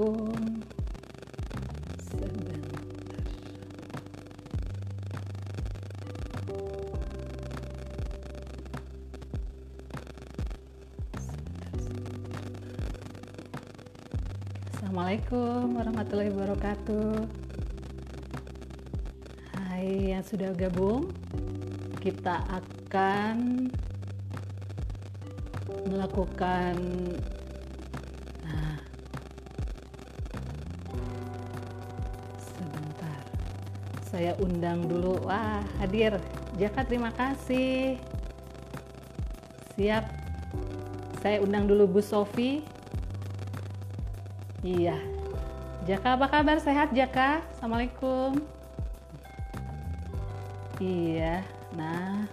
Assalamualaikum. Warahmatullahi wabarakatuh. Hai yang sudah gabung, kita akan melakukan saya undang dulu. Wah hadir. Jaka terima kasih. Siap. Saya undang dulu Bu Sofi. Iya. Jaka apa kabar? Sehat Jaka? Assalamualaikum. Iya. Nah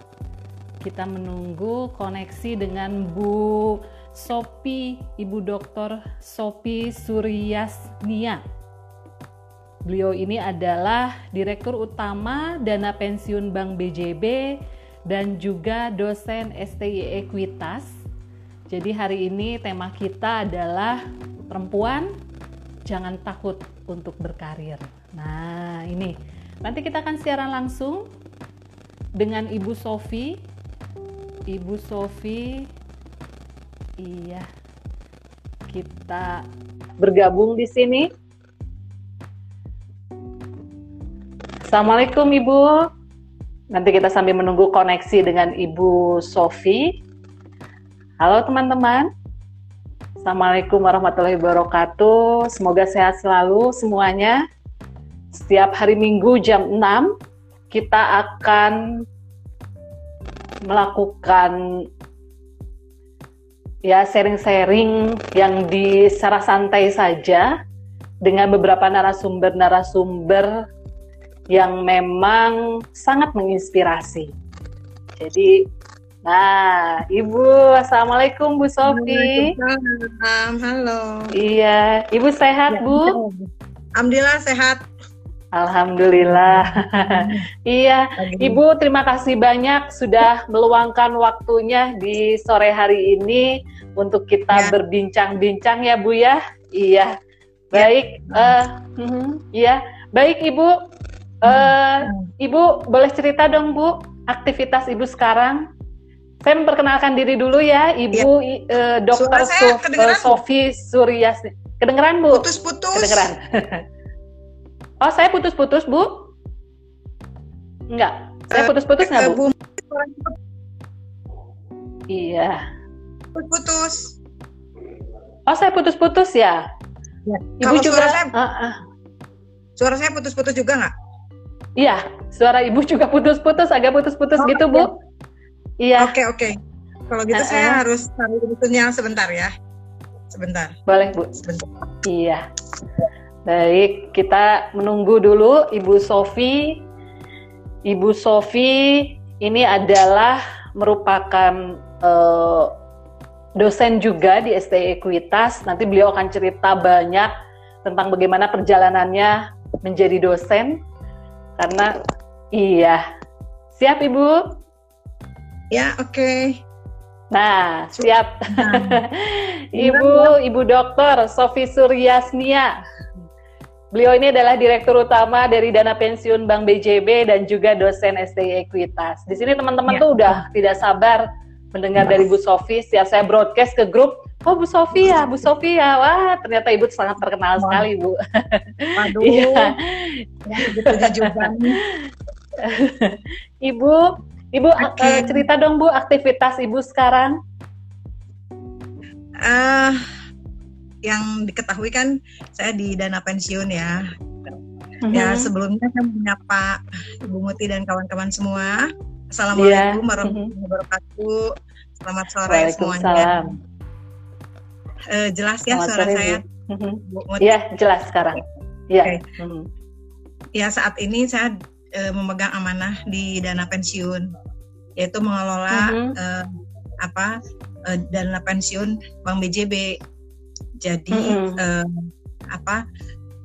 kita menunggu koneksi dengan Bu Sopi, Ibu Dokter Sopi Suryasnia. Beliau ini adalah Direktur Utama Dana Pensiun Bank BJB dan juga dosen STI Ekuitas. Jadi hari ini tema kita adalah perempuan jangan takut untuk berkarir. Nah, ini nanti kita akan siaran langsung dengan Ibu Sofi Ibu Sofi iya kita bergabung di sini Assalamualaikum Ibu. Nanti kita sambil menunggu koneksi dengan Ibu Sofi. Halo teman-teman. Assalamualaikum warahmatullahi wabarakatuh. Semoga sehat selalu semuanya. Setiap hari Minggu jam 6 kita akan melakukan ya sharing-sharing yang di secara santai saja dengan beberapa narasumber-narasumber yang memang sangat menginspirasi. Jadi, nah, Ibu, Assalamualaikum Bu Sofi. Halo. Iya, Ibu sehat ya, Bu? Alhamdulillah sehat. Alhamdulillah. iya, Ibu terima kasih banyak sudah meluangkan waktunya di sore hari ini untuk kita ya. berbincang-bincang ya Bu ya. Iya. Baik, ya. Uh, uh, iya. Baik Ibu. Uh, Ibu boleh cerita dong Bu aktivitas Ibu sekarang? Saya memperkenalkan diri dulu ya, Ibu ya. Uh, Dokter Sofi Suryas. Kedengeran Bu? Putus-putus. Kedengeran. Oh, saya putus-putus, Bu? Enggak. Saya eh, putus-putus enggak, Bu? Iya. Putus-putus. Oh, saya putus-putus ya? ya. Ibu Kalau juga suara saya, uh, uh. suara saya putus-putus juga nggak? Iya, suara Ibu juga putus-putus, agak putus-putus oh, gitu, Bu. Iya. Oke, okay, oke. Okay. Kalau gitu uh, uh. saya harus cari sinyal sebentar ya. Sebentar. Boleh, Bu. Sebentar. Iya. Baik, kita menunggu dulu Ibu Sofi. Ibu Sofi ini adalah merupakan uh, dosen juga di STI Ekuitas. Nanti beliau akan cerita banyak tentang bagaimana perjalanannya menjadi dosen. Karena iya, siap Ibu? Ya, oke. Okay. Nah, siap. Nah. Ibu, Ibu Dokter Sofi Suryasnia. Beliau ini adalah Direktur Utama dari Dana Pensiun Bank BJB dan juga dosen STI Ekuitas. Di sini teman-teman ya. tuh udah tidak sabar mendengar dari Bu Sofi. Setiap saya broadcast ke grup, oh Bu Sofi ya, Bu Sofi ya. Wah, ternyata Ibu sangat terkenal sekali, Bu. Waduh. Iya. Ibu, Ibu okay. uh, cerita dong Bu aktivitas Ibu sekarang. Uh, yang diketahui kan saya di dana pensiun ya. Mm-hmm. Ya sebelumnya saya menyapa Ibu Muti dan kawan-kawan semua. Assalamualaikum yeah. warahmatullahi wabarakatuh. Selamat sore semuanya. Uh, jelas ya Selamat suara sore, saya. Mm-hmm. Iya jelas sekarang. Iya. Okay. Mm-hmm. Ya saat ini saya uh, memegang amanah di dana pensiun, yaitu mengelola mm-hmm. uh, apa uh, dana pensiun Bank BJB jadi mm -hmm. uh, apa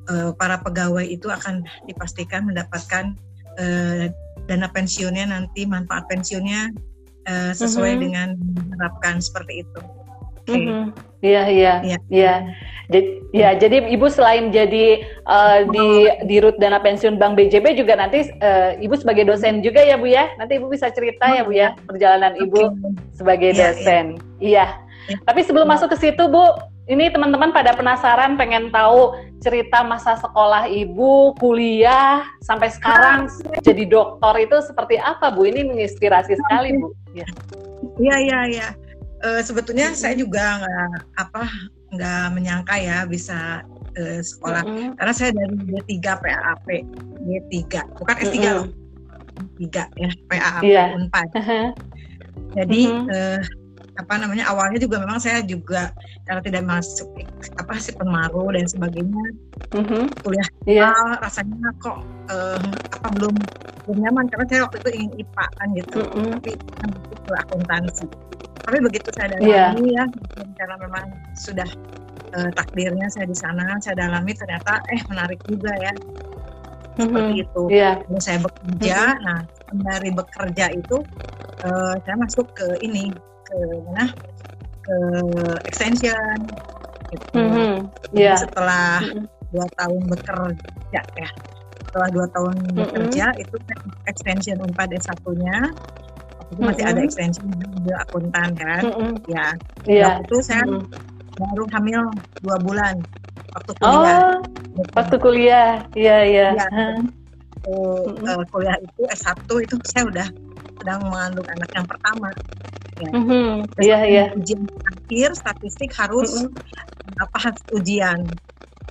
uh, para pegawai itu akan dipastikan mendapatkan uh, dana pensiunnya nanti manfaat pensiunnya uh, sesuai mm -hmm. dengan diharapkan seperti itu. Okay. Mm-hmm. Iya, iya, iya. iya. Jadi, ya, jadi ibu selain jadi uh, di di Rut Dana Pensiun Bank BJB juga nanti uh, ibu sebagai dosen juga ya bu ya. Nanti ibu bisa cerita ya bu ya perjalanan ibu sebagai iya, dosen. Iya. iya. Tapi sebelum masuk ke situ bu, ini teman-teman pada penasaran pengen tahu cerita masa sekolah ibu, kuliah sampai sekarang jadi dokter itu seperti apa bu? Ini menginspirasi sekali bu. Iya, iya, iya. Uh, sebetulnya saya juga nggak apa nggak menyangka ya bisa uh, sekolah mm -hmm. karena saya dari D3 PAP D3 bukan S3 mm -hmm. loh 3 ya PAP yeah. Unpad. Jadi mm -hmm. uh, apa namanya awalnya juga memang saya juga karena tidak masuk apa sih penmaru dan sebagainya mm-hmm. kuliah yeah. rasanya kok uh, apa belum belum nyaman karena saya waktu itu ingin IPA kan gitu mm-hmm. tapi kan itu akuntansi tapi begitu saya dalami yeah. ya karena memang sudah uh, takdirnya saya di sana saya dalami ternyata eh menarik juga ya seperti mm-hmm. itu yeah. Lalu saya bekerja mm-hmm. nah dari bekerja itu uh, saya masuk ke ini ke mana ke extension gitu. Mm-hmm. Yeah. Setelah mm-hmm. dua tahun bekerja ya, setelah dua tahun mm-hmm. bekerja itu extension unpad S satunya itu mm-hmm. masih ada extension juga akuntan kan, mm-hmm. ya. Yeah. Waktu itu saya mm-hmm. baru hamil dua bulan waktu kuliah. Oh, waktu kuliah, iya iya. Ya, mm-hmm. uh, kuliah itu S1 itu saya udah sedang mengandung anak yang pertama ya. Mm-hmm. Iya iya. Ujian akhir statistik harus mm-hmm. apa ujian.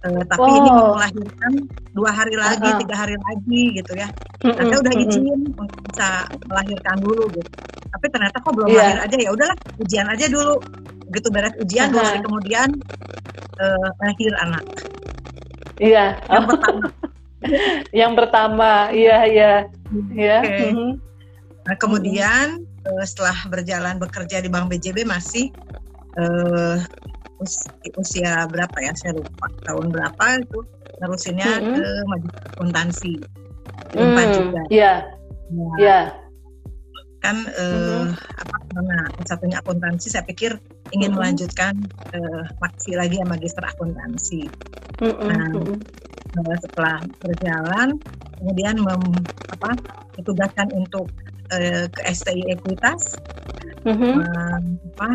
Uh, tapi oh. ini mau melahirkan dua hari lagi, uh-huh. tiga hari lagi gitu ya. Nanti udah izin mm-hmm. untuk bisa melahirkan dulu gitu. Tapi ternyata kok belum yeah. lahir aja ya udahlah ujian aja dulu. Begitu beres ujian uh-huh. dua hari kemudian uh, lahir anak. Iya. Yang pertama. yang pertama, iya iya. Iya. Mm-hmm. Nah, kemudian uh, setelah berjalan bekerja di Bank BJB masih uh, us usia berapa ya saya lupa tahun berapa itu terusinnya mm -hmm. ke majelis akuntansi mm, juga iya yeah. yeah. kan uh, mm -hmm. apa karena satunya akuntansi saya pikir ingin mm -hmm. melanjutkan uh, masih lagi ya magister akuntansi mm -hmm. nah setelah berjalan kemudian mem, apa ditugaskan untuk uh, ke STI Ekuitas mm-hmm. uh, apa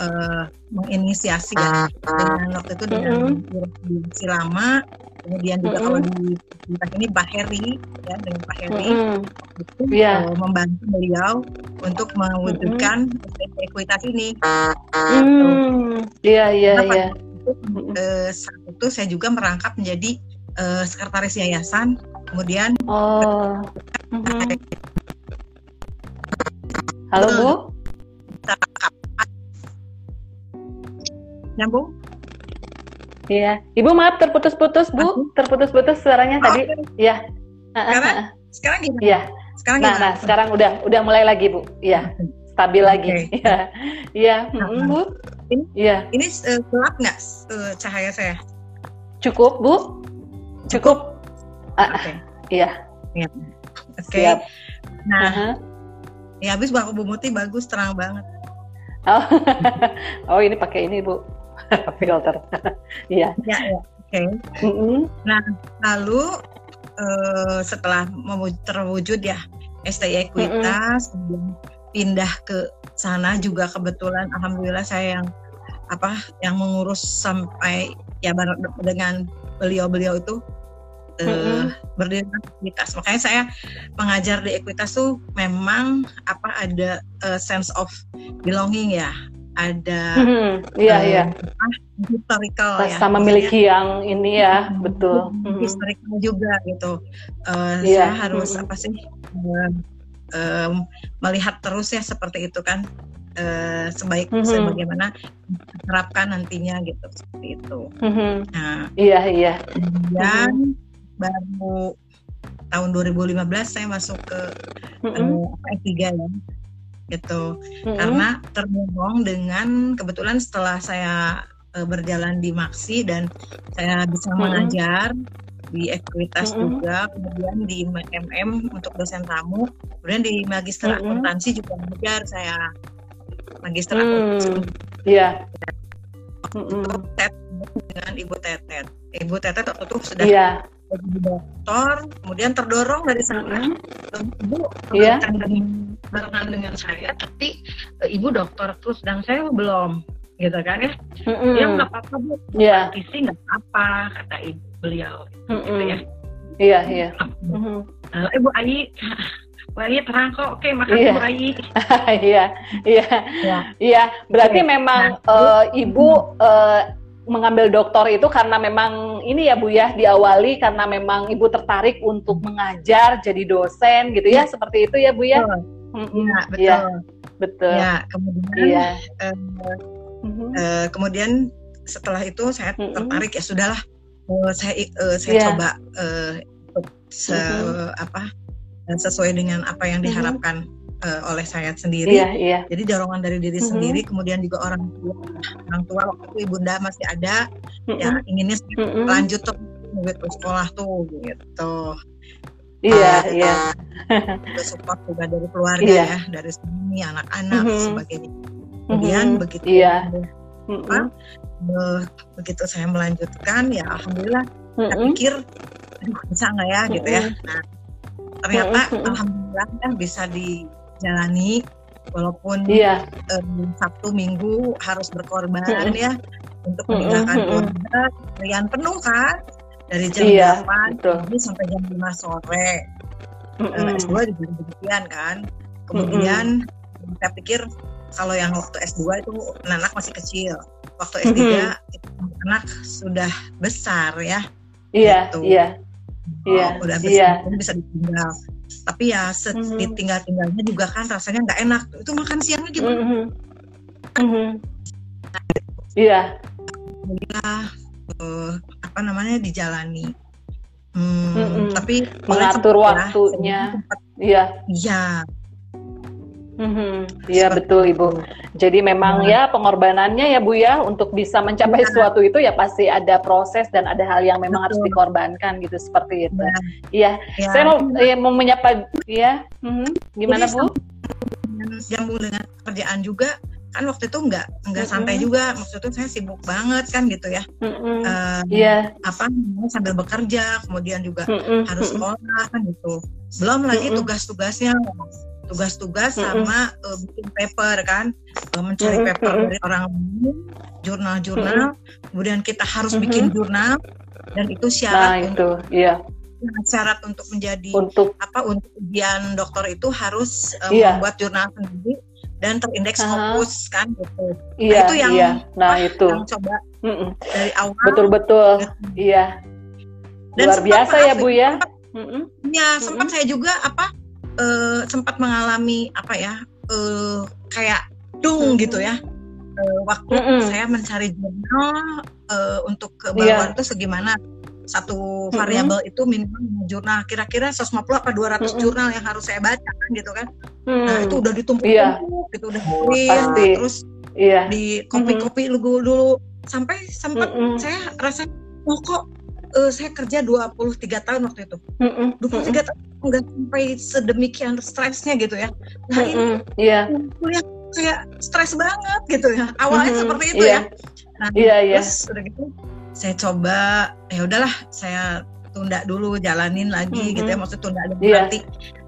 uh, menginisiasi ya dengan waktu itu dengan mm-hmm. lama kemudian juga mm-hmm. kalau di Ekuitas ini Pak Heri ya dengan Pak Heri mm-hmm. itu yeah. uh, membantu beliau untuk mewujudkan mm-hmm. Ekuitas ini. Iya iya iya. Saat itu saya juga merangkap menjadi uh, sekretaris yayasan kemudian oh. mm-hmm. Halo Bu. Nyambung? Iya. Ibu maaf terputus-putus Bu, terputus-putus suaranya oh, tadi. Iya. Sekarang, sekarang gimana? Iya. Sekarang nah, gimana? Nah, sekarang udah udah mulai lagi Bu. Iya. Stabil okay. lagi. Iya. Iya, nah, Bu. Ini, iya. Ini uh, gelap nggak uh, cahaya saya? Cukup, Bu. Cukup. Oke. Okay. Iya. Iya. Oke. Okay. Nah, uh -huh. Ya habis Bang Bu Muti bagus terang banget. Oh, oh ini pakai ini Bu filter. Iya. ya, ya. Oke. Okay. Mm -hmm. Nah lalu uh, setelah terwujud ya STI Ekuitas, mm -hmm. pindah ke sana juga kebetulan Alhamdulillah saya yang apa yang mengurus sampai ya dengan beliau-beliau itu mm-hmm. berdiri aktivitas. Makanya saya mengajar di Ekuitas tuh memang apa ada uh, sense of belonging ya, ada mm-hmm. iya uh, iya historical ya sama memiliki yang ini ya hmm, betul mm-hmm. historical juga gitu uh, yeah. saya harus mm-hmm. apa sih uh, uh, melihat terus ya seperti itu kan uh, sebaik mm-hmm. sebagaimana terapkan nantinya gitu seperti itu mm-hmm. nah iya iya kemudian mm-hmm baru tahun 2015 saya masuk ke mm -hmm. uh, S3 ya gitu mm -hmm. karena terhubung dengan kebetulan setelah saya uh, berjalan di Maksi dan saya bisa mm -hmm. mengajar di ekuitas mm -hmm. juga kemudian di MM untuk dosen tamu kemudian di magister mm -hmm. akuntansi juga mengajar saya magister mm -hmm. akuntansi yeah. mm -mm. dengan ibu Tetet. Ibu Tetet waktu itu sudah yeah. Jadi dokter, kemudian terdorong dari sana. Ibu yeah. dengan barengan dengan saya, tapi uh, ibu dokter terus dan saya belum, gitu kan ya? Mm -hmm. Ya nggak apa-apa bu, yeah. isi nggak apa-apa kata ibu beliau, mm -hmm. gitu ya. Iya iya. Ibu Ayi Bayi terang kok, oke makasih iya. Bayi. iya, iya, iya, iya. Berarti iya. memang nah, uh, ibu uh, mengambil doktor itu karena memang ini ya Bu ya diawali karena memang ibu tertarik untuk mengajar jadi dosen gitu ya, ya. seperti itu ya Bu ya. Betul. Ya, betul. Ya, betul. Ya, kemudian ya. Uh, uh, kemudian setelah itu saya mm -hmm. tertarik ya sudahlah uh, saya uh, saya yeah. coba uh, se mm -hmm. apa sesuai dengan apa yang mm-hmm. diharapkan mm-hmm. Uh, oleh saya sendiri. Iya, iya. Jadi dorongan dari diri mm-hmm. sendiri, kemudian juga orang tua, orang tua waktu itu ibunda masih ada, mm-hmm. ya inginnya mm-hmm. lanjut tuh gitu sekolah tuh gitu. Iya, uh, iya. Juga support juga dari keluarga iya. ya, dari suami, anak-anak mm-hmm. sebagainya. Kemudian mm-hmm. begitu. Iya. Mm-hmm. Uh, begitu saya melanjutkan, ya alhamdulillah. Mm-hmm. Saya pikir, bisa nggak ya mm-hmm. gitu ya. Nah, ternyata alhamdulillah kan bisa dijalani walaupun yeah. um, Sabtu Minggu harus berkorban ya untuk meninggalkan keluarga harian penuh kan dari jam yeah, iya, 8 sampai jam 5 sore mm-hmm. S2 juga demikian kan kemudian mm-hmm. saya pikir kalau yang waktu S2 itu anak masih kecil waktu S3 mm-hmm. itu anak sudah besar ya iya gitu. iya Iya, oh, udah iya. bisa ditinggal. Tapi ya mm-hmm. ditinggal-tinggalnya juga kan rasanya nggak enak. Itu makan siangnya gimana? Mm-hmm. Mm-hmm. Iya. Ya, uh, apa namanya dijalani. Hmm, mm-hmm. Tapi mengatur ya, waktunya. Iya. Iya. Mm-hmm. Iya betul Ibu. Jadi memang ya. ya pengorbanannya ya Bu ya untuk bisa mencapai ya. sesuatu itu ya pasti ada proses dan ada hal yang memang betul. harus dikorbankan gitu seperti itu. Iya. Ya. Saya mau ya, mau menyapa ya. Mm-hmm. Gimana Jadi, Bu? Nyambung dengan kerjaan juga kan waktu itu nggak nggak mm-hmm. santai juga maksudnya saya sibuk banget kan gitu ya mm-hmm. uh, yeah. apa sambil bekerja kemudian juga mm-hmm. harus sekolah kan gitu belum lagi mm-hmm. tugas-tugasnya tugas-tugas sama uh, bikin paper kan uh, mencari paper dari orang jurnal-jurnal kemudian kita harus bikin jurnal dan itu syarat nah, untuk itu, iya. syarat untuk menjadi untuk apa untuk ujian dokter itu harus uh, iya. membuat jurnal sendiri dan terindeks uh -huh. kan gitu. Iya, nah, itu yang iya. nah itu yang coba mm -mm. dari awal. Betul betul. Gitu. Iya. Dan Luar biasa ya Bu ya. Sempat, mm -mm. Ya sempat saya juga apa uh, sempat mengalami apa ya uh, kayak dung gitu ya uh, waktu mm -hmm. saya mencari jurnal uh, untuk kebaruan yeah. itu segimana satu variabel mm -hmm. itu minimal jurnal kira-kira 150 apa 200 mm -hmm. jurnal yang harus saya baca kan gitu kan mm -hmm. nah itu udah ditumpuk yeah. gitu udah Pasti. terus yeah. di kopi-kopi mm -hmm. dulu sampai sempat mm -hmm. saya rasa oh kok uh, saya kerja 23 tahun waktu itu. Mm -mm. 23 mm -mm. tahun nggak sampai sedemikian stresnya gitu ya. Nah, mm -mm. ini yeah. kuliah kayak stres banget gitu ya. Awalnya mm -hmm. seperti itu yeah. ya. Nah, yeah, yeah. terus udah gitu saya coba ya udahlah saya tunda dulu jalanin lagi mm -hmm. gitu ya maksud tunda dulu yeah. nanti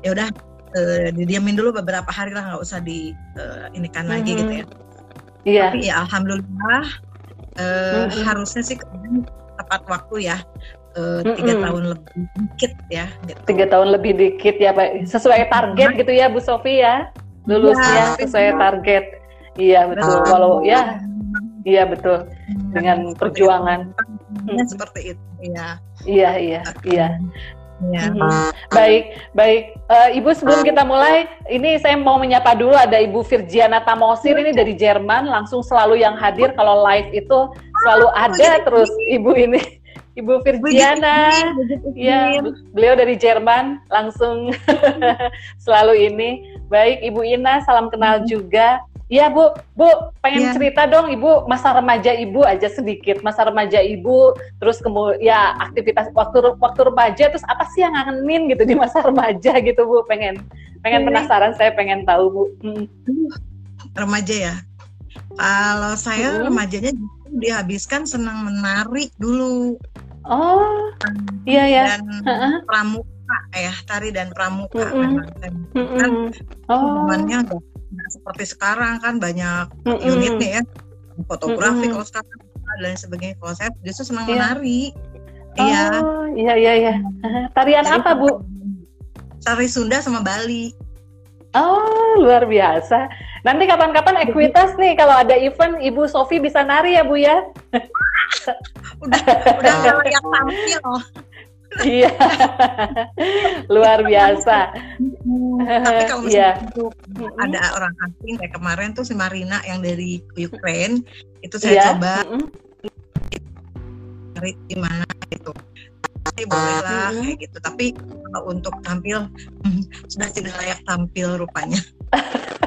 ya udah uh, didiamin dulu beberapa hari lah nggak usah di uh, ini kan mm -hmm. lagi gitu ya. Iya. Yeah. Tapi ya alhamdulillah uh, mm -hmm. harusnya sih tepat waktu ya. Uh, tiga tahun lebih dikit ya gitu. tiga tahun lebih dikit ya pak. Sesuai target gitu ya Bu Sofi ya. Lulusnya ya, sesuai target. Iya betul. Uh, kalau ya. Iya betul. Dengan perjuangan. ya, seperti itu. Ya. Iya iya iya Ya. Hmm. Baik, baik. Uh, Ibu sebelum kita mulai, ini saya mau menyapa dulu ada Ibu Virgiana Tamosir ini dari Jerman, langsung selalu yang hadir kalau live itu selalu oh, ada terus Ibu ini. Ibu Virgiana, ya beliau dari Jerman, langsung selalu ini. Baik, Ibu Ina, salam kenal hmm. juga. Iya Bu, Bu pengen ya. cerita dong Ibu masa remaja Ibu aja sedikit masa remaja Ibu, terus kemudian ya aktivitas waktu waktu remaja terus apa sih yang ngangenin gitu di masa remaja gitu Bu pengen pengen ya. penasaran saya pengen tahu Bu. Hmm. Remaja ya, Kalau saya hmm. remajanya dihabiskan senang menari dulu. Oh, iya ya. Dan uh-uh. pramuka ya, tari dan pramuka mm -hmm. memang. Mm -hmm. Kan oh. Nggak seperti sekarang kan banyak mm -hmm. unitnya ya, fotografi mm -hmm. kalau sekarang dan sebagainya. Kalau saya justru senang yeah. menari. Iya. Oh, iya iya iya. Tarian Jadi, apa, Bu? Tari Sunda sama Bali. Oh, luar biasa. Nanti kapan-kapan ekuitas nih kalau ada event Ibu Sofi bisa nari ya Bu ya. udah udah layak tampil. Iya. luar biasa. Tapi kalau misalnya yeah. itu ada orang asing kayak kemarin tuh si Marina yang dari Ukraine itu saya yeah. coba cari di mana gitu sih boleh lah mm-hmm. kayak gitu. Tapi kalau untuk tampil sudah tidak layak tampil rupanya.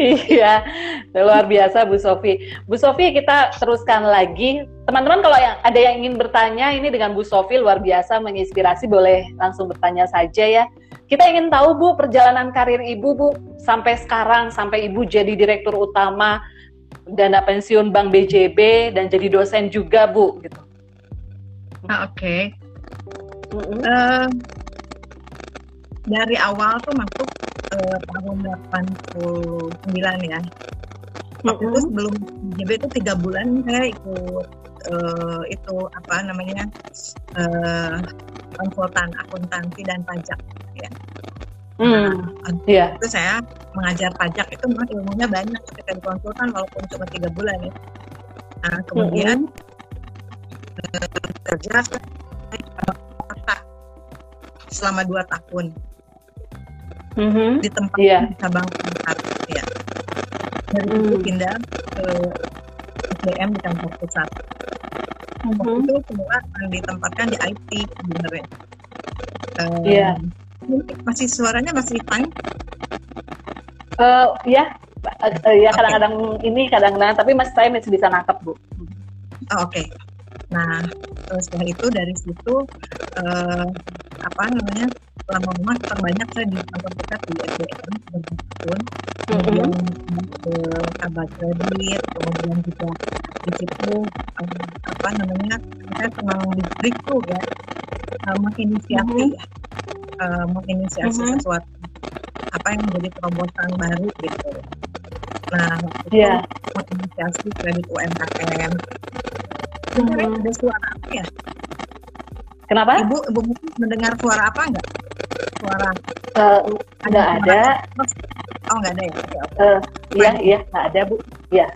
Iya luar biasa Bu Sofi. Bu Sofi kita teruskan lagi. Teman-teman kalau yang ada yang ingin bertanya ini dengan Bu Sofi luar biasa menginspirasi boleh langsung bertanya saja ya. Kita ingin tahu Bu perjalanan karir Ibu Bu sampai sekarang sampai Ibu jadi direktur utama dana pensiun Bank BJB dan jadi dosen juga Bu gitu Ah, Oke. Okay. Mm -hmm. uh, dari awal tuh masuk uh, tahun 89 ya. Waktu mm -hmm. itu sebelum JB itu tiga bulan saya ikut uh, itu apa namanya uh, konsultan akuntansi dan pajak ya. Hmm, nah, yeah. itu saya mengajar pajak itu memang ilmunya banyak ketika di konsultan walaupun cuma tiga bulan ya. Nah kemudian mm -hmm kerja selama dua tahun mm-hmm. di tempat yeah. cabang pusat ya dari mm. itu pindah ke SDM di kantor pusat mm-hmm. waktu itu semua ditempatkan di IT sebenarnya um, yeah. masih suaranya masih fine uh, ya uh, ya kadang-kadang okay. ini kadang-kadang tapi mas saya masih bisa nangkep bu oh, oke okay. Nah, setelah itu dari situ uh, apa namanya lama-lama terbanyak saya di kantor pusat di SDM bertahun kemudian ke kabar kredit kemudian juga di situ uh, apa namanya saya senang di itu ya uh, menginisiasi mm -hmm. uh, menginisiasi mm -hmm. sesuatu apa yang menjadi terobosan baru gitu nah itu yeah. menginisiasi kredit UMKM hmm. ada suara apa ya? Kenapa? Ibu, ibu mendengar suara apa enggak? Suara? Uh, ada ada. Oh nggak ada ya? Okay, okay. Uh, iya iya nggak ada bu. Iya.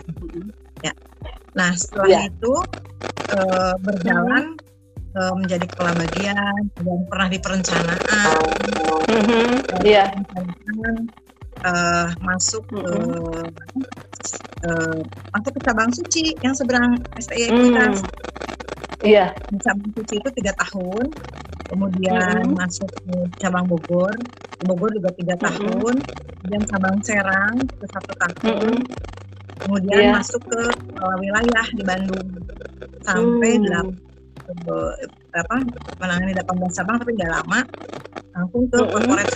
Ya. Nah setelah ya. itu uh, berjalan hmm. uh, menjadi kepala bagian dan pernah di perencanaan. Mm-hmm. Iya. Uh, uh, masuk ke uh, masuk ke cabang suci yang seberang STI Ekuitas. Mm. Iya. Di cabang suci itu tiga tahun, kemudian mm. masuk ke cabang Bogor, Bogor juga tiga mm. tahun, kemudian cabang Serang itu satu tahun, mm. kemudian yeah. masuk ke uh, wilayah di Bandung sampai mm. apa menangani 18 cabang tapi nggak lama langsung ke mm -hmm. corporate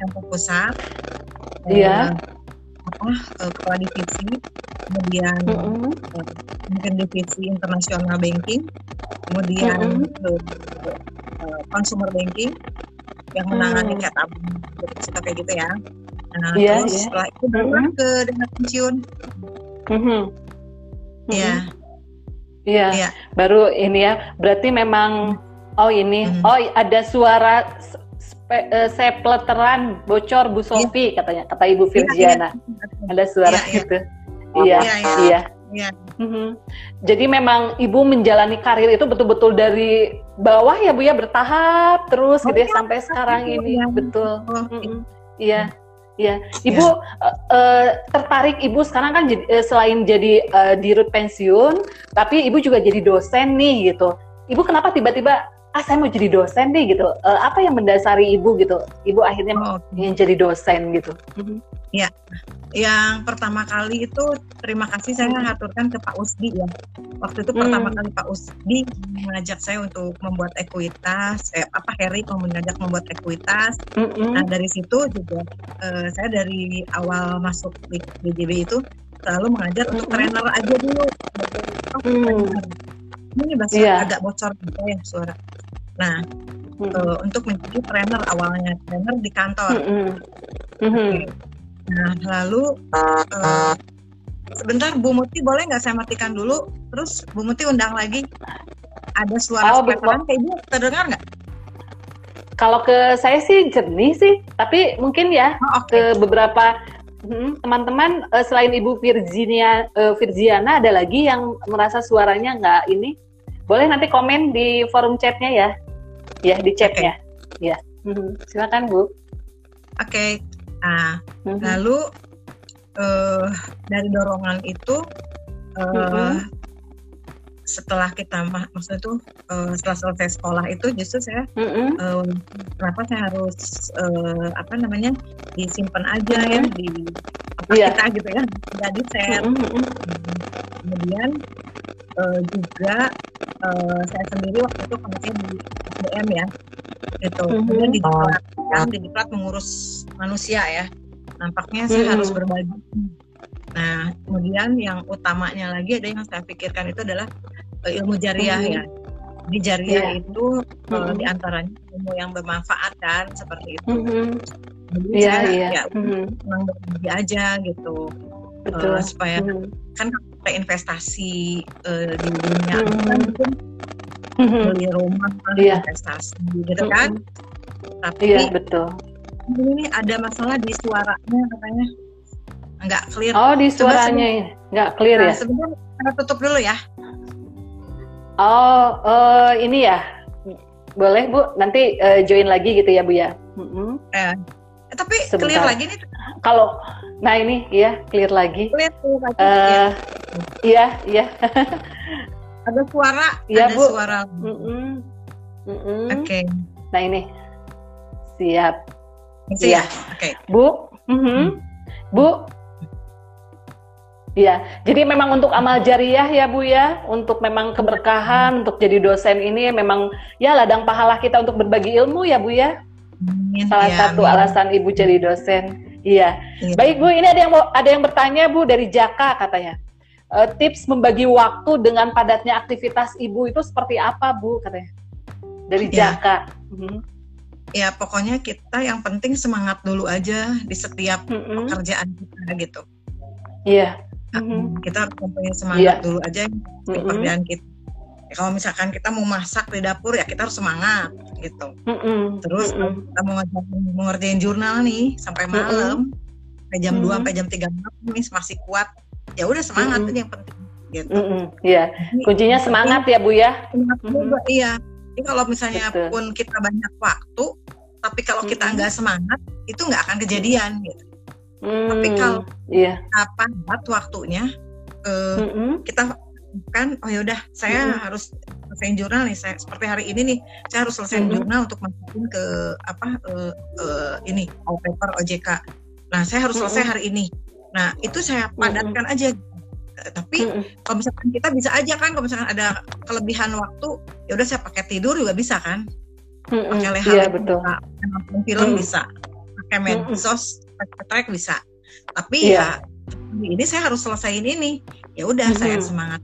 yang pusat Iya. apa uh, kepala divisi, kemudian mm -hmm. mungkin divisi internasional banking, kemudian mm -hmm. consumer banking yang menangani mm. kayak tabung suka kayak gitu ya. Nah, yeah, terus yeah. setelah itu baru mm -hmm. ke dana pensiun. Mm -hmm. Iya. Iya. Iya. Baru ini ya. Berarti memang oh ini mm -hmm. oh ada suara uh, saya peleteran bocor Bu iya. Sofi ya. katanya kata Ibu Virgiana. Ya, ya. Ada suara ya, gitu. Iya, iya. iya. Ya. Mm-hmm. Jadi memang ibu menjalani karir itu betul-betul dari bawah ya bu ya bertahap terus oh, gitu ya, ya sampai sekarang ya, ini ya. betul. Oh, mm-hmm. Iya, iya. Ibu ya. uh, uh, tertarik ibu sekarang kan jadi, uh, selain jadi uh, dirut pensiun, tapi ibu juga jadi dosen nih gitu. Ibu kenapa tiba-tiba ah saya mau jadi dosen deh gitu. Uh, apa yang mendasari ibu gitu? Ibu akhirnya oh, ingin jadi dosen gitu. Ya, yang pertama kali itu terima kasih saya mengaturkan ke Pak Usdi ya. Waktu itu hmm. pertama kali Pak Usdi mengajak saya untuk membuat ekuitas, eh, apa Harry mau mengajak membuat ekuitas. Hmm. Nah dari situ juga uh, saya dari awal masuk BJB itu selalu mengajar untuk trainer aja dulu. Hmm. Ini bahasa yeah. agak bocor gitu ya suara. Nah, hmm. uh, untuk menjadi trainer awalnya trainer di kantor. Hmm. Hmm. Okay. Nah, lalu uh, sebentar Bu Muti boleh nggak saya matikan dulu? Terus Bu Muti undang lagi. Ada suara oh, kayak itu terdengar nggak? Kalau ke saya sih jernih sih, tapi mungkin ya oh, okay. ke beberapa hmm, teman-teman uh, selain Ibu Virginia uh, Virgiana ada lagi yang merasa suaranya nggak ini. Boleh nanti komen di forum chatnya ya, ya di chatnya. Okay. Ya, hmm, silakan Bu. Oke, okay. nah hmm. lalu uh, dari dorongan itu uh, hmm setelah kita mak maksudnya tuh uh, setelah selesai sekolah itu justru saya mm -hmm. uh, kenapa saya harus uh, apa namanya disimpan aja mm -hmm. ya di apa yeah. kita gitu ya jadi share mm -hmm. kemudian uh, juga uh, saya sendiri waktu itu kemudian di SDM ya itu mm -hmm. kemudian di diklat kan di diklat mengurus manusia ya nampaknya saya mm -hmm. harus berbagi Nah, kemudian yang utamanya lagi ada yang saya pikirkan itu adalah uh, ilmu jariah mm -hmm. ya. Di jariah yeah. itu mm -hmm. uh, di antaranya ilmu yang bermanfaat kan seperti itu. Mm -hmm. Jadi yeah, saya yeah. ya -hmm. aja gitu. Betul. Uh, supaya mm -hmm. kan investasi uh, di dunia mm -hmm. kan mungkin -hmm. beli rumah yeah. investasi gitu -hmm. kan. Tapi yeah, betul. Ini ada masalah di suaranya katanya nggak clear. Oh di suaranya nggak clear nah, ya? Sebenarnya kita tutup dulu ya. Oh uh, ini ya boleh bu nanti uh, join lagi gitu ya bu ya. Mm-hmm. Eh, tapi Sebentar. clear lagi nih. Kalau nah ini ya clear lagi. Clear, clear lagi. Uh, iya iya. ada suara. Iya bu. Suara. Mm-hmm. Mm-hmm. Oke. Okay. Nah ini siap. Siap. Ya. Oke. Okay. Bu. Mm-hmm. Bu, Iya, jadi memang untuk amal jariah ya Bu ya, untuk memang keberkahan, untuk jadi dosen ini memang ya ladang pahala kita untuk berbagi ilmu ya Bu ya. Amin, Salah ya, satu amin. alasan Ibu jadi dosen. Iya. Ya. Baik Bu, ini ada yang ada yang bertanya Bu dari Jaka katanya. Uh, tips membagi waktu dengan padatnya aktivitas Ibu itu seperti apa Bu katanya? Dari ya. Jaka. Hmm. Ya pokoknya kita yang penting semangat dulu aja di setiap mm -hmm. pekerjaan kita gitu. Iya mm-hmm. kita mempunyai semangat yeah. dulu aja di mm-hmm. pekerjaan kita ya, kalau misalkan kita mau masak di dapur ya kita harus semangat gitu mm-hmm. terus mm-hmm. kita mau ngerjain, mau ngerjain jurnal nih sampai malam mm-hmm. sampai jam mm-hmm. 2 sampai jam 3 malam nih masih kuat ya udah semangat mm-hmm. itu yang penting gitu mm-hmm. iya kuncinya semangat ya bu ya semangat mm-hmm. juga iya jadi kalau misalnya Betul. pun kita banyak waktu tapi kalau kita nggak mm-hmm. semangat itu nggak akan kejadian gitu Hmm, Tapi kalau iya. apa waktunya uh, mm-hmm. kita kan oh yaudah saya mm-hmm. harus selesai jurnal nih saya seperti hari ini nih saya harus selesai mm-hmm. jurnal untuk masukin ke apa uh, uh, ini all paper OJK. Nah saya harus selesai mm-hmm. hari ini. Nah itu saya padatkan mm-hmm. aja. Uh, tapi mm-hmm. kalau misalkan kita bisa aja kan kalau misalkan ada kelebihan waktu ya udah saya pakai tidur juga bisa kan. Mm-hmm. Pakai leha yeah, betul. bisa, nonton film mm-hmm. bisa, pakai medsos track bisa tapi yeah. ya ini saya harus selesaiin ini ya udah mm -hmm. saya semangat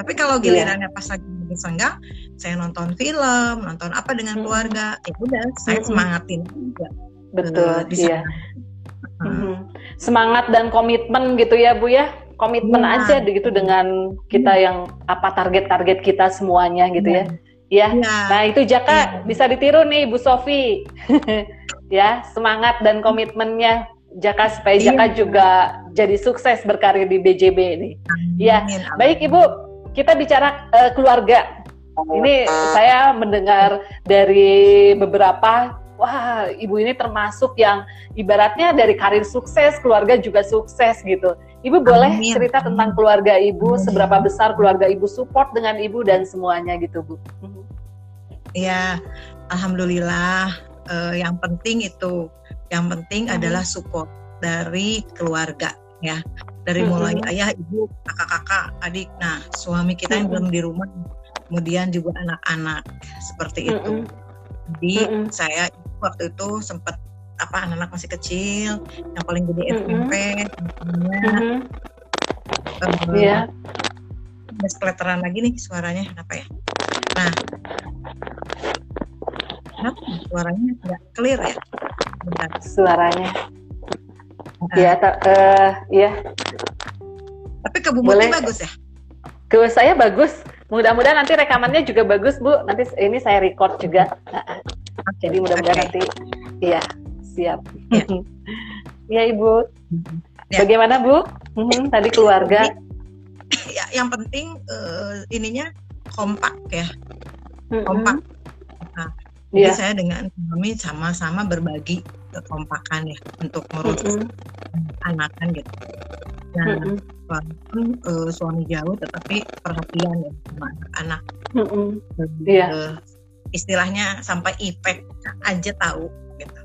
tapi kalau iya. gilirannya yeah. pas lagi senggang saya nonton film nonton apa dengan mm -hmm. keluarga ya udah saya mm -hmm. semangatin juga betul uh, iya mm -hmm. semangat dan komitmen gitu ya bu ya komitmen ya. aja gitu dengan kita yang apa target-target kita semuanya gitu ya. Ya. ya. Nah, itu Jaka ya. bisa ditiru nih Bu Sofi. ya, semangat dan komitmennya Jaka supaya iya. Jaka juga jadi sukses berkarir di BJB ini. Ya, baik Ibu, kita bicara uh, keluarga. Ini saya mendengar dari beberapa, wah Ibu ini termasuk yang ibaratnya dari karir sukses, keluarga juga sukses gitu. Ibu boleh Amin. cerita tentang keluarga Ibu, Amin. seberapa besar keluarga Ibu support dengan Ibu dan semuanya gitu Bu. Iya, Alhamdulillah. Uh, yang penting itu yang penting hmm. adalah support dari keluarga ya. Dari hmm. mulai ayah, ibu, kakak-kakak, adik. Nah, suami kita yang hmm. belum di rumah, kemudian juga anak-anak seperti hmm. itu. Jadi hmm. saya waktu itu sempat apa anak-anak masih kecil, yang paling gede SMP, hmm. Iya. Uh, yeah. lagi nih suaranya apa ya? Nah, kenapa suaranya nggak clear ya? Bentar. Suaranya. Iya, uh, uh, ya. Tapi ke Bu bagus ya? Ke saya bagus. Mudah-mudahan nanti rekamannya juga bagus, Bu. Nanti ini saya record juga. Okay. Jadi mudah-mudahan okay. nanti iya, siap. Ya, ya Ibu. Ya. Bagaimana, Bu? Hmm, tadi keluarga. Ya, yang penting uh, ininya kompak ya. Kompak. Nah, jadi yeah. saya dengan kami sama-sama berbagi kekompakan ya untuk ngurus mm -hmm. anak kan gitu. Nah, mm -hmm. walaupun uh, suami jauh tetapi perhatian ya sama anak-anak. Mm -hmm. yeah. uh, istilahnya sampai ipek aja tahu gitu.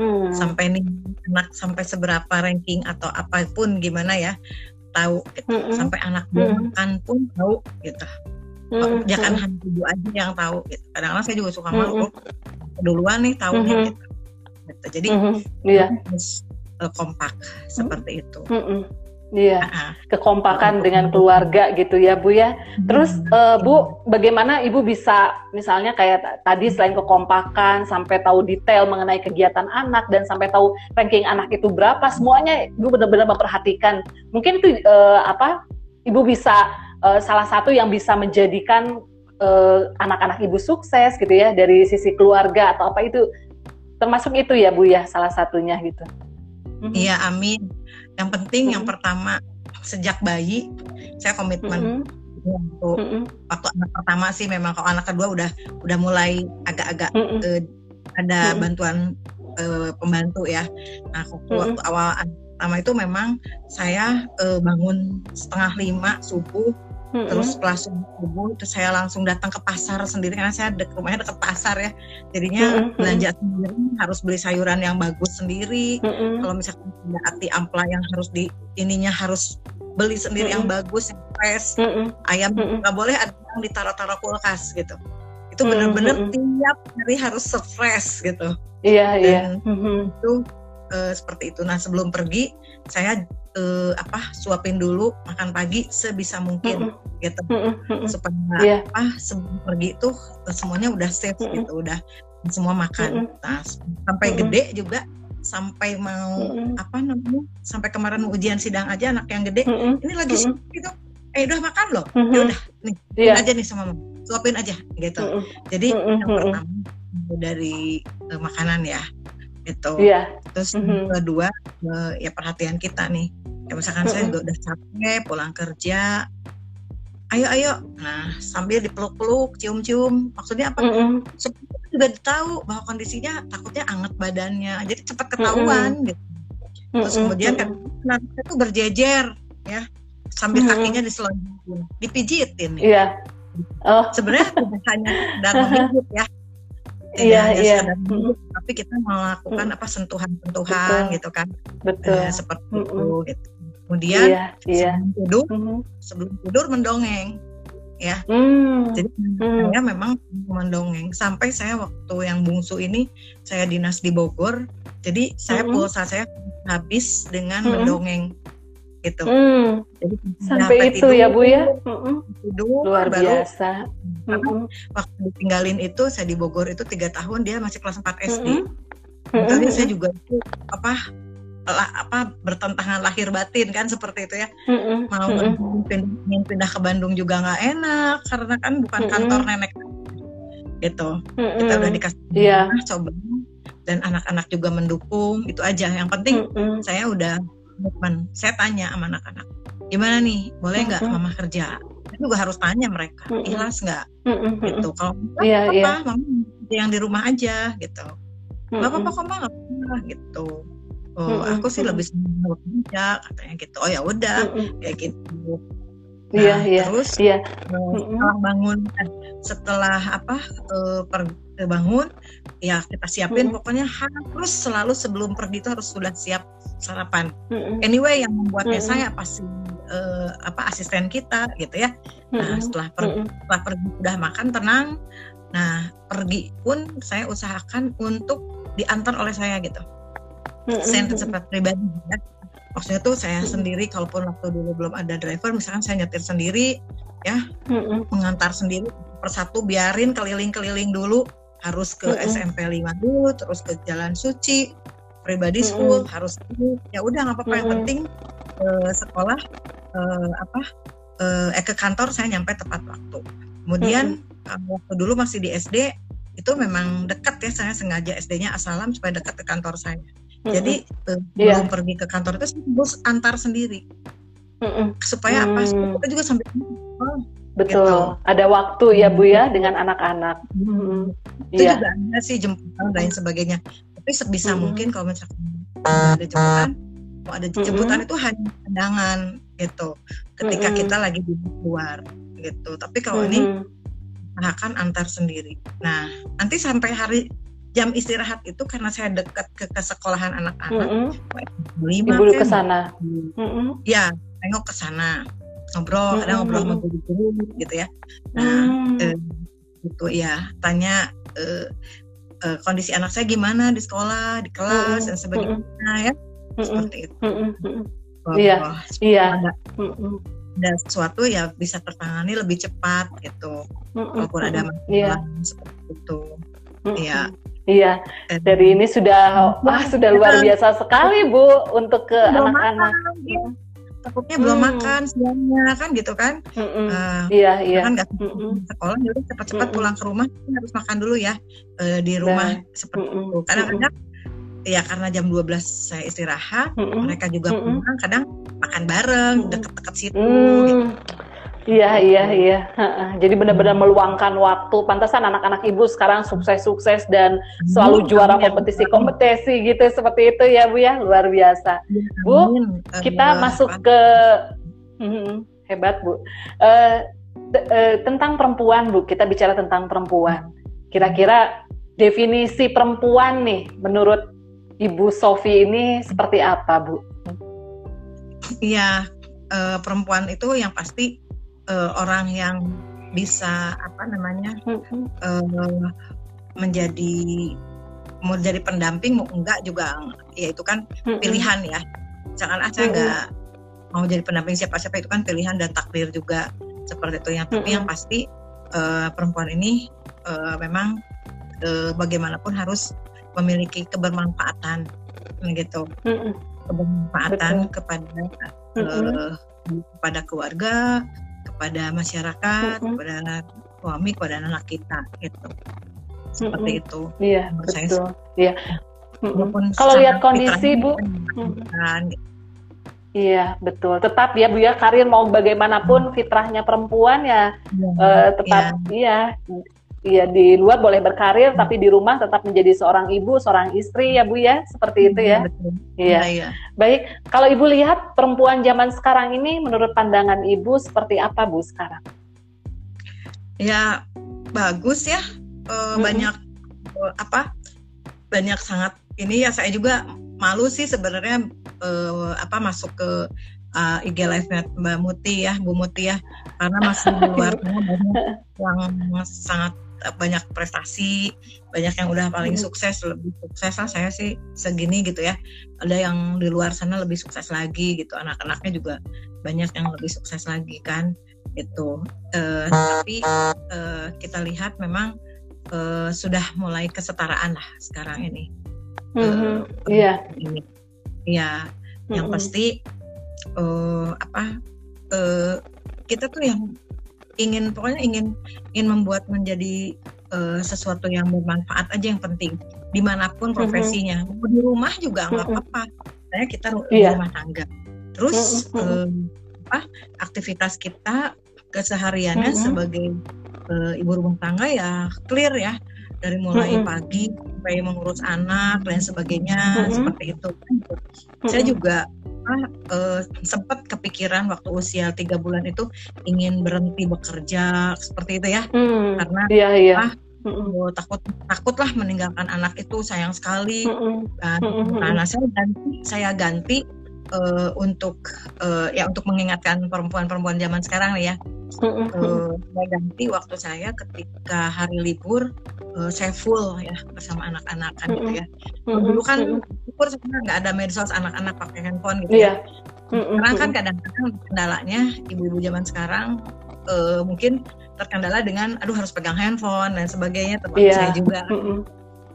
Mm. Sampai nih anak sampai seberapa ranking atau apa pun gimana ya tahu gitu. Mm -hmm. Sampai anak mm -hmm. makan pun tahu gitu hmm. jangan hanya ibu aja yang tahu gitu. kadang-kadang saya juga suka malu hmm. duluan nih tahunya hmm. gitu. gitu jadi hmm. yeah. harus uh, kompak hmm. seperti itu hmm. Iya, kekompakan dengan keluarga gitu ya Bu ya. Terus uh, Bu, bagaimana Ibu bisa misalnya kayak tadi selain kekompakan sampai tahu detail mengenai kegiatan anak dan sampai tahu ranking anak itu berapa, semuanya Ibu benar-benar memperhatikan. Mungkin itu uh, apa? Ibu bisa uh, salah satu yang bisa menjadikan uh, anak-anak ibu sukses gitu ya dari sisi keluarga atau apa itu termasuk itu ya Bu ya salah satunya gitu. Mhm. Iya mm amin. Yang penting mm-hmm. yang mhm. pertama sejak bayi saya komitmen mm-hmm. untuk mm-hmm. waktu anak pertama sih memang kalau anak kedua udah udah mulai agak-agak mm-hmm. uh, ada mm-hmm. bantuan uh, pembantu ya. Nah waktu, mm-hmm. waktu awal pertama itu memang saya uh, bangun setengah lima subuh hmm Terus setelah subuh itu saya langsung datang ke pasar sendiri karena saya dek, rumahnya dekat pasar ya. Jadinya mm-hmm. belanja sendiri harus beli sayuran yang bagus sendiri. Mm-hmm. Kalau misalkan ada ati ampla yang harus di ininya harus beli sendiri mm-hmm. yang bagus, yang fresh. Mm-hmm. Ayam nggak mm-hmm. boleh ada yang ditaruh-taruh kulkas gitu. Itu benar-benar mm-hmm. tiap hari harus fresh gitu. Iya, yeah, iya. Yeah. Mm-hmm. Itu uh, seperti itu. Nah, sebelum pergi saya uh, apa suapin dulu makan pagi sebisa mungkin mm -hmm. gitu mm -hmm. supaya yeah. apa sebelum pergi itu eh, semuanya udah safe mm -hmm. gitu udah semua makan mm -hmm. nah sampai mm -hmm. gede juga sampai mau mm -hmm. apa namanya sampai kemarin ujian sidang aja anak yang gede mm -hmm. ini lagi mm -hmm. gitu eh udah makan loh mm -hmm. ya udah nih yeah. aja nih sama mama suapin aja gitu mm -hmm. jadi mm -hmm. yang pertama dari uh, makanan ya gitu. Iya. Terus mm-hmm. kedua uh, ya perhatian kita nih. Ya misalkan saya juga udah capek pulang kerja, ayo ayo. Nah sambil dipeluk-peluk, cium-cium. Maksudnya apa? Mm-hmm. juga tahu bahwa kondisinya takutnya anget badannya, jadi cepat ketahuan gitu. Terus kemudian kan nanti itu berjejer ya sambil kakinya diselonjokin, dipijitin. Iya. Yeah. Oh. Sebenarnya hanya dan memijit ya iya iya tapi kita melakukan apa sentuhan-sentuhan gitu kan betul uh, seperti hmm. itu gitu kemudian iya, iya. sebelum tidur hmm. sebelum tidur mendongeng ya hmm. jadi hmm. saya memang mendongeng sampai saya waktu yang bungsu ini saya dinas di Bogor jadi saya hmm. pulsa saya habis dengan hmm. mendongeng gitu. Hmm. Jadi, Sampai itu tidur, ya Bu ya. Tidur, Luar baru, biasa. Hmm. Waktu ditinggalin itu saya di Bogor itu tiga tahun dia masih kelas 4 SD. Hmm. Tapi saya juga apa lah, apa bertentangan lahir batin kan seperti itu ya. Mm-hmm. Mau mm-hmm. pindah, pindah ke Bandung juga nggak enak karena kan bukan mm-hmm. kantor nenek gitu. Mm-hmm. Kita udah dikasih yeah. coba dan anak-anak juga mendukung itu aja. Yang penting mm-hmm. saya udah komitmen saya tanya sama anak-anak gimana nih boleh nggak mm-hmm. mama kerja saya juga harus tanya mereka mm-hmm. ikhlas nggak mm-hmm. gitu kalau yeah, apa yeah. mama yang di rumah aja gitu nggak mm-hmm. apa-apa kok mama gitu oh aku sih lebih senang bekerja katanya gitu oh ya udah kayak gitu Iya, nah, iya. Terus iya. setelah bangun eh, setelah apa uh, per, bangun ya kita siapin mm -hmm. pokoknya harus selalu sebelum pergi itu harus sudah siap sarapan. Mm -hmm. Anyway yang membuatnya mm -hmm. saya pasti uh, apa asisten kita gitu ya. Nah, mm -hmm. setelah pergi, mm -hmm. setelah pergi sudah makan tenang. Nah, pergi pun saya usahakan untuk diantar oleh saya gitu. Saya sempat pribadi ya. Maksudnya tuh saya sendiri kalaupun waktu dulu belum ada driver misalkan saya nyetir sendiri ya mengantar sendiri persatu biarin keliling-keliling dulu. Harus ke. SMP 5 dulu terus ke Jalan Suci pribadi school harus ya udah nggak apa-apa. Yang penting uh, sekolah uh, apa uh, eh ke kantor saya nyampe tepat waktu. Kemudian waktu dulu masih di SD itu memang dekat ya saya sengaja SD-nya Asalam supaya dekat ke kantor saya mm-hmm. jadi uh, yeah. belum pergi ke kantor itu harus antar sendiri mm-hmm. supaya apa supaya kita juga sampai oh, Betul. Gitu. Ada waktu ya Bu ya dengan anak-anak. Hmm. Itu yeah. juga ada sih jemputan dan lain sebagainya. Tapi sebisa hmm. mungkin kalau misalkan ada jemputan, mau ada jemputan hmm. itu hanya pandangan gitu. Ketika hmm. kita lagi di luar gitu. Tapi kalau hmm. ini akan antar sendiri. Nah, nanti sampai hari jam istirahat itu karena saya dekat ke, ke sekolahan anak-anak. Mm -hmm. Lima Ibu ke sana. Mm -hmm. Ya, tengok ke sana ngobrol hmm. ada ngobrol sama guru-guru gitu ya nah hmm. eh, gitu ya tanya eh, eh, kondisi anak saya gimana di sekolah di kelas hmm. dan sebagainya hmm. ya seperti itu hmm. iya iya ada, ada sesuatu ya bisa tertangani lebih cepat gitu hmm. walaupun ada masalah yeah. seperti itu hmm. Ya Iya, dari ini sudah wah sudah luar biasa sekali Bu untuk ke anak-anak. takutnya belum hmm. makan siangnya kan gitu kan? Uh, iya iya. kan nggak hmm. sekolah jadi cepat-cepat hmm. pulang ke rumah harus makan dulu ya uh, di rumah nah. seperti itu. Kadang-kadang ya karena jam 12 saya istirahat mereka juga pulang kadang makan bareng deket-deket situ hmm. gitu Iya iya iya. Jadi benar-benar meluangkan waktu. Pantasan anak-anak ibu sekarang sukses-sukses dan selalu juara kompetisi-kompetisi gitu seperti itu ya bu ya luar biasa. Bu, kita masuk ke hmm, hebat bu. Uh, uh, tentang perempuan bu, kita bicara tentang perempuan. Kira-kira definisi perempuan nih menurut Ibu Sofi ini seperti apa bu? Iya, uh, perempuan itu yang pasti uh, orang yang bisa apa namanya uh, menjadi mau jadi pendamping mau enggak juga ya itu kan pilihan ya. Jangan aja enggak mau jadi pendamping siapa-siapa itu kan pilihan dan takdir juga seperti itu yang tapi yang pasti uh, perempuan ini uh, memang uh, bagaimanapun harus memiliki kebermanfaatan gitu. Kebermanfaatan Betul. kepada uh, kepada keluarga kepada masyarakat, mm -hmm. kepada suami, kepada anak kita gitu. Seperti mm -hmm. itu. Iya, betul. Iya. Mm -hmm. Kalau lihat kondisi Bu, gitu. Iya betul. Tetap ya Bu ya karir mau bagaimanapun fitrahnya perempuan ya, ya uh, tetap iya. iya Iya di luar boleh berkarir tapi di rumah tetap menjadi seorang ibu, seorang istri ya Bu ya, seperti itu ya. Iya. Ya, ya. Baik, kalau Ibu lihat perempuan zaman sekarang ini menurut pandangan Ibu seperti apa Bu sekarang? Ya bagus ya, e, hmm. banyak e, apa? Banyak sangat ini ya saya juga malu sih sebenarnya e, apa masuk ke uh, IG live Mbak Muti ya, Bu Muti ya, karena masih di luar banyak yang sangat banyak prestasi banyak yang udah paling hmm. sukses lebih sukses lah saya sih segini gitu ya. Ada yang di luar sana lebih sukses lagi gitu. Anak-anaknya juga banyak yang lebih sukses lagi kan itu uh, tapi uh, kita lihat memang uh, sudah mulai kesetaraan lah sekarang ini. Mm-hmm. iya. ini. Ya mm-hmm. yang pasti uh, apa uh, kita tuh yang ingin pokoknya ingin ingin membuat menjadi uh, sesuatu yang bermanfaat aja yang penting di mana pun profesinya mm -hmm. di rumah juga nggak mm -hmm. apa-apa saya kita yeah. rumah tangga terus mm -hmm. uh, apa aktivitas kita kesehariannya mm -hmm. sebagai uh, ibu rumah tangga ya clear ya dari mulai mm -hmm. pagi sampai mengurus anak dan sebagainya mm -hmm. seperti itu. Mm -hmm. Saya juga uh, uh, sempat kepikiran waktu usia tiga bulan itu ingin berhenti bekerja seperti itu ya, mm, karena iya, iya. Ah, Oh, takut takutlah meninggalkan anak itu sayang sekali. Mm -hmm. Nah, saya ganti saya ganti uh, untuk uh, ya untuk mengingatkan perempuan-perempuan zaman sekarang ya. Mm-hmm. Uh, saya ganti waktu saya ketika hari libur uh, saya full ya bersama anak-anak kan gitu ya. Mm-hmm. Dulu kan syukur sebenarnya nggak ada medsos anak-anak pakai handphone gitu yeah. ya. Mm-hmm. Karena kan kadang-kadang kendalanya ibu-ibu zaman sekarang uh, mungkin terkendala dengan aduh harus pegang handphone dan sebagainya termasuk yeah. saya juga.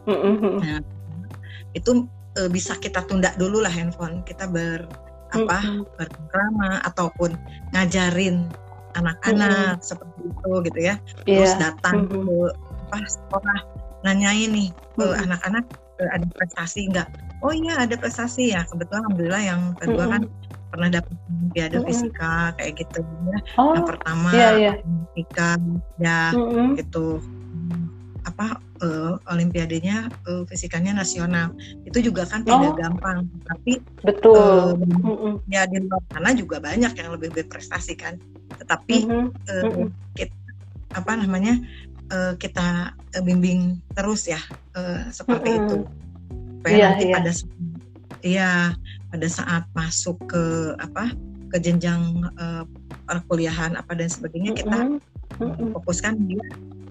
Nah, itu uh, bisa kita tunda dulu lah handphone kita ber apa mm-hmm. berkrama ataupun ngajarin anak-anak mm-hmm. seperti itu gitu ya yeah. terus datang mm-hmm. ke apa sekolah nanyain nih ke mm-hmm. anak-anak ada prestasi enggak oh iya ada prestasi ya kebetulan alhamdulillah yang kedua mm-hmm. kan pernah dapat olimpiade mm-hmm. fisika kayak gitu ya oh, yang pertama yeah, yeah. fisika ya mm-hmm. gitu apa uh, olimpiadenya uh, fisikanya nasional itu juga kan tidak oh. gampang tapi betul uh, mm-hmm. ya di luar sana juga banyak yang lebih berprestasi kan tetapi mm-hmm. Uh, mm-hmm. Kita, apa namanya uh, kita uh, bimbing terus ya uh, seperti mm-hmm. itu supaya yeah, nanti yeah. pada ya pada saat masuk ke apa ke jenjang uh, perkuliahan apa dan sebagainya mm-hmm. kita. Fokuskan dia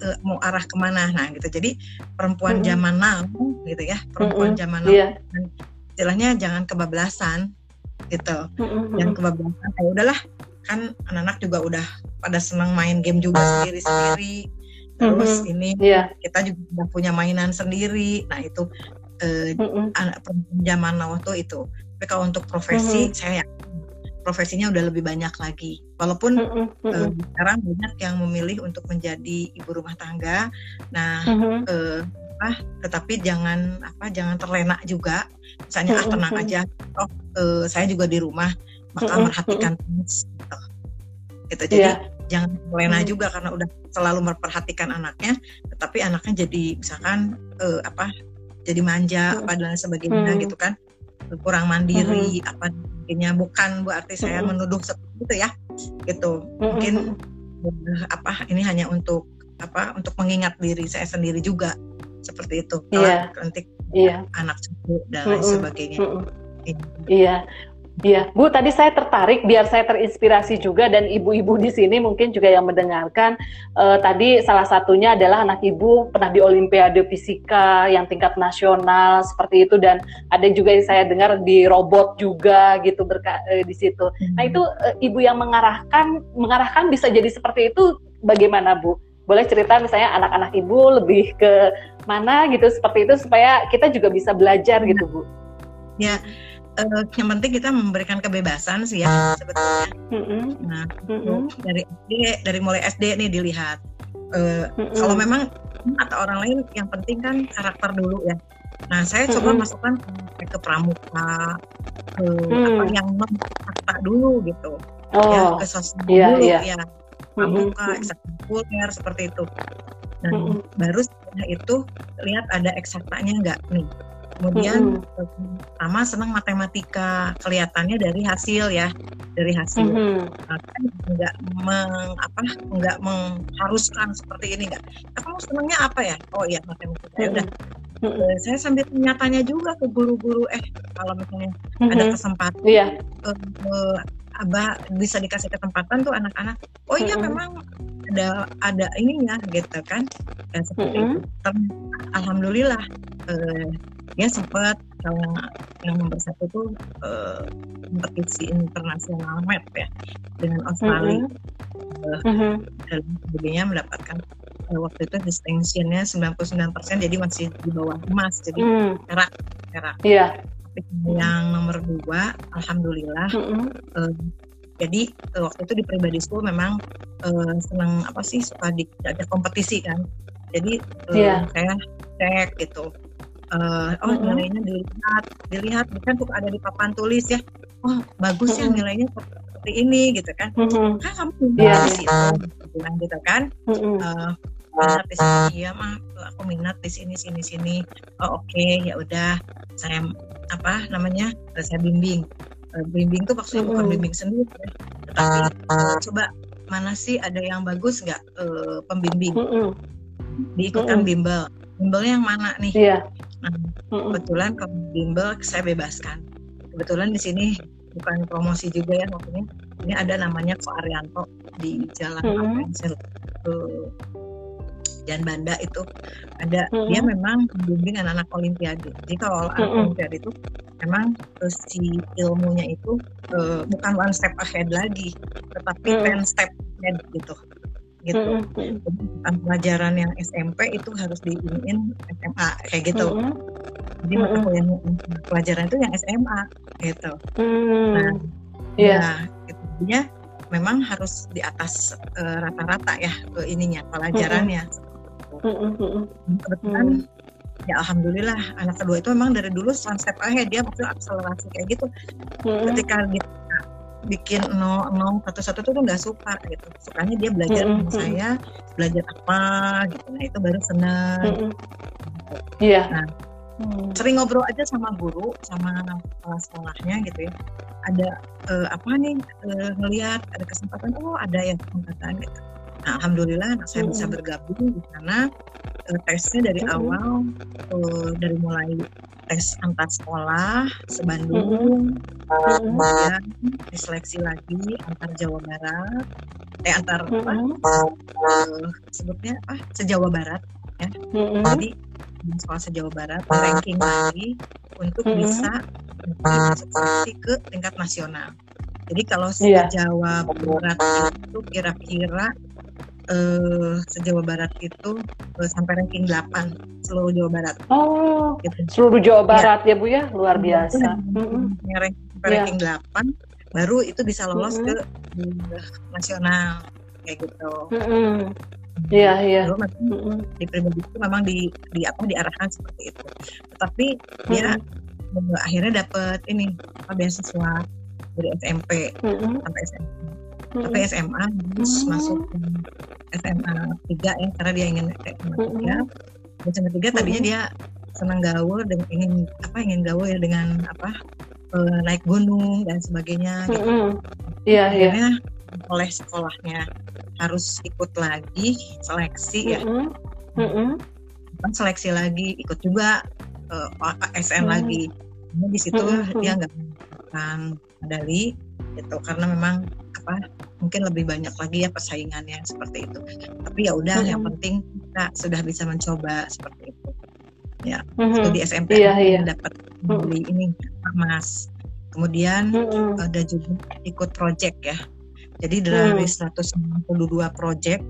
uh, mau arah ke mana nah gitu jadi perempuan mm-hmm. zaman now gitu ya perempuan mm-hmm. zaman now yeah. istilahnya jangan kebablasan gitu mm-hmm. yang kebablasan ya udahlah kan anak-anak juga udah pada senang main game juga sendiri-sendiri terus mm-hmm. ini yeah. kita juga udah punya mainan sendiri nah itu uh, mm-hmm. anak perempuan zaman now tuh itu tapi kalau untuk profesi mm-hmm. saya profesinya udah lebih banyak lagi. Walaupun mm -hmm. uh, sekarang banyak yang memilih untuk menjadi ibu rumah tangga. Nah, mm -hmm. uh, apa, tetapi jangan apa jangan terlena juga. Misalnya mm -hmm. ah tenang aja, oh uh, saya juga di rumah -hmm. merhatikan gitu. gitu. Jadi yeah. jangan terlena mm -hmm. juga karena udah selalu memperhatikan anaknya, tetapi anaknya jadi misalkan uh, apa jadi manja mm -hmm. apa dan sebagainya mm -hmm. gitu kan kurang mandiri mm -hmm. apa sebagainya bukan berarti mm -hmm. saya menuduh seperti itu ya gitu mungkin mm -hmm. apa ini hanya untuk apa untuk mengingat diri saya sendiri juga seperti itu yeah. nanti yeah. anak cucu dan lain mm -hmm. sebagainya mm -hmm. iya Iya, Bu, tadi saya tertarik biar saya terinspirasi juga dan ibu-ibu di sini mungkin juga yang mendengarkan. Uh, tadi salah satunya adalah anak ibu pernah di Olimpiade Fisika yang tingkat nasional seperti itu dan ada juga yang saya dengar di robot juga gitu berka uh, di situ. Nah itu uh, ibu yang mengarahkan mengarahkan bisa jadi seperti itu bagaimana Bu? Boleh cerita misalnya anak-anak ibu lebih ke mana gitu seperti itu supaya kita juga bisa belajar gitu Bu? Ya uh, yang penting kita memberikan kebebasan sih ya sebetulnya. Mm-hmm. Nah, mm-hmm. dari SD, dari mulai SD nih dilihat. Uh, mm-hmm. Kalau memang atau orang lain, yang penting kan karakter dulu ya. Nah, saya mm-hmm. coba masukkan ke, pramuka, ke mm. apa yang non dulu gitu, ya, oh. ya ke sosial yeah, dulu yeah. ya, pramuka, mm-hmm. seperti itu. Dan mm-hmm. baru setelah itu lihat ada eksaktanya nggak nih kemudian mm-hmm. sama senang matematika kelihatannya dari hasil ya dari hasil mm-hmm. kan nggak meng, apa nggak mengharuskan seperti ini nggak kamu senangnya apa ya oh iya matematika mm-hmm. ya udah mm-hmm. saya sambil tanya-tanya juga ke guru-guru eh kalau misalnya mm-hmm. ada kesempatan yeah. uh, uh, abah bisa dikasih kesempatan tuh anak-anak oh iya mm-hmm. memang ada ada ininya gitu kan dan seperti mm-hmm. itu alhamdulillah uh, ya sempat kalau yang nomor satu itu uh, kompetisi internasional map ya dengan Australia mm -hmm. uh, dan sebagainya mendapatkan uh, waktu itu distinctionnya 99% jadi masih di bawah emas jadi mm. perak perak yeah. yang nomor dua alhamdulillah mm -hmm. uh, jadi uh, waktu itu di pribadi school memang uh, senang apa sih suka di, ada kompetisi kan jadi uh, yeah. saya cek gitu uh, oh nilainya dilihat dilihat kan tuh ada di papan tulis ya. Oh bagus ya nilainya seperti ini gitu kan. Kan kamu yeah. di situ bilang gitu kan? Mm-hmm. uh, minat di sini ya mah aku minat di sini sini sini. Oh oke okay, ya udah. Saya apa namanya saya bimbing. Uh, bimbing tuh maksudnya bukan bimbing sendiri ya. tapi uh, coba mana sih ada yang bagus nggak uh, pembimbing? Mm-hmm. diikutkan bimbel bimbelnya yang mana nih yeah. Nah, kebetulan kalau bimbel saya bebaskan. Kebetulan di sini bukan promosi juga ya maksudnya. Ini ada namanya Ko Arianto di Jalan mm -hmm. Jan Banda itu ada mm-hmm. dia memang membimbing anak-anak olimpiade. Jadi kalau anak olimpiade itu memang uh, si ilmunya itu uh, bukan one step ahead lagi, tetapi mm-hmm. ten step ahead gitu. Gitu. Mm-hmm. Jadi pelajaran yang SMP itu harus diinin SMA kayak gitu. Mm-hmm. Jadi mm-hmm. mata kuliah pelajaran itu yang SMA gitu. Mm-hmm. Nah, yeah. ya, itu memang harus di atas uh, rata-rata ya ke ininya pelajarannya. Kebetulan ya alhamdulillah anak kedua itu memang dari dulu step ahead dia maksudnya akselerasi kayak gitu. Ketika dia bikin nol nol satu satu tuh nggak suka gitu. Sukanya dia belajar sama saya, belajar apa gitu. Nah itu baru senang. Iya. Nah, hmm. sering ngobrol aja sama guru sama kepala sekolahnya gitu ya ada uh, apa nih uh, ngelihat ada kesempatan oh ada yang kesempatan gitu nah, alhamdulillah anak saya hmm. bisa bergabung di sana uh, tesnya dari hmm. awal uh, dari mulai tes antar sekolah sebandung hmm. kemudian diseleksi lagi antar Jawa Barat eh antar hmm. apa uh, sebutnya apa sejawa Barat ya hmm. jadi sekolah se-Jawa Barat ranking lagi untuk hmm. bisa masuk ke tingkat nasional. Jadi kalau yeah. Jawa Barat itu kira-kira uh, se-Jawa Barat itu uh, sampai ranking 8 seluruh Jawa Barat. Oh, gitu. seluruh Jawa iya. Barat ya. ya Bu ya, luar iya, biasa. Mm-hmm. Ranking, sampai yeah. ranking 8 baru itu bisa lolos mm-hmm. ke uh, nasional kayak gitu. Mm-hmm. Iya iya. di pribadi itu memang di di apa diarahkan seperti itu. Tetapi dia mm-hmm. akhirnya dapat ini apa beasiswa dari SMP mm-hmm. sampai SMA. Mm-hmm. Sampai SMA terus mm-hmm. masuk SMA tiga ya karena dia ingin SMA tiga. Mm-hmm. SMA tiga tadinya dia senang gaul dan ingin apa ingin gaul ya dengan apa uh, naik gunung dan sebagainya. Gitu. Iya iya. Akhirnya oleh sekolahnya harus ikut lagi seleksi ya mm -hmm. seleksi lagi ikut juga uh, eh, SN mm -hmm. lagi nah, di situ mm -hmm. dia nggak mendapatkan medali gitu karena memang apa mungkin lebih banyak lagi ya persaingannya seperti itu tapi ya udah mm -hmm. yang penting kita sudah bisa mencoba seperti itu ya mm -hmm. di SMP yeah, yeah. dapat mm -hmm. ini emas kemudian mm -hmm. ada juga ikut project ya jadi dari hmm. 192 project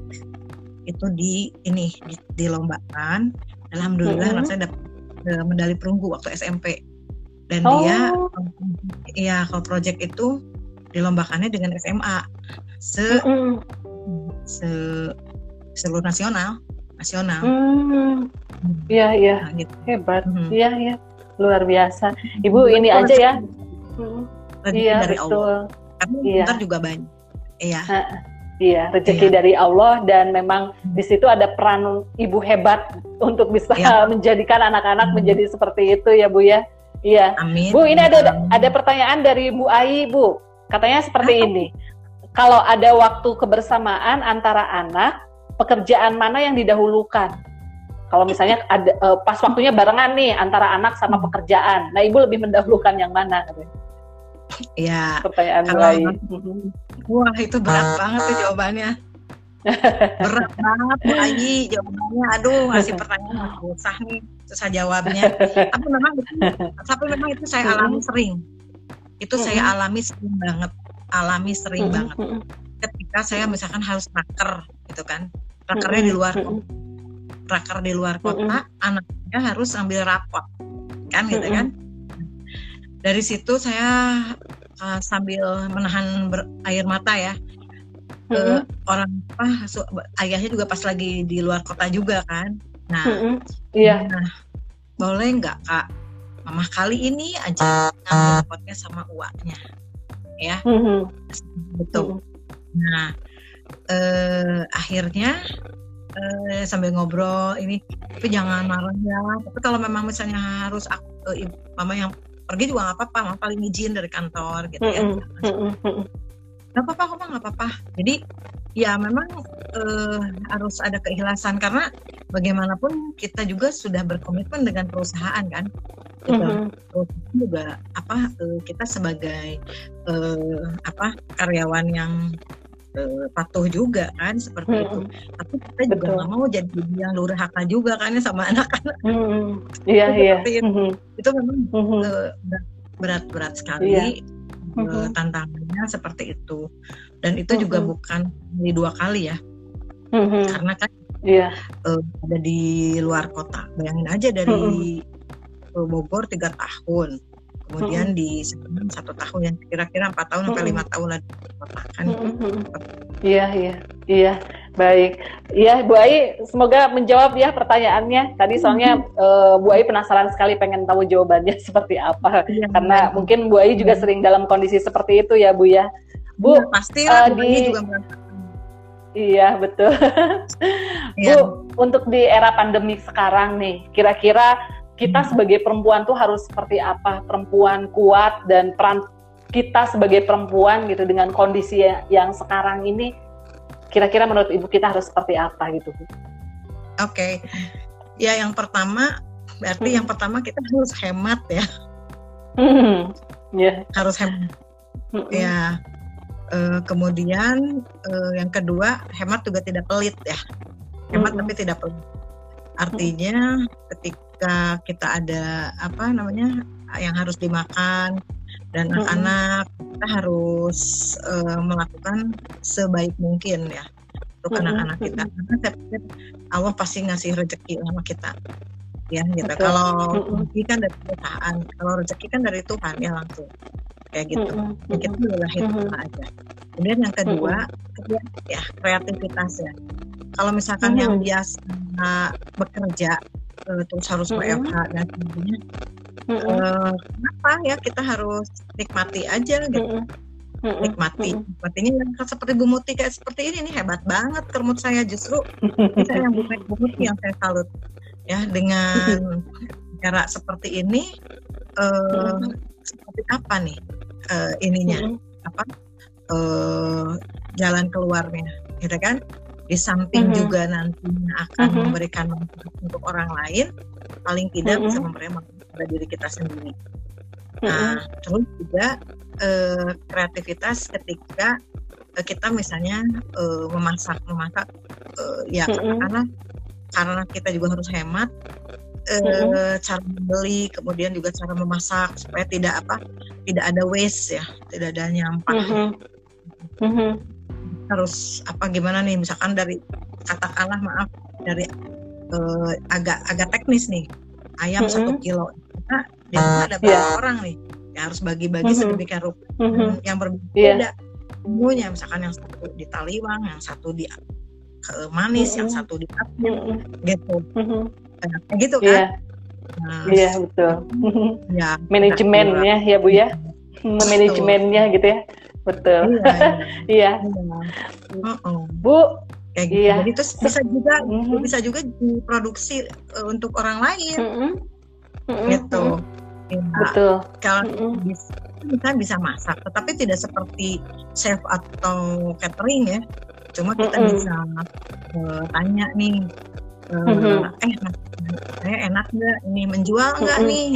itu di ini di, dilombakan. Alhamdulillah hmm. anak saya dapat uh, medali perunggu waktu SMP. Dan oh. dia ya kalau project itu dilombakannya dengan SMA se se seluruh nasional nasional. Hmm. Iya iya nah, gitu. hebat. Hmm. Iya iya luar biasa. Ibu ini aja ya. Hmm. Iya dari betul. Allah. Tapi iya. ntar juga banyak Iya. Iya, rezeki iya. dari Allah dan memang di situ ada peran ibu hebat untuk bisa iya. menjadikan anak-anak menjadi seperti itu ya Bu ya. Iya. Amin. Bu, ini ada ada pertanyaan dari Bu Ai, Bu. Katanya seperti Apa? ini. Kalau ada waktu kebersamaan antara anak, pekerjaan mana yang didahulukan? Kalau misalnya ada uh, pas waktunya barengan nih antara anak sama pekerjaan. Nah, Ibu lebih mendahulukan yang mana? Iya. Pertanyaan kalau, Wah itu berat banget tuh jawabannya. berat banget Bu Ayi jawabannya. Aduh ngasih pertanyaan susah nih, susah jawabnya. Tapi memang itu, tapi memang itu saya alami sering. Itu saya alami sering banget, alami sering banget. Ketika saya misalkan harus raker gitu kan, rakernya di luar kota, raker di luar kota, anaknya harus ambil rapot, kan gitu kan. Dari situ saya uh, sambil menahan ber, air mata ya ke mm-hmm. orang apa su, ayahnya juga pas lagi di luar kota juga kan. Nah mm-hmm. yeah. nah boleh nggak kak? Mama kali ini aja ngambil potnya sama uaknya ya. Mm-hmm. betul. Mm-hmm. nah eh, akhirnya eh, sambil ngobrol ini tapi jangan marah ya. Tapi kalau memang misalnya harus aku, eh, mama yang pergi juga nggak apa-apa. Mama paling izin dari kantor gitu ya. Nggak apa-apa kok nggak apa-apa. Jadi ya memang uh, harus ada keikhlasan karena bagaimanapun kita juga sudah berkomitmen dengan perusahaan kan gitu. mm-hmm. juga apa uh, kita sebagai uh, apa karyawan yang uh, patuh juga kan seperti hmm. itu. Tapi kita juga nggak mau jadi yang durhaka juga kan ya sama anak-anak. Hmm. Iya iya. Itu. Hmm. itu memang hmm. berat-berat sekali. Iya. Uh, tantangannya seperti itu dan itu hmm. juga bukan di dua kali ya. Hmm. karena kan yeah. uh, ada di luar kota. Bayangin aja dari hmm. Bogor tiga tahun. Kemudian hmm. di satu tahun. Yang kira-kira empat tahun sampai lima tahun lah kan? Iya iya. Iya. Baik. Iya Bu Ai semoga menjawab ya pertanyaannya. Tadi soalnya uh, Bu Ai penasaran sekali pengen tahu jawabannya seperti apa. Ya, karena mungkin Bu Ai juga sering dalam kondisi seperti itu ya Bu ya Bu ya, pasti uh, di juga Iya betul. Ya. Bu, untuk di era pandemi sekarang nih, kira-kira kita hmm. sebagai perempuan tuh harus seperti apa perempuan kuat dan peran kita sebagai perempuan gitu dengan kondisi yang sekarang ini kira-kira menurut ibu kita harus seperti apa gitu Oke, okay. ya yang pertama berarti hmm. yang pertama kita harus hemat ya. Hmm. Yeah. Harus hemat. Hmm. Ya. Uh, kemudian uh, yang kedua hemat juga tidak pelit ya. Hemat hmm. tapi tidak pelit. Artinya ketika ketika kita ada apa namanya yang harus dimakan dan anak-anak kita harus uh, melakukan sebaik mungkin ya untuk anak-anak kita. Karena saya pikir Allah pasti ngasih rezeki sama kita. Ya gitu. Betul. kalau rezeki kan dari perusahaan kalau rezeki kan dari Tuhan ya langsung kayak gitu mm kita boleh itu aja kemudian yang kedua ya kreativitas ya kalau misalkan yang biasa bekerja uh, terus harus mm -hmm. WFH dan sebagainya. Mm -hmm. uh, kenapa ya kita harus nikmati aja gitu. Mm -hmm. Nikmati, mm -hmm. artinya yang seperti Bu Muti kayak seperti ini nih hebat banget kermut saya justru saya yang Bu, Bu Muti yang saya salut ya dengan cara seperti ini uh, apa nih uh, ininya mm -hmm. apa uh, jalan keluarnya gitu kan di samping mm-hmm. juga nantinya akan mm-hmm. memberikan manfaat untuk orang lain paling tidak mm-hmm. bisa memberikan manfaat pada diri kita sendiri mm-hmm. nah terus juga uh, kreativitas ketika kita misalnya memasak memasak ya mm-hmm. karena karena kita juga harus hemat mm-hmm. cara membeli kemudian juga cara memasak supaya tidak apa tidak ada waste ya tidak ada nyampah mm-hmm. Mm-hmm harus apa gimana nih misalkan dari katakanlah maaf dari uh, agak agak teknis nih ayam satu mm -hmm. kilo nah, di ada berapa yeah. orang nih yang harus bagi-bagi mm -hmm. sedemikian rupa mm -hmm. yang berbeda yeah. semuanya misalkan yang satu di taliwang yang satu di ke manis mm -hmm. yang satu di apa mm -hmm. gitu mm gitu kan yeah. Nah, iya betul. Ya, manajemennya ya bu ya, manajemennya gitu ya betul iya, iya. iya. bu kayak gitu. Iya. Jadi terus bisa juga mm-hmm. bisa juga diproduksi uh, untuk orang lain. Mm-hmm. Mm-hmm. Gitu. Ya, Betul. Kalau mm-hmm. bisa kita bisa masak, tetapi tidak seperti chef atau catering ya. Cuma kita mm-hmm. bisa uh, tanya nih, uh, mm-hmm. eh saya enak nggak ini menjual nggak mm-hmm. nih?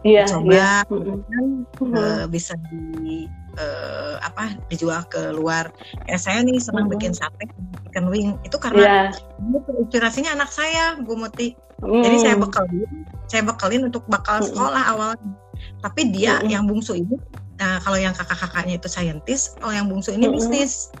Ya, yeah, coba yeah. Mm-hmm. Uh, bisa di uh, apa dijual ke luar. Ya saya nih senang mm -hmm. bikin sate chicken wing itu karena yeah. inspirasinya anak saya Bu Muti. Mm. Jadi saya bekalin, saya bekalin untuk bakal sekolah mm. awalnya. Tapi dia mm. yang bungsu ini, nah kalau yang kakak-kakaknya itu saintis, kalau yang bungsu ini mm. bisnis.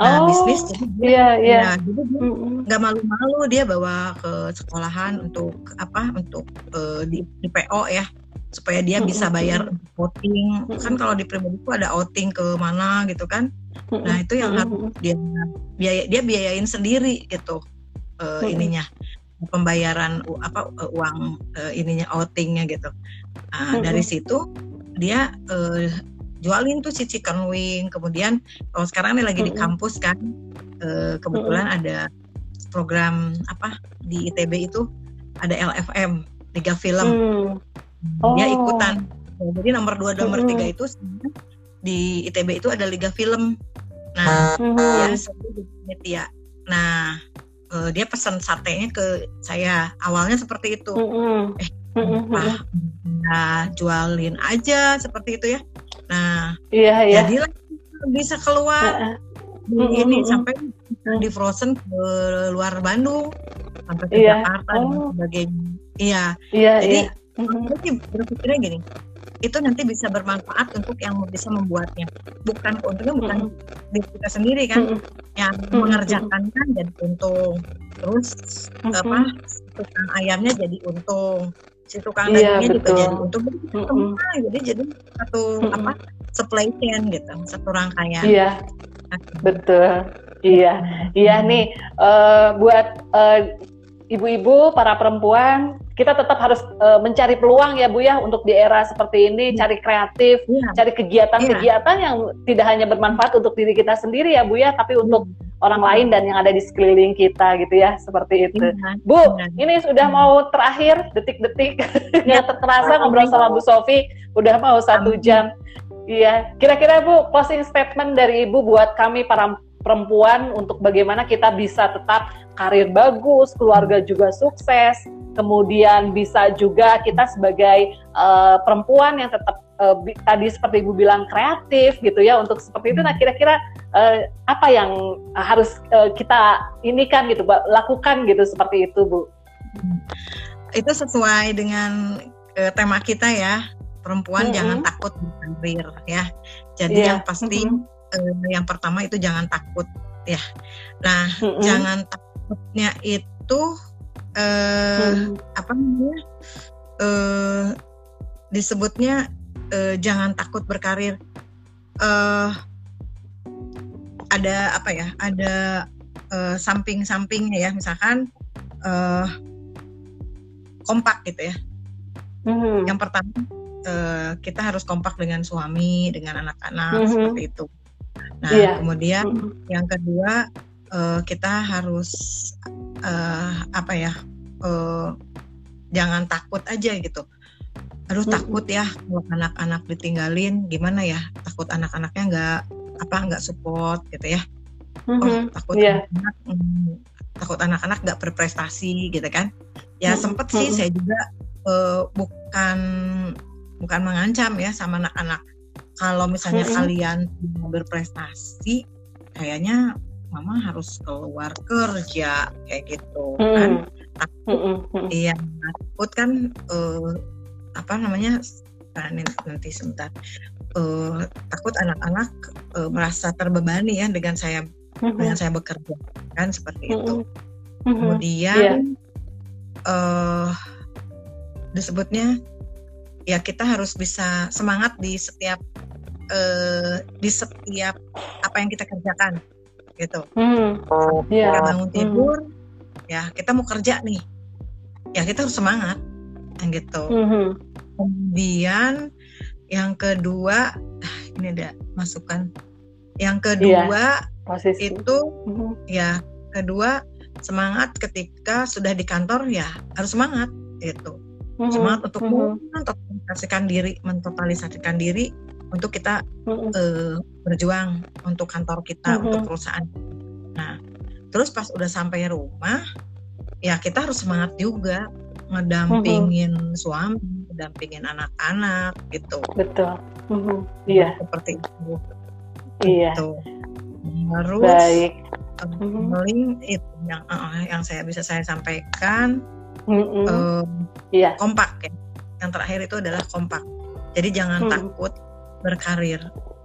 Nah, oh, bisnis. Ya, jadi dia nggak malu-malu dia bawa ke sekolahan untuk apa? Untuk uh, di, di PO ya supaya dia bisa bayar outing kan kalau di pribadi itu ada outing ke mana gitu kan. Nah itu yang harus dia biaya dia biayain sendiri gitu uh, ininya. Pembayaran apa uang uh, ininya outingnya gitu. Nah, dari situ dia uh, jualin tuh si chicken wing. Kemudian kalau sekarang ini lagi di kampus kan uh, kebetulan ada program apa di ITB itu ada LFM Liga Film. Oh. dia ikutan. Jadi nomor dua nomor hmm. tiga itu di ITB itu ada liga film. Nah hmm. dia ya nah uh, dia pesan satenya ke saya. Awalnya seperti itu. Hmm. eh hmm. ah, nah, jualin aja seperti itu ya nah iya iya jadi bisa keluar ini mm -hmm. sampai di frozen ke luar Bandung sampai ke yeah. Jakarta oh. dan sebagainya. Iya. Iya. Jadi -hmm. berpikirnya gini, itu nanti bisa bermanfaat untuk yang bisa membuatnya. Bukan untungnya bukan mm -hmm. diri kita sendiri kan, mm -hmm. yang mm -hmm. mengerjakan kan jadi untung. Terus mm -hmm. apa tukang ayamnya jadi untung, si tukang iya, dagingnya juga jadi untung. Jadi, mm -hmm. jadi jadi satu mm -hmm. apa supply chain gitu, satu rangkaian. Iya, betul. Iya, iya nih uh, buat uh, ibu-ibu, para perempuan, kita tetap harus uh, mencari peluang ya Bu ya untuk di era seperti ini, ya. cari kreatif, ya. cari kegiatan-kegiatan ya. yang tidak hanya bermanfaat untuk diri kita sendiri ya Bu ya, tapi untuk ya. Orang lain dan yang ada di sekeliling kita gitu ya, seperti itu. Ya. Bu, ya. ini sudah mau terakhir detik-detik ya. terasa ngobrol sama Bu Sofi, udah mau satu jam. Iya, kira-kira Bu closing statement dari Ibu buat kami para perempuan untuk bagaimana kita bisa tetap karir bagus, keluarga juga sukses, kemudian bisa juga kita sebagai uh, perempuan yang tetap uh, tadi seperti ibu bilang kreatif gitu ya untuk seperti itu. Nah kira-kira uh, apa yang harus uh, kita ini kan gitu, lakukan gitu seperti itu bu? Itu sesuai dengan uh, tema kita ya perempuan mm -hmm. jangan takut karir ya. Jadi yeah. yang pasti mm -hmm uh, yang pertama itu jangan takut ya. Nah, mm-hmm. jangan takutnya itu uh, mm. apa namanya? Uh, disebutnya uh, jangan takut berkarir. Uh, ada apa ya? Ada uh, samping-sampingnya ya, misalkan uh, kompak gitu ya. Mm-hmm. Yang pertama uh, kita harus kompak dengan suami, dengan anak-anak mm-hmm. seperti itu. Nah, iya. kemudian mm-hmm. yang kedua uh, kita harus uh, apa ya? Uh, jangan takut aja gitu. Aduh mm-hmm. takut ya kalau anak-anak ditinggalin gimana ya? Takut anak-anaknya nggak apa nggak support gitu ya. Mm-hmm. Oh, takut yeah. anak mm, takut anak-anak nggak berprestasi gitu kan. Ya mm-hmm. sempet sih mm-hmm. saya juga uh, bukan bukan mengancam ya sama anak-anak kalau misalnya mm-hmm. kalian mau berprestasi kayaknya mama harus keluar kerja kayak gitu mm-hmm. kan takut iya takut kan uh, apa namanya nanti sebentar uh, takut anak-anak uh, merasa terbebani ya dengan saya mm-hmm. dengan saya bekerja kan seperti mm-hmm. itu mm-hmm. kemudian yeah. uh, disebutnya ya kita harus bisa semangat di setiap uh, di setiap apa yang kita kerjakan gitu. Hmm. Yeah. Kita bangun hmm. tidur, hmm. ya kita mau kerja nih, ya kita harus semangat, gitu. Hmm. Kemudian yang kedua, ah, ini ada masukan. Yang kedua yeah. itu hmm. ya kedua semangat ketika sudah di kantor ya harus semangat gitu. Hmm. Semangat untuk hmm. mentotalisasikan diri, mentotalisasikan diri untuk kita mm-hmm. uh, berjuang untuk kantor kita mm-hmm. untuk perusahaan. Nah, terus pas udah sampai rumah, ya kita harus semangat juga ngedampingin mm-hmm. suami, ngedampingin anak-anak gitu. Betul. Mm-hmm. Iya. Seperti itu. Iya. Gitu. Terus Baik. Mm-hmm. itu yang uh, yang saya bisa saya sampaikan. Mm-hmm. Uh, iya. Kompak ya. Yang terakhir itu adalah kompak. Jadi jangan mm-hmm. takut berkarir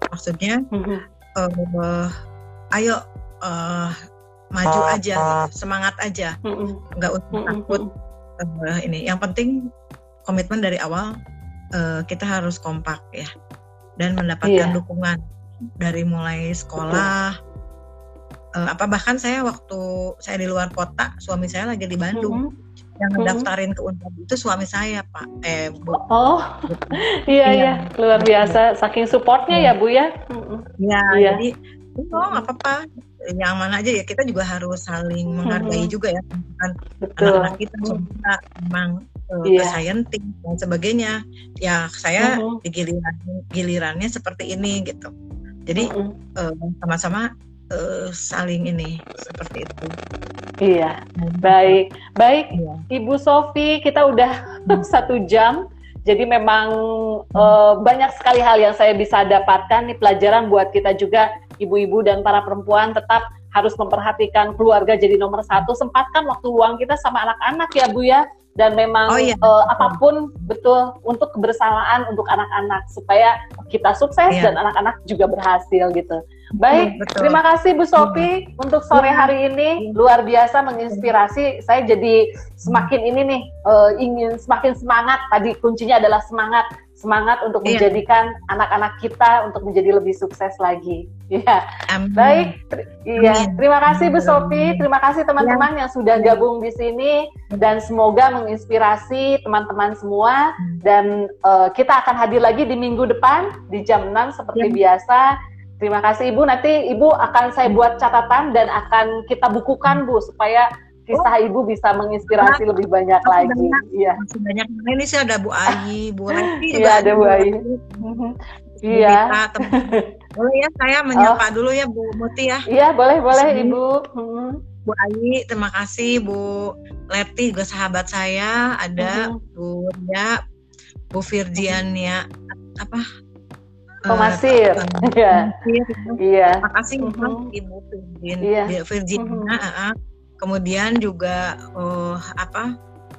maksudnya mm-hmm. uh, ayo uh, maju aja semangat aja mm-hmm. nggak usah mm-hmm. takut uh, ini yang penting komitmen dari awal uh, kita harus kompak ya dan mendapatkan yeah. dukungan dari mulai sekolah uh, apa bahkan saya waktu saya di luar kota suami saya lagi di Bandung. Mm-hmm. Yang ngedaftarin ke Unpad itu suami saya pak. Eh bu. Oh iya iya. luar biasa saking supportnya ya, ya bu ya? Iya ya. jadi oh nggak apa-apa yang mana aja ya kita juga harus saling menghargai hmm. juga ya kan anak-anak kita juga memang uh, yeah. scientist dan sebagainya ya saya hmm. di giliran gilirannya seperti ini gitu jadi hmm. uh, sama-sama uh, saling ini seperti itu. Iya, baik, baik, iya. Ibu Sofi, kita udah satu jam, jadi memang uh, banyak sekali hal yang saya bisa dapatkan nih pelajaran buat kita juga ibu-ibu dan para perempuan tetap harus memperhatikan keluarga jadi nomor satu. Sempatkan waktu luang kita sama anak-anak ya Bu ya. Dan memang oh, iya. uh, apa pun betul untuk kebersamaan untuk anak-anak supaya kita sukses iya. dan anak-anak juga berhasil gitu. Baik, betul. terima kasih Bu Sofi hmm. untuk sore hari ini luar biasa menginspirasi. Saya jadi semakin ini nih uh, ingin semakin semangat. Tadi kuncinya adalah semangat semangat untuk iya. menjadikan anak-anak kita untuk menjadi lebih sukses lagi. Iya. Baik. Iya. Terima kasih Bu Sofi. Terima kasih teman-teman ya. yang sudah gabung di sini dan semoga menginspirasi teman-teman semua dan uh, kita akan hadir lagi di minggu depan di jam 6 seperti ya. biasa. Terima kasih Ibu. Nanti Ibu akan saya buat catatan dan akan kita bukukan Bu supaya kisah oh. ibu bisa menginspirasi nah, lebih banyak lagi. Banyak, iya. Masih banyak. Nah, ini sih ada Bu Ayi, Bu Lesti Iya, ada Bu Ayi. Iya. Boleh ya saya menyapa oh. dulu ya Bu Muti ya. Iya, boleh boleh Sini. Ibu. Hmm. Bu Ayi, terima kasih Bu Leti juga sahabat saya, ada hmm. Bu ya, Bu Virgiania apa Pemasir. Uh, iya. Iya. Terima kasih -hmm. Ibu Virginia. Iya. Virginia. Mm -hmm kemudian juga uh, apa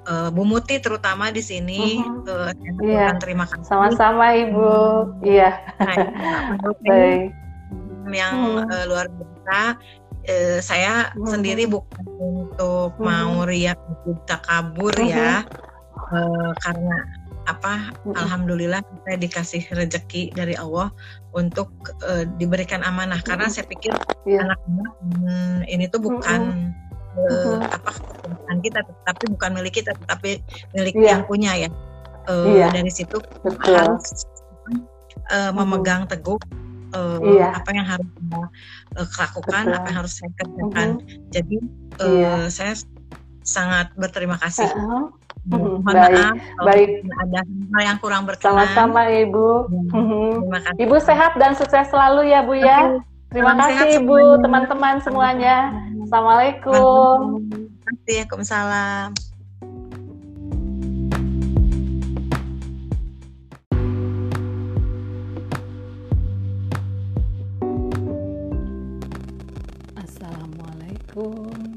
uh, Bu Muti terutama di sini uh, iya. terima kasih sama-sama Ibu iya nah, baik yang hmm. uh, luar biasa uh, saya hmm. sendiri bukan untuk hmm. mau riak kita kabur hmm. ya uh, karena apa hmm. alhamdulillah saya dikasih rezeki dari Allah untuk uh, diberikan amanah karena saya pikir yeah. anak-anak hmm, ini tuh bukan hmm uh, apa kepunyaan kita tapi bukan milik kita tetapi milik yeah. yang punya ya uh, yeah. dari situ Betul. harus uh, memegang teguh uh, yeah. apa yang harus kita uh, lakukan Betul. apa yang harus saya kerjakan uh-huh. jadi uh, yeah. saya sangat berterima kasih uh-huh. Mohon baik, maaf baik. ada hal yang kurang berkenan. Sama-sama Ibu. Terima kasih. Ibu sehat dan sukses selalu ya Bu ya. Terima kasih Ibu, teman-teman semuanya. Assalamualaikum. Waalaikumsalam. Assalamualaikum.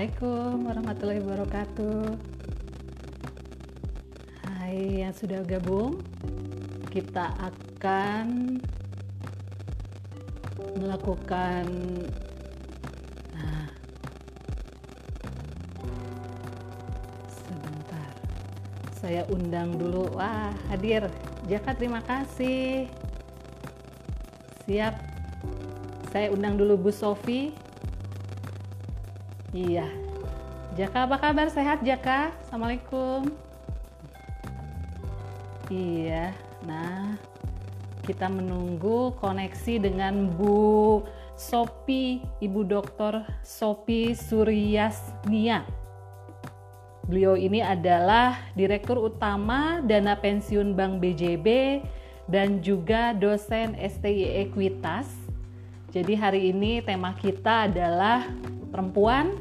Assalamualaikum warahmatullahi wabarakatuh. Hai yang sudah gabung Kita akan Melakukan Nah Sebentar. Saya undang dulu. Wah hadir. Jaka terima kasih. Siap. Saya undang dulu Bu Sofi Iya. Jaka apa kabar? Sehat Jaka? Assalamualaikum. Iya. Nah, kita menunggu koneksi dengan Bu Sopi, Ibu Dokter Sopi Suryasnia. Beliau ini adalah Direktur Utama Dana Pensiun Bank BJB dan juga dosen STI Ekuitas. Jadi hari ini tema kita adalah perempuan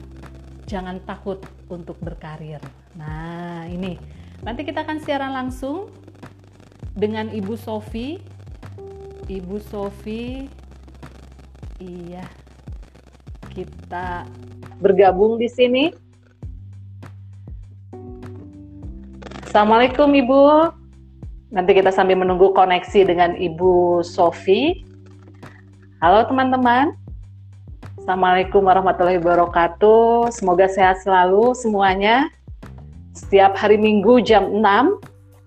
jangan takut untuk berkarir. Nah, ini nanti kita akan siaran langsung dengan Ibu Sofi. Ibu Sofi, iya, kita bergabung di sini. Assalamualaikum Ibu. Nanti kita sambil menunggu koneksi dengan Ibu Sofi. Halo teman-teman. Assalamualaikum warahmatullahi wabarakatuh. Semoga sehat selalu semuanya. Setiap hari Minggu jam 6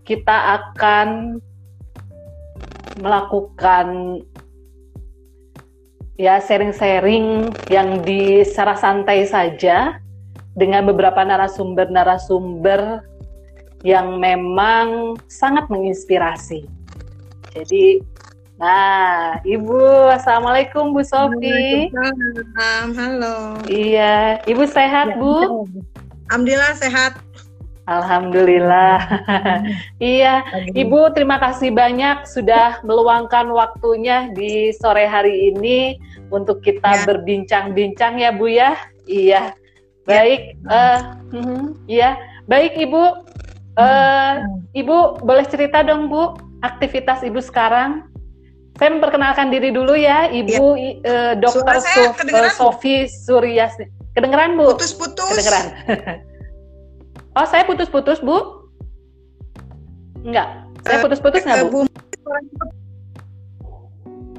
kita akan melakukan ya sharing-sharing yang di secara santai saja dengan beberapa narasumber-narasumber yang memang sangat menginspirasi. Jadi Nah, Ibu, Assalamualaikum Bu Sofi. Halo. Iya, Ibu sehat ya, Bu? Alhamdulillah sehat. Alhamdulillah. iya, Ibu terima kasih banyak sudah meluangkan waktunya di sore hari ini untuk kita ya. berbincang-bincang ya Bu ya. Iya. Baik, ya. Uh, uh, iya. Baik Ibu, uh, Ibu boleh cerita dong Bu aktivitas Ibu sekarang? Saya memperkenalkan diri dulu ya, Ibu ya. Dokter Sofi Suryas. Kedengeran Bu? Putus-putus. Kedengeran. Oh, saya putus-putus, Bu? Enggak. Saya eh, putus-putus nggak, Bu?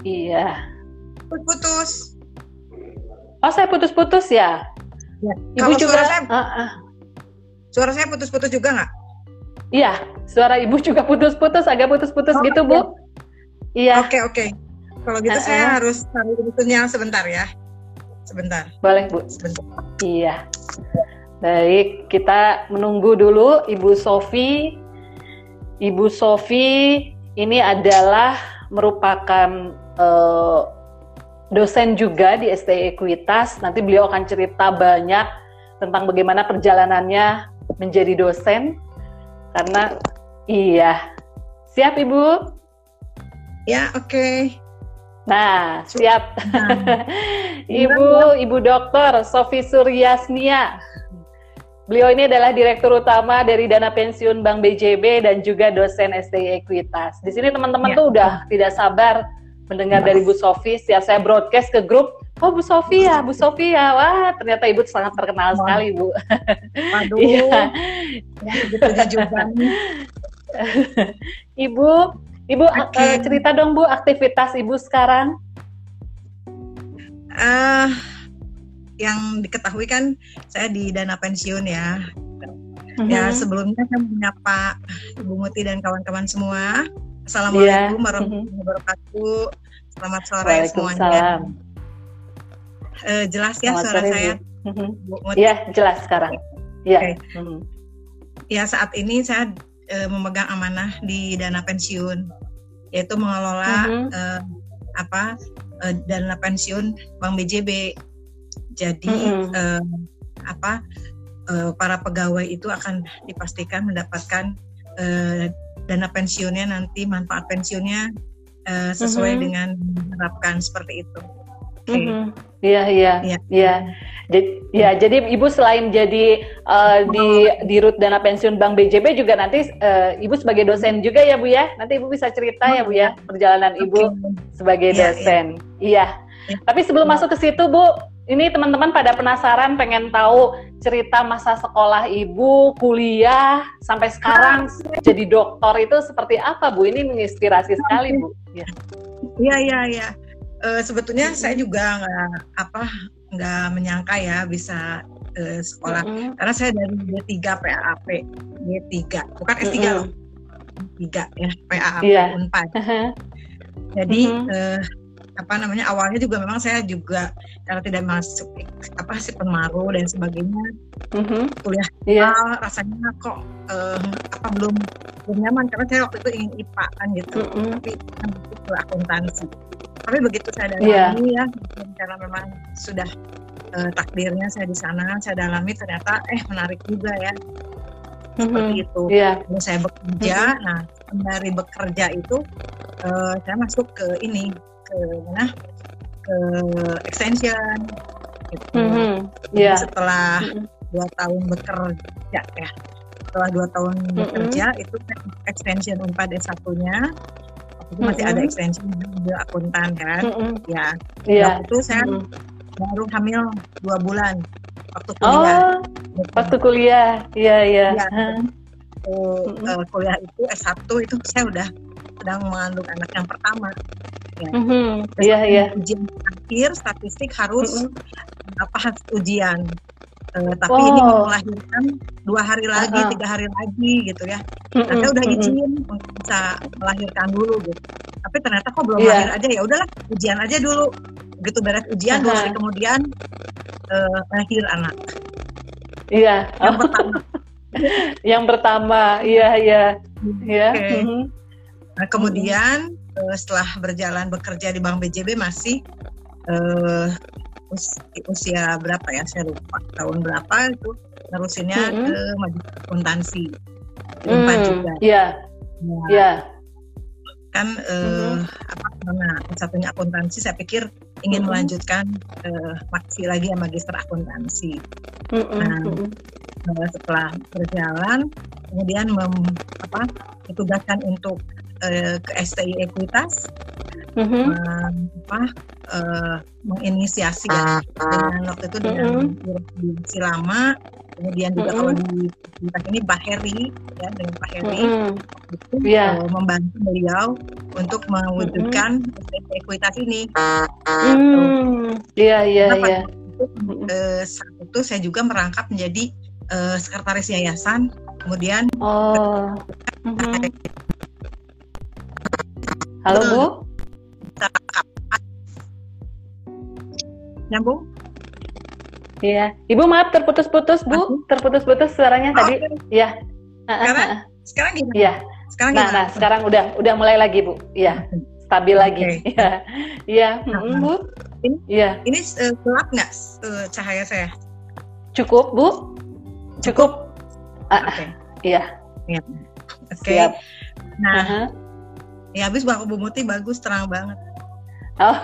Iya. Putus-putus. Oh, saya putus-putus ya? ya. Ibu Kalau juga suara saya, uh, uh. suara saya putus-putus juga nggak? Iya, suara Ibu juga putus-putus, agak putus-putus oh, gitu, Bu. Iya. Oke, okay, oke. Okay. Kalau gitu uh, uh. saya harus cari sinyal sebentar ya. Sebentar. Boleh, Bu. Sebentar. Iya. Baik, kita menunggu dulu Ibu Sofi. Ibu Sofi ini adalah merupakan uh, dosen juga di STI Ekuitas. Nanti beliau akan cerita banyak tentang bagaimana perjalanannya menjadi dosen. Karena iya, siap Ibu? Ya, oke. Okay. Nah, siap. Nah. Ibu, Ibu Dokter Sofi Suryasnia. Beliau ini adalah Direktur Utama dari Dana Pensiun Bank BJB dan juga dosen STI Ekuitas. Di sini teman-teman ya. tuh udah tidak sabar mendengar ya. dari Bu Sofi. Setiap saya broadcast ke grup, oh Bu Sofi ya, Bu Sofi ya. Wah, ternyata Ibu sangat terkenal Wah. sekali, Bu. Waduh. iya. Ya, juga. Ibu, Ibu okay. uh, cerita dong Bu aktivitas Ibu sekarang. Uh, yang diketahui kan saya di dana pensiun ya. Mm-hmm. Ya sebelumnya saya menyapa Ibu Muti dan kawan-kawan semua. Assalamualaikum yeah. warahmatullahi wabarakatuh. Selamat sore semuanya. Uh, jelas ya Selamat suara sore, saya. Mm-hmm. Iya jelas sekarang. Iya. Okay. Mm-hmm. Ya saat ini saya uh, memegang amanah di dana pensiun, yaitu mengelola mm-hmm. uh, apa uh, dana pensiun Bank BJB jadi mm -hmm. uh, apa uh, para pegawai itu akan dipastikan mendapatkan uh, dana pensiunnya nanti manfaat pensiunnya uh, sesuai mm -hmm. dengan diharapkan seperti itu. Okay. Mm -hmm. Iya iya iya. iya. Jadi ya jadi ibu selain jadi uh, di di rut dana pensiun Bank BJB juga nanti uh, ibu sebagai dosen juga ya bu ya. Nanti ibu bisa cerita ya bu ya perjalanan ibu sebagai iya, iya. dosen. Iya. iya. Tapi sebelum masuk ke situ bu, ini teman-teman pada penasaran pengen tahu cerita masa sekolah ibu, kuliah sampai sekarang jadi dokter itu seperti apa bu? Ini menginspirasi sekali bu. Iya iya iya. Uh, sebetulnya saya juga nggak apa nggak menyangka ya bisa uh, sekolah mm -hmm. karena saya dari D3 PAP D3 bukan S3 mm -hmm. loh 3 ya PAP yeah. Unpad. Jadi mm -hmm. uh, apa namanya awalnya juga memang saya juga karena tidak masuk apa sih pemaru dan sebagainya mm-hmm. kuliah yeah. rasanya kok uh, apa belum belum nyaman karena saya waktu itu ingin IPA kan gitu mm-hmm. tapi kan itu akuntansi tapi begitu saya dalami yeah. ya karena memang sudah uh, takdirnya saya di sana saya dalami ternyata eh menarik juga ya seperti mm-hmm. itu yeah. Lalu saya bekerja mm-hmm. nah dari bekerja itu uh, saya masuk ke ini ke mana ke extension gitu. Mm-hmm. Yeah. Setelah mm-hmm. dua tahun bekerja ya, setelah dua tahun mm-hmm. bekerja itu extension unpad S satunya itu mm-hmm. masih ada extension juga akuntan kan, mm-hmm. ya. Yeah. Waktu itu saya mm-hmm. baru hamil dua bulan waktu kuliah. Oh, waktu kuliah, iya iya. Ya, mm-hmm. uh, kuliah itu S1 itu saya udah sedang mengandung anak yang pertama ya. Mm-hmm. Iya iya. Ujian akhir statistik harus mm-hmm. apa ujian. Uh, tapi oh. ini mau melahirkan dua hari lagi, uh-huh. tiga hari lagi gitu ya. Nah, udah izin mm-hmm. untuk bisa melahirkan dulu gitu. Tapi ternyata kok belum yeah. lahir aja ya udahlah ujian aja dulu. Begitu beres ujian uh-huh. dua hari kemudian uh, lahir anak. Iya. Yang pertama. yang pertama, iya iya. Iya. Mm-hmm. Nah, kemudian uh, setelah berjalan bekerja di Bank BJB masih uh, us, usia berapa ya saya lupa tahun berapa itu terusinnya mm -hmm. ke majelis akuntansi mm, juga iya ya. iya kan mm -hmm. apa karena satunya akuntansi saya pikir ingin mm -hmm. melanjutkan uh, masih lagi ya magister akuntansi mm -hmm. nah setelah berjalan kemudian mem, apa ditugaskan untuk uh, ke STI Ekuitas mm-hmm. apa uh, menginisiasi ya dengan waktu itu dengan mm-hmm. lama kemudian juga mm-hmm. kalau di kita ini Pak Heri ya dengan Pak Heri mm-hmm. itu yeah. uh, membantu beliau untuk mewujudkan mm-hmm. ekuitas ini. Iya iya iya. Saat itu saya juga merangkap menjadi uh, sekretaris yayasan, kemudian oh. Mm-hmm. Halo Bu nyambung Iya, Ibu maaf terputus-putus Bu, terputus-putus suaranya oh, tadi. Iya. Sekarang, sekarang gimana? Iya. Sekarang nah, gimana? Nah, sekarang udah udah mulai lagi Bu. Iya, stabil okay. lagi. Iya, iya, nah, Bu. Ini, iya. Ini uh, gelap nggak uh, cahaya saya? Cukup Bu. Cukup. Ah, Oke. Okay. Iya. Iya. Oke. Okay. Nah, uh -huh. Ya habis Bang Bu Muti bagus terang banget. Oh,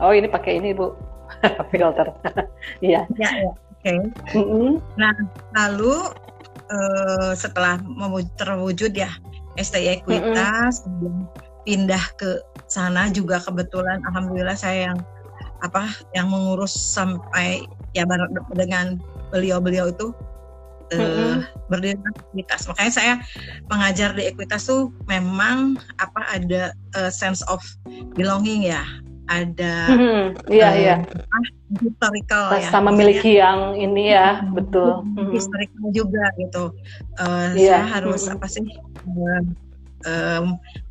oh ini pakai ini Bu filter. Iya. ya, ya. Oke. Okay. Mm -hmm. Nah lalu uh, setelah terwujud ya STI Ekuitas, mm -hmm. pindah ke sana juga kebetulan Alhamdulillah saya yang apa yang mengurus sampai ya dengan beliau-beliau itu mm-hmm. berdiri ekuitas. Makanya saya mengajar di ekuitas tuh memang apa ada uh, sense of belonging ya, ada mm-hmm. iya uh, iya historical ya sama memiliki yang ini ya hmm, betul mm-hmm. historical juga gitu uh, yeah. saya harus mm-hmm. apa sih uh, uh,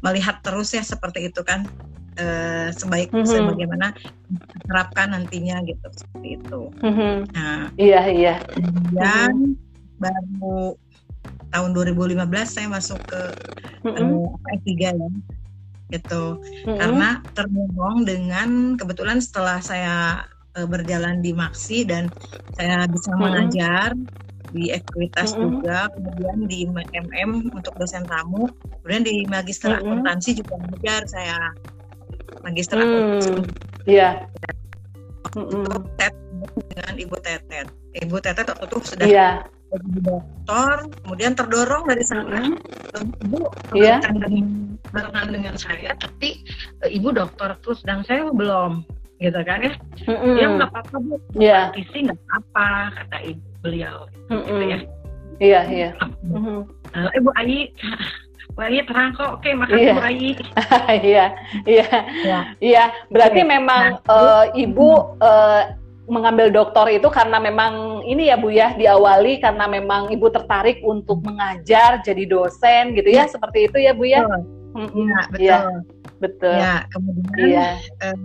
melihat terus ya seperti itu kan uh, sebaik mm-hmm. sebagaimana terapkan nantinya gitu seperti itu mm-hmm. nah iya iya kemudian mm-hmm baru tahun 2015 saya masuk ke mm -hmm. uh, S3 ya gitu mm -hmm. karena terhubung dengan kebetulan setelah saya uh, berjalan di Maksi dan saya bisa mm -hmm. mengajar di ekuitas mm -hmm. juga kemudian di MM untuk dosen tamu kemudian di magister mm -hmm. akuntansi juga mengajar saya magister mm, akuntansi iya mm -hmm. dengan ibu Tetet ibu Tetet waktu itu sudah yeah jadi dokter kemudian terdorong dari sana. Ibu yeah. dengan barengan dengan saya tapi uh, ibu dokter terus dan saya belum gitu kan ya? Mm-hmm. ya nggak apa-apa bu. Yeah. isi nggak apa kata ibu beliau gitu ya. Iya iya. Ibu Ayi. Bu Ayi terang kok, oke makasih yeah. Bu Ayi. Iya, iya, iya. Berarti memang nah, uh, ibu uh, mengambil doktor itu karena memang ini ya Bu ya diawali karena memang Ibu tertarik untuk mengajar jadi dosen gitu ya, ya. seperti itu ya Bu ya. Betul. Ya, betul. Ya, betul. Ya, kemudian ya. Uh,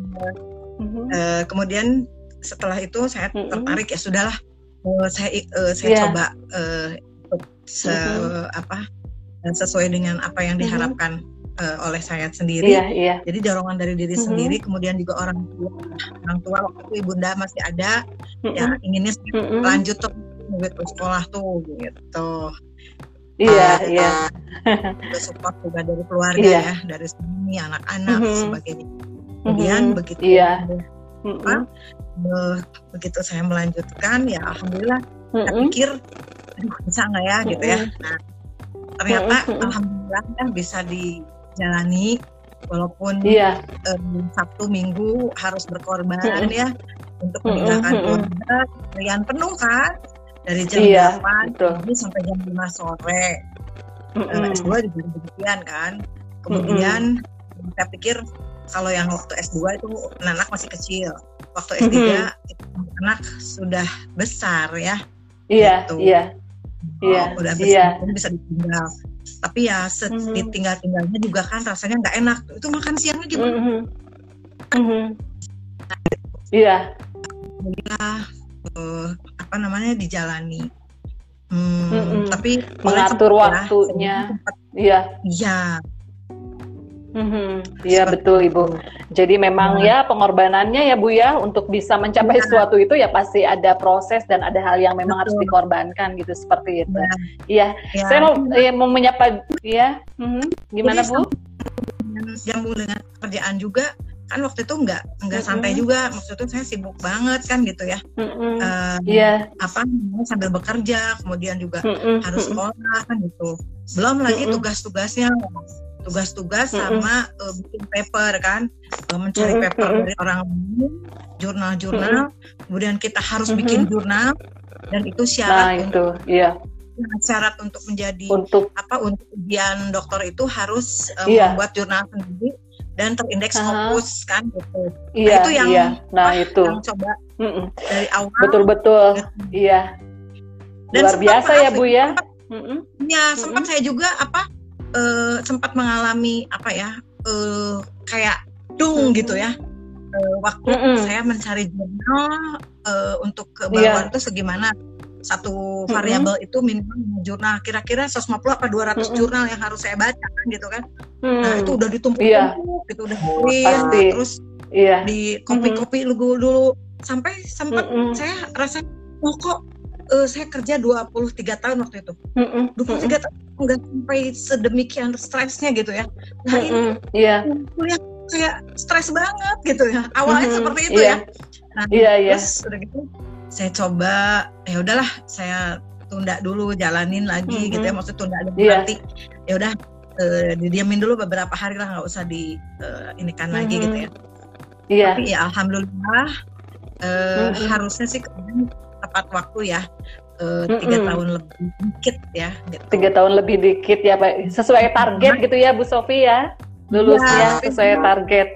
uh, kemudian setelah itu saya mm -hmm. tertarik ya sudahlah uh, saya uh, saya yeah. coba uh, se mm -hmm. apa sesuai dengan apa yang diharapkan mm -hmm uh, oleh saya sendiri. Iya, iya. Jadi dorongan dari diri mm-hmm. sendiri, kemudian juga orang tua, orang tua waktu itu ibunda masih ada, mm-hmm. ya inginnya mm-hmm. lanjut tuh gitu sekolah tuh gitu. Iya, uh, iya. Juga support juga dari keluarga iya. ya, dari suami, anak-anak mm-hmm. sebagainya. Kemudian mm-hmm. begitu iya. apa, mm-hmm. begitu saya melanjutkan, ya alhamdulillah, mm-hmm. saya pikir bisa nggak ya mm-hmm. gitu ya. Nah, ternyata mm-hmm. alhamdulillah kan bisa di jalani walaupun iya. um, Sabtu Minggu harus berkorban mm -hmm. ya untuk meninggalkan mm -hmm. keluarga harian penuh kan dari jam iya, 8 pagi sampai jam 5 sore mm -hmm. uh, S2 juga demikian kan kemudian mm -hmm. saya pikir kalau yang waktu S2 itu anak masih kecil waktu S3 mm -hmm. itu anak sudah besar ya iya gitu. iya oh, iya udah besar iya. bisa ditinggal tapi ya mm-hmm. tinggal tinggalnya juga kan rasanya nggak enak itu makan siangnya gimana mm-hmm. Mm-hmm. iya yeah. uh, apa namanya dijalani hmm, mm-hmm. tapi mengatur ya, waktunya iya iya Mm-hmm. Iya betul Ibu. Jadi memang ya. ya pengorbanannya ya Bu ya untuk bisa mencapai ya. sesuatu itu ya pasti ada proses dan ada hal yang memang betul. harus dikorbankan gitu seperti itu. Iya. Ya. Saya mau ya, mau menyapa ya. Mm-hmm. Gimana Jadi, Bu? Nyambung dengan kerjaan juga kan waktu itu nggak nggak mm-hmm. santai juga maksudnya saya sibuk banget kan gitu ya mm-hmm. uh, yeah. apa sambil bekerja kemudian juga mm-hmm. harus sekolah kan gitu belum lagi mm-hmm. tugas-tugasnya tugas-tugas sama uh, bikin paper kan uh, mencari paper dari orang jurnal-jurnal kemudian kita harus bikin jurnal dan itu syarat nah, itu iya syarat untuk menjadi untuk apa untuk ujian dokter itu harus uh, iya. membuat jurnal sendiri dan terindeks uh-huh. fokus kan gitu. Iya, nah, itu yang iya. nah itu yang coba Mm-mm. dari awal. Betul betul. Gitu. Iya. Dan Luar biasa ya Bu ya. Iya, sempat saya juga apa uh, sempat mengalami apa ya uh, kayak dung mm-hmm. gitu ya uh, waktu mm-hmm. saya mencari jurnal uh, untuk kebaruan yeah. itu segimana satu variabel mm-hmm. itu minimal jurnal kira-kira 150 apa 200 mm-hmm. jurnal yang harus saya baca kan gitu kan mm-hmm. nah itu udah ditumpuk yeah. gitu udah print terus yeah. di kopi-kopi mm-hmm. dulu dulu sampai sempat mm-hmm. saya rasa oh kok uh, saya kerja 23 tahun waktu itu. Mm -mm. 23 mm -mm. tahun nggak sampai sedemikian stresnya gitu ya. Nah mm -mm. ini yeah. kuliah kayak stres banget gitu ya. Awalnya mm -hmm. seperti itu yeah. ya. Nah yeah, yeah. terus udah gitu saya coba ya udahlah saya tunda dulu jalanin lagi mm -hmm. gitu ya maksud tunda dulu yeah. nanti ya udah uh, didiamin dulu beberapa hari lah nggak usah di uh, ini kan mm -hmm. lagi gitu ya. Iya. Yeah. Tapi ya alhamdulillah uh, mm -hmm. harusnya sih tepat waktu ya. Uh, tiga mm-hmm. tahun lebih dikit ya gitu. tiga tahun lebih dikit ya pak. Sesuai target nah. gitu ya Bu Sofi ya. Lulusnya ya, sesuai target.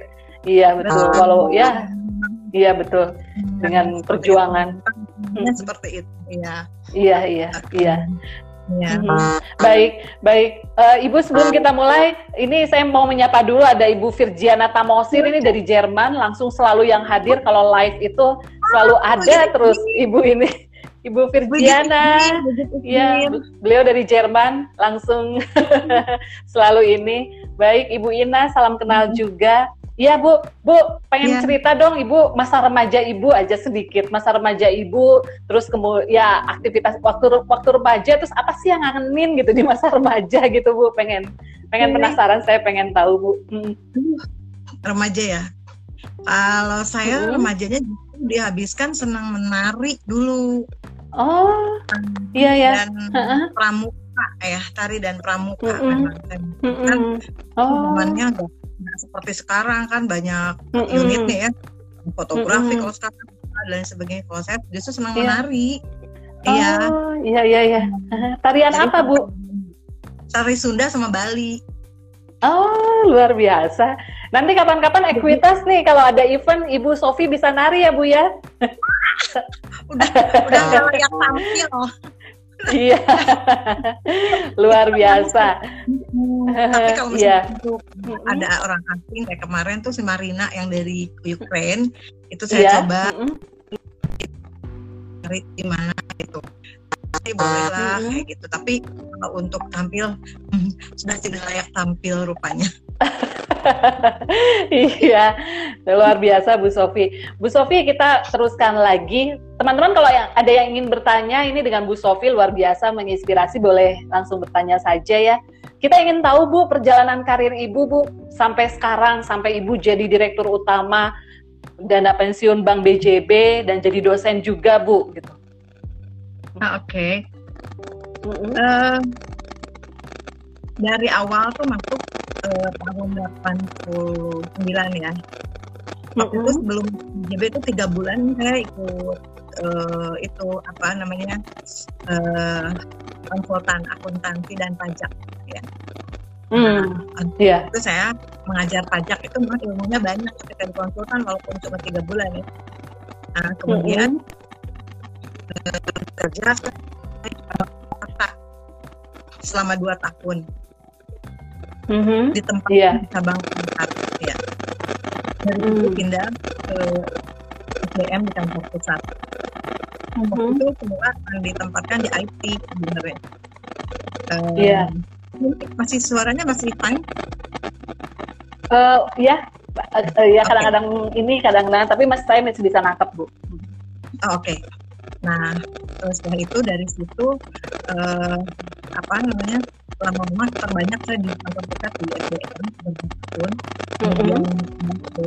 Iya betul. Nah. kalau ya. Iya betul. Dengan perjuangan. ya, seperti itu. Ya. Iya iya iya Ya. Hmm. Baik, baik. Uh, Ibu sebelum kita mulai, ini saya mau menyapa dulu ada Ibu Virgiana Tamosir ini dari Jerman, langsung selalu yang hadir kalau live itu selalu oh, ada terus Ibu ini. Ibu Virgiana, ya beliau dari Jerman, langsung selalu ini. Baik, Ibu Ina, salam kenal hmm. juga. Iya Bu, Bu pengen ya. cerita dong Ibu masa remaja Ibu aja sedikit masa remaja Ibu, terus kemudian ya aktivitas waktu waktu remaja terus apa sih yang ngangenin gitu di masa remaja gitu Bu pengen pengen ya. penasaran saya pengen tahu Bu. Hmm. Remaja ya, kalau saya hmm. remajanya dihabiskan senang menari dulu. Oh, iya ya. Dan uh-uh. pramuka ya, tari dan pramuka mm -hmm. memang. Mm -hmm. Kan oh. Nggak seperti sekarang kan banyak mm -mm. unitnya ya. Fotografi mm -mm. kalau sekarang dan sebagainya. Kalau saya justru senang yeah. menari. Iya oh, iya. iya iya tarian Jadi, apa bu? Tari Sunda sama Bali. Oh luar biasa. Nanti kapan-kapan ekuitas nih kalau ada event Ibu Sofi bisa nari ya bu ya? Udah udah yang tampil Iya, luar biasa. Tapi kalau misalnya yeah. itu ada orang asing kayak kemarin tuh si Marina yang dari Ukraine itu saya yeah. coba cari di mana gitu. Tapi boleh lah mm -hmm. kayak gitu. Tapi kalau untuk tampil sudah tidak layak tampil rupanya. iya, luar biasa Bu Sofi. Bu Sofi kita teruskan lagi. Teman-teman kalau yang ada yang ingin bertanya ini dengan Bu Sofi luar biasa menginspirasi boleh langsung bertanya saja ya. Kita ingin tahu Bu perjalanan karir Ibu Bu sampai sekarang sampai Ibu jadi direktur utama dana pensiun Bank BJB dan jadi dosen juga Bu gitu. Ah, Oke. Okay. Mm -hmm. uh, dari awal tuh masuk uh, tahun 89 ya. Waktu itu sebelum JB itu tiga bulan saya ikut uh, itu apa namanya uh, konsultan akuntansi dan pajak ya. Hmm, nah, yeah. itu saya mengajar pajak itu memang ilmunya banyak ketika di konsultan walaupun cuma tiga bulan ya. Nah kemudian mm -hmm. Kerja selama dua tahun mm-hmm. di tempat yeah. cabang pusat ya dari mm. itu pindah ke SDM di kantor pusat mm-hmm. waktu itu semua ditempatkan di IT sebenarnya um, yeah. masih suaranya masih fine Uh, ya, uh, ya kadang-kadang okay. ini kadang-kadang tapi mas saya masih bisa nangkep bu. Oh, Oke. Okay. Nah, setelah itu dari situ uh, apa namanya lama-lama terbanyak saya di kantor kita di SDM bertahun kemudian ke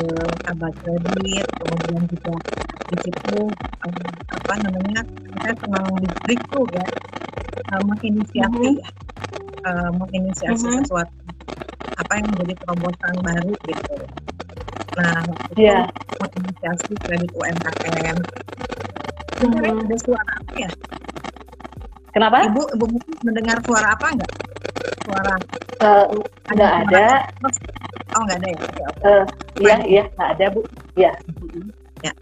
kabar kredit kemudian juga di situ um, apa namanya saya senang di itu ya uh, menginisiasi mm -hmm. uh, menginisiasi mm -hmm. sesuatu apa yang menjadi terobosan baru gitu nah itu yeah. menginisiasi kredit UMKM -hmm. ada suara apa ya Kenapa? Ibu, ibu mendengar suara apa enggak? Suara? Uh, nggak ada. Oh nggak ada ya? Okay, okay. Uh, iya iya nggak ada bu. Iya. Ya.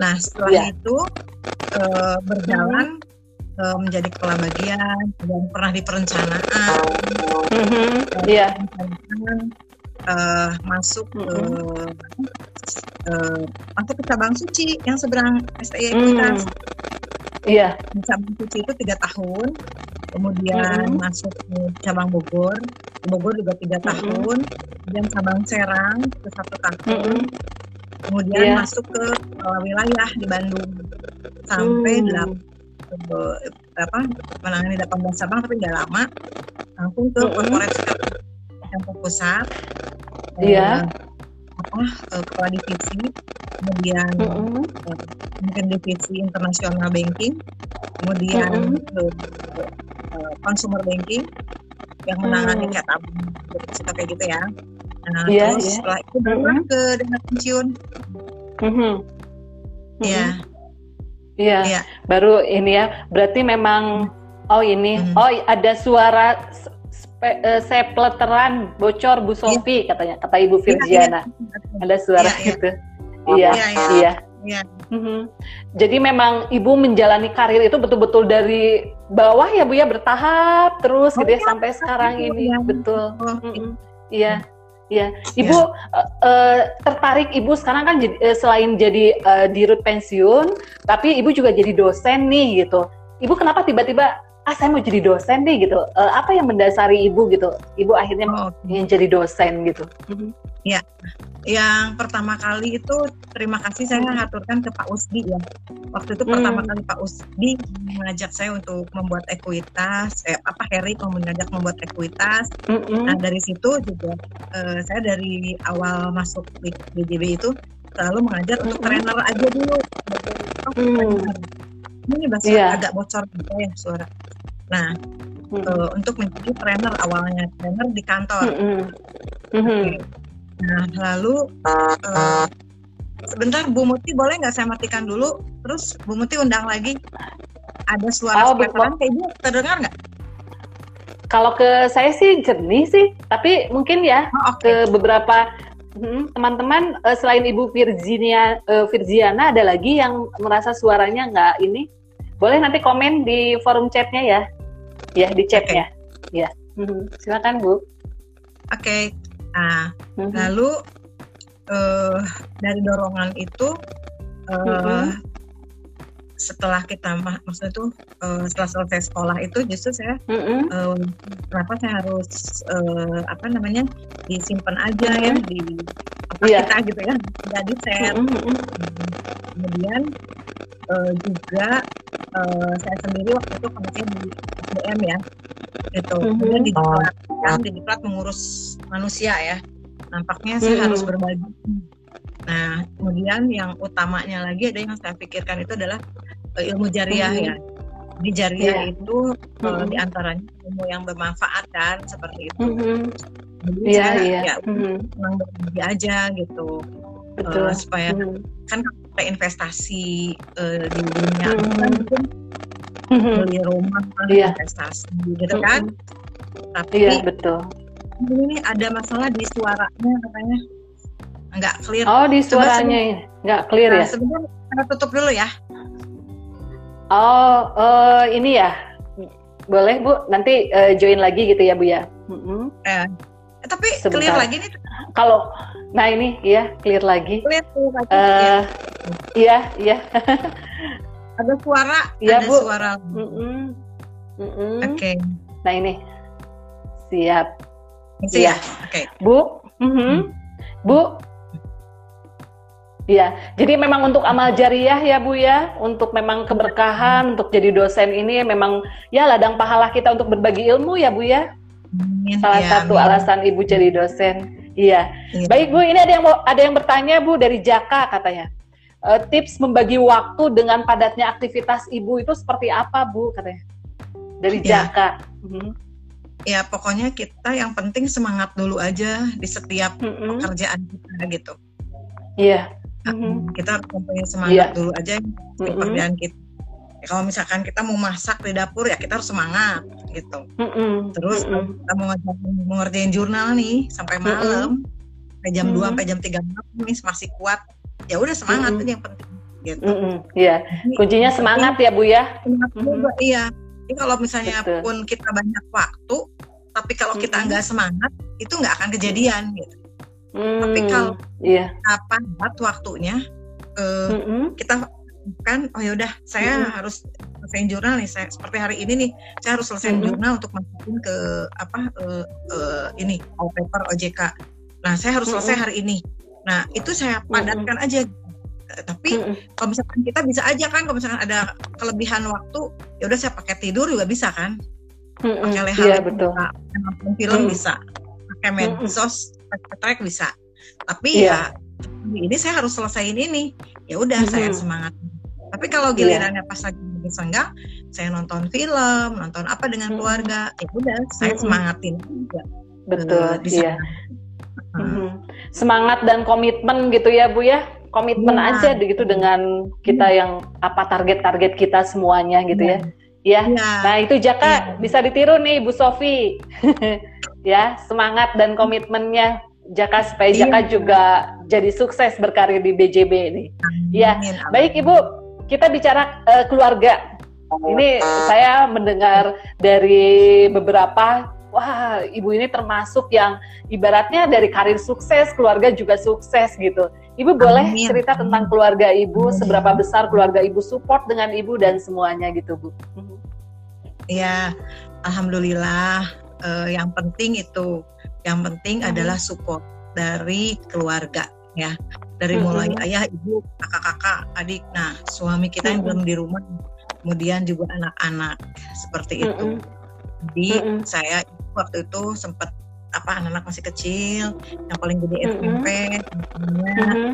Nah setelah ya. itu uh, berjalan hmm. uh, menjadi kepala bagian dan pernah di perencanaan. Mm-hmm. Iya. Uh, masuk ke uh, masuk ke cabang suci yang seberang STI mm. Iya. Di cabang suci itu tiga tahun, kemudian mm-hmm. masuk ke cabang Bogor, Bogor juga tiga mm-hmm. tahun, kemudian cabang Serang itu satu tahun, mm-hmm. kemudian yeah. masuk ke uh, wilayah di Bandung sampai mm. apa menangani 18 cabang tapi nggak lama langsung ke mm-hmm. corporate yang pusat. Iya. Uh, apa uh, kepala divisi kemudian mm -hmm. mungkin divisi internasional banking kemudian mm -hmm. consumer banking yang menangani mm. kayak tabung suka kayak gitu ya nah yeah, terus yeah. setelah itu baru mm -hmm. ke dana pensiun mm -hmm. Iya. Iya. Iya. Baru ini ya. Berarti memang oh ini. Hmm. Oh ada suara uh, sepleteran bocor Bu iya. Sofi yeah. katanya kata Ibu iya, Virgiana. Yeah, Ada suara yeah, gitu. Iya, iya. iya. iya. Mm-hmm. Jadi memang Ibu menjalani karir itu betul-betul dari bawah ya Bu ya bertahap terus oh, gitu ya sampai sekarang ini betul. Oh, mm-hmm. Iya. Iya, Ibu ya. uh, uh, tertarik Ibu sekarang kan jadi, uh, selain jadi uh, dirut pensiun, tapi Ibu juga jadi dosen nih gitu. Ibu kenapa tiba-tiba ah saya mau jadi dosen deh gitu. Uh, apa yang mendasari ibu gitu? Ibu akhirnya oh, ingin jadi dosen gitu. Ya, yang pertama kali itu terima kasih saya mengaturkan ke Pak Usdi ya. Waktu itu hmm. pertama kali Pak Usdi mengajak saya untuk membuat ekuitas. Eh, apa Harry mau mengajak membuat ekuitas. Hmm. Nah dari situ juga uh, saya dari awal masuk di BJB itu selalu mengajar hmm. untuk trainer aja dulu. Hmm. Ini bahasa yeah. agak bocor gitu ya suara. Nah, hmm. uh, untuk menjadi trainer awalnya trainer di kantor. Hmm. Hmm. Okay. Nah, lalu uh, sebentar Bu Muti boleh nggak saya matikan dulu? Terus Bu Muti undang lagi. Ada suara oh, sepeteran kayak Ibu terdengar nggak? Kalau ke saya sih jernih sih, tapi mungkin ya oh, okay. ke beberapa hmm, teman-teman uh, selain Ibu Virginia uh, Virgiana ada lagi yang merasa suaranya nggak ini. Boleh nanti komen di forum chatnya ya ya di chatnya okay. ya hmm, silakan bu oke okay. nah hmm. lalu uh, dari dorongan itu uh, hmm. Setelah kita mak maksudnya itu uh, setelah selesai sekolah itu justru saya mm-hmm. uh, kenapa saya harus uh, apa namanya disimpan aja mm-hmm. ya di apa yeah. kita gitu ya jadi share mm-hmm. kemudian uh, juga uh, saya sendiri waktu itu kondisinya di SDM ya gitu mm-hmm. kemudian di diklat kan di diklat mengurus manusia ya nampaknya saya mm-hmm. harus berbagi nah kemudian yang utamanya lagi ada yang saya pikirkan itu adalah uh, ilmu jariah mm-hmm. ya di jariah yeah. itu mm-hmm. uh, di antaranya ilmu yang bermanfaat kan seperti itu mm-hmm. jadi yeah, saya yeah. ya berbagi aja gitu Betul. Uh, supaya mm-hmm. kan investasi uh, di dunia mm -hmm. kan mungkin beli rumah yeah. investasi gitu kan tapi yeah, betul ini ada masalah di suaranya katanya nggak clear oh di suaranya nggak clear nah, ya sebenarnya kita tutup dulu ya oh uh, ini ya boleh bu nanti uh, join lagi gitu ya bu ya mm -hmm. eh, tapi Sebentar. clear lagi nih kalau nah ini ya clear lagi clear, clear lagi uh, ya. iya iya ada suara ya, ada bu. suara mm -mm. Mm -mm. oke okay. nah ini siap siap oke okay. bu mm -hmm. Bu, Iya, jadi memang untuk amal jariah ya Bu ya, untuk memang keberkahan, untuk jadi dosen ini memang ya ladang pahala kita untuk berbagi ilmu ya Bu ya. Amin, Salah ya, satu amin. alasan Ibu jadi dosen. Iya. Ya. Baik Bu, ini ada yang ada yang bertanya Bu dari Jaka katanya. Uh, tips membagi waktu dengan padatnya aktivitas Ibu itu seperti apa Bu katanya? Dari ya. Jaka. Hmm. Ya pokoknya kita yang penting semangat dulu aja di setiap mm -hmm. pekerjaan kita gitu. Iya mm-hmm. kita mempunyai semangat yeah. dulu aja mm-hmm. pekerjaan kita ya, kalau misalkan kita mau masak di dapur ya kita harus semangat gitu mm-hmm. terus mm-hmm. kita mau, mau ngerjain jurnal nih sampai malam mm-hmm. sampai jam mm-hmm. 2 sampai jam 3 malam nih masih kuat ya udah semangat mm-hmm. itu yang penting gitu mm-hmm. iya kuncinya semangat ya bu ya semangat mm-hmm. juga iya jadi kalau misalnya Betul. pun kita banyak waktu tapi kalau kita nggak mm-hmm. semangat itu nggak akan kejadian gitu Hmm, Tapi kalau iya. apa waktunya uh, mm -hmm. kita kan oh yaudah saya mm -hmm. harus selesai jurnal nih saya seperti hari ini nih saya harus selesai mm -hmm. jurnal untuk masukin ke apa uh, uh, ini all paper OJK. Nah saya harus selesai mm -hmm. hari ini. Nah itu saya padatkan mm -hmm. aja. Tapi mm -hmm. kalau misalkan kita bisa aja kan kalau misalkan ada kelebihan waktu ya udah saya pakai tidur juga bisa kan. Mm -hmm. Pakai leha yeah, betul. bisa, nonton film mm -hmm. bisa, pakai medsos track bisa tapi yeah. ya ini saya harus selesaiin ini ya udah mm -hmm. saya semangat tapi kalau iya. gilirannya yeah. pas lagi senggang saya nonton film nonton apa dengan mm -hmm. keluarga ya udah saya mm -hmm. semangatin juga betul uh, iya mm -hmm. semangat dan komitmen gitu ya bu ya komitmen ya. aja gitu dengan kita yang apa target-target kita semuanya gitu ya. Ya. ya. Nah, itu Jaka ya. bisa ditiru nih Bu Sofi. ya, semangat dan komitmennya Jaka supaya iya. Jaka juga jadi sukses berkarir di BJB ini. Ya, baik Ibu, kita bicara uh, keluarga. Ini saya mendengar dari beberapa, wah Ibu ini termasuk yang ibaratnya dari karir sukses, keluarga juga sukses gitu. Ibu boleh Amin. cerita tentang keluarga Ibu, Amin. seberapa besar keluarga Ibu support dengan Ibu dan semuanya gitu Bu. Iya, Alhamdulillah. Uh, yang penting itu yang penting hmm. adalah support dari keluarga ya. Dari hmm. mulai ayah, ibu, kakak-kakak, adik. Nah, suami kita yang hmm. belum di rumah, kemudian juga anak-anak seperti hmm. itu. Jadi hmm. saya waktu itu sempat apa anak-anak masih kecil, yang paling gede SMP, mm-hmm.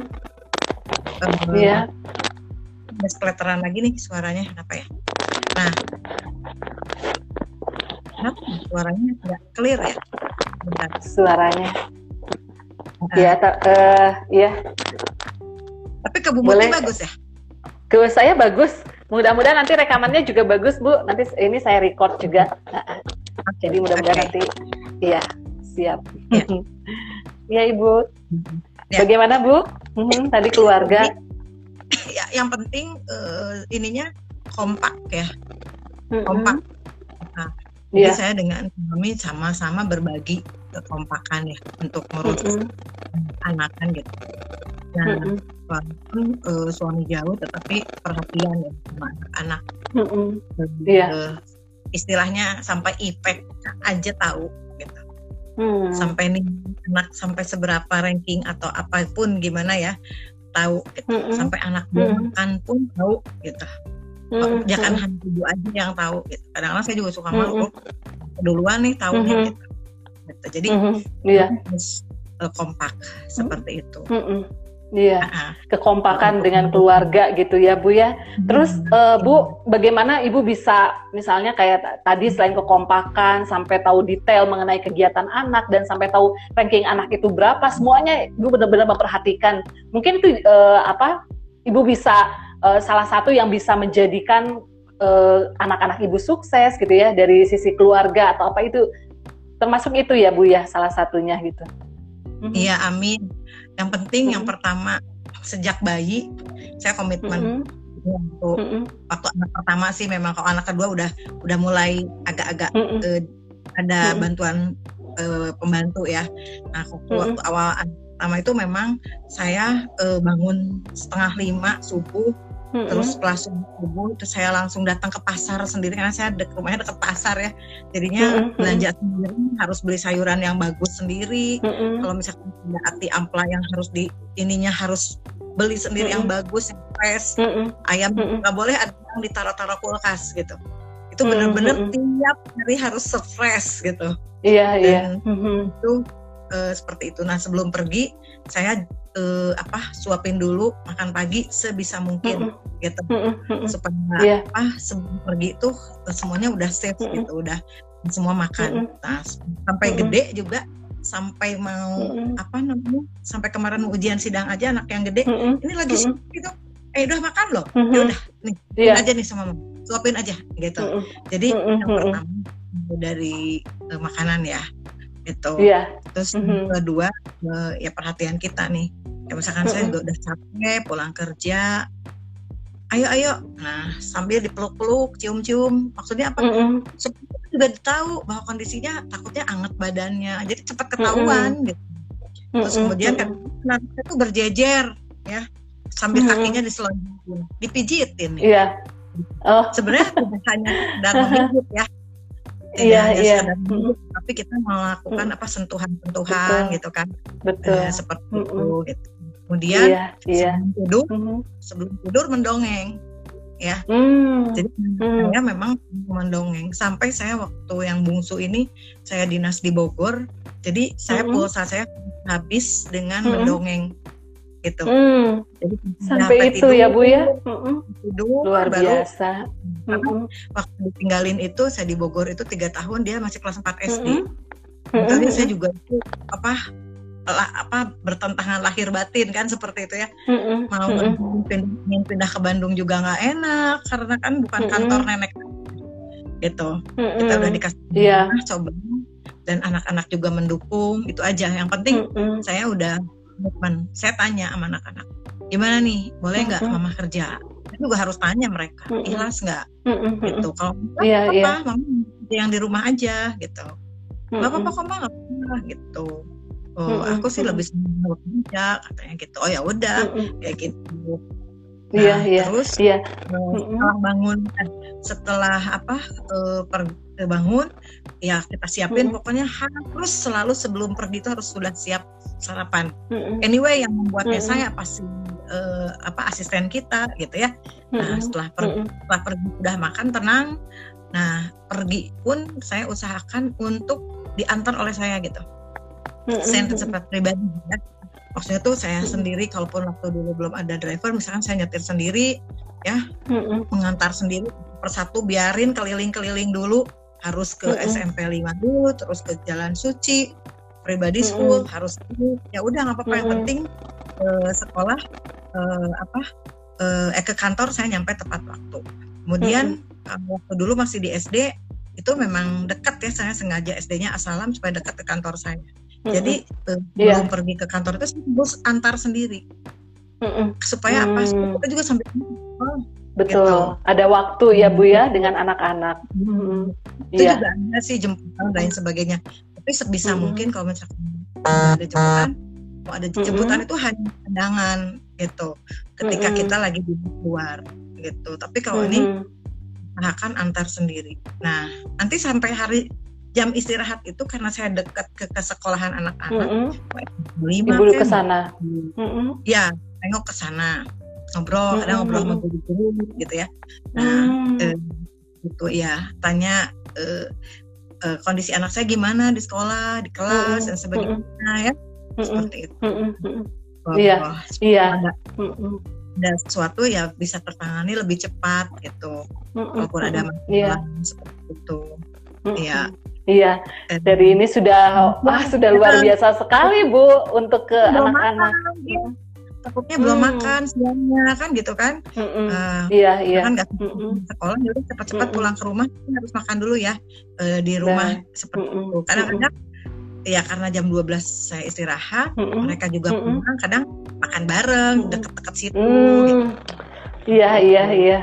yeah. Ada lagi nih suaranya kenapa ya? Nah, kenapa suaranya nggak clear ya? Bentar. Suaranya. Iya, uh, uh, ya. Tapi ke Bu Boleh. bagus ya? Ke saya bagus. Mudah-mudahan nanti rekamannya juga bagus, Bu. Nanti ini saya record juga. Okay. Jadi mudah-mudahan okay. nanti iya, siap. Ya, ya Ibu. Ya. Bagaimana, Bu? Hmm, tadi keluarga. Ya, yang penting uh, ininya kompak ya. Kompak. Nah, jadi yeah. saya dengan kami sama-sama berbagi kekompakan ya untuk ngurus mm -hmm. anak kan gitu. Nah, mm -hmm. walaupun uh, suami jauh tetapi perhatian ya sama anak-anak. Mm -hmm. yeah. uh, istilahnya sampai ipek aja tahu gitu. Mm. Sampai nih anak sampai seberapa ranking atau apa pun gimana ya tahu gitu. Mm -hmm. Sampai anak mm -hmm. makan pun tahu gitu hmm, jangan hanya ibu aja yang tahu gitu. kadang-kadang saya juga suka hmm, malu duluan nih tahunya hmm, gitu. gitu jadi hmm, iya. harus uh, kompak hmm. seperti itu hmm, Iya, kekompakan dengan keluarga gitu ya Bu ya. Terus uh, Bu, bagaimana Ibu bisa misalnya kayak tadi selain kekompakan sampai tahu detail mengenai kegiatan anak dan sampai tahu ranking anak itu berapa, semuanya Ibu benar-benar memperhatikan. Mungkin itu uh, apa? Ibu bisa uh, salah satu yang bisa menjadikan uh, anak-anak ibu sukses gitu ya dari sisi keluarga atau apa itu termasuk itu ya Bu ya salah satunya gitu. Mhm. Iya mm amin. Yang penting mm yang mhm. pertama sejak bayi saya komitmen mm -hmm. untuk mm -hmm. waktu anak pertama sih memang kalau anak kedua udah udah mulai agak-agak mm -hmm. uh, ada mm -hmm. bantuan uh, pembantu ya. Nah waktu, mm -hmm. waktu awal pertama itu memang saya uh, bangun setengah lima subuh Mm-hmm. Terus setelah subuh itu saya langsung datang ke pasar sendiri karena saya dek, rumahnya dekat pasar ya. Jadinya mm-hmm. belanja sendiri harus beli sayuran yang bagus sendiri. Mm-hmm. Kalau misalkan ada ati ampla yang harus di ininya harus beli sendiri mm-hmm. yang bagus, yang fresh. Mm-hmm. Ayam nggak mm-hmm. boleh ada yang ditaruh-taruh kulkas gitu. Itu benar-benar mm-hmm. tiap hari harus fresh gitu. Iya, iya. Mm-hmm. Itu uh, seperti itu. Nah, sebelum pergi saya uh, apa suapin dulu makan pagi sebisa mungkin mm -hmm. gitu mm -hmm. supaya yeah. apa sebelum pergi itu semuanya udah safe mm -hmm. gitu udah semua makan mm -hmm. nah sampai mm -hmm. gede juga sampai mau mm -hmm. apa namanya sampai kemarin ujian sidang aja anak yang gede mm -hmm. ini lagi mm -hmm. gitu eh udah makan loh mm -hmm. ya udah nih yeah. aja nih sama mama suapin aja gitu mm -hmm. jadi mm -hmm. yang pertama dari uh, makanan ya itu yeah. terus mm -hmm. kedua uh, ya perhatian kita nih ya misalkan mm saya juga udah capek pulang kerja ayo ayo. Nah sambil dipeluk-peluk cium-cium. Maksudnya apa? Mm -hmm. juga tahu bahwa kondisinya takutnya anget badannya. Jadi cepat ketahuan mm -hmm. gitu. Terus kemudian kan nah, itu berjejer ya. Sambil mm -hmm. kakinya diselonjokin dipijitin iya. Oh. sebenarnya tidak hanya dan memijit ya. Iya iya. tapi kita melakukan apa sentuhan-sentuhan gitu kan. Betul. Eh, seperti hmm. itu gitu kemudian iya, iya. sebelum tidur hmm. sebelum tidur mendongeng ya hmm. jadi hmm. saya memang mendongeng sampai saya waktu yang bungsu ini saya dinas di Bogor jadi saya hmm. pulsa saya habis dengan hmm. mendongeng gitu. Hmm. Jadi, Sampai itu tidur, ya Bu ya. Tidur luar baru, biasa. Hmm. Waktu ditinggalin itu saya di Bogor itu tiga tahun dia masih kelas 4 SD. Hmm. Tapi saya juga apa lah, apa bertentangan lahir batin kan seperti itu ya. Hmm. Mau hmm. pindah, pindah ke Bandung juga nggak enak karena kan bukan kantor nenek gitu. Hmm. Kita udah dikasih yeah. coba dan anak-anak juga mendukung itu aja. Yang penting hmm. saya udah komitmen saya tanya sama anak-anak gimana nih boleh nggak mm-hmm. mama kerja saya juga harus tanya mereka mm-hmm. ikhlas nggak mm-hmm. gitu kalau yeah, apa yeah. mama yang di rumah aja gitu nggak mm-hmm. apa-apa kok mama gitu oh aku sih lebih senang bekerja katanya gitu oh ya udah kayak gitu Iya, nah, iya. Terus iya. setelah bangun eh, setelah apa uh, per, bangun ya kita siapin mm -hmm. pokoknya harus selalu sebelum pergi itu harus sudah siap sarapan. Mm -hmm. Anyway yang membuatnya mm -hmm. saya pasti uh, apa asisten kita gitu ya. Nah, mm -hmm. setelah pergi, mm -hmm. setelah pergi sudah makan tenang. Nah, pergi pun saya usahakan untuk diantar oleh saya gitu. Saya seperti pribadi ya. Maksudnya tuh saya sendiri kalaupun waktu dulu belum ada driver misalkan saya nyetir sendiri ya mengantar sendiri persatu biarin keliling-keliling dulu. Harus ke. SMP 5 dulu terus ke Jalan Suci pribadi school harus ya udah nggak apa-apa. Yang penting uh, sekolah uh, apa uh, eh ke kantor saya nyampe tepat waktu. Kemudian waktu dulu masih di SD itu memang dekat ya saya sengaja SD-nya Asalam supaya dekat ke kantor saya Mm-hmm. Jadi uh, yeah. belum pergi ke kantor itu bos antar sendiri. Mm-hmm. Supaya apa? Supaya kita juga sampai oh, Betul. Gitu. Ada waktu ya Bu ya dengan anak-anak. Hmm. Itu yeah. juga ada sih jemputan dan lain sebagainya. Tapi sebisa hmm. mungkin kalau misalkan ada jemputan, kalau ada jemputan hmm. itu hanya pandangan gitu. Ketika hmm. kita lagi di luar gitu. Tapi kalau hmm. ini akan antar sendiri. Nah, nanti sampai hari jam istirahat itu karena saya dekat ke, ke sekolahan anak-anak. Mm -hmm. Lima Ibu ke sana. Mm -hmm. Ya, tengok ke sana ngobrol, mm -hmm. ada ngobrol sama guru-guru gitu ya. Nah, mm. eh, itu ya tanya eh, eh, kondisi anak saya gimana di sekolah, di kelas mm -hmm. dan sebagainya mm -hmm. ya. Seperti itu. Mm -hmm. Iya, iya. Ada, mm -hmm. ada sesuatu ya bisa tertangani lebih cepat gitu. Mm -hmm. Walaupun ada masalah yeah. seperti itu. Iya. Mm -hmm. Iya, dari ini sudah wah sudah luar biasa sekali Bu untuk ke anak-anak. Takutnya belum hmm. makan siangnya kan gitu kan? Mm uh, iya iya. Kan nggak mm sekolah jadi cepat-cepat mm pulang ke rumah harus makan dulu ya uh, di rumah nah. seperti itu. Kadang-kadang ya karena jam 12 saya istirahat, mereka juga pulang kadang makan bareng deket-deket situ. Mm. Gitu Iya iya iya.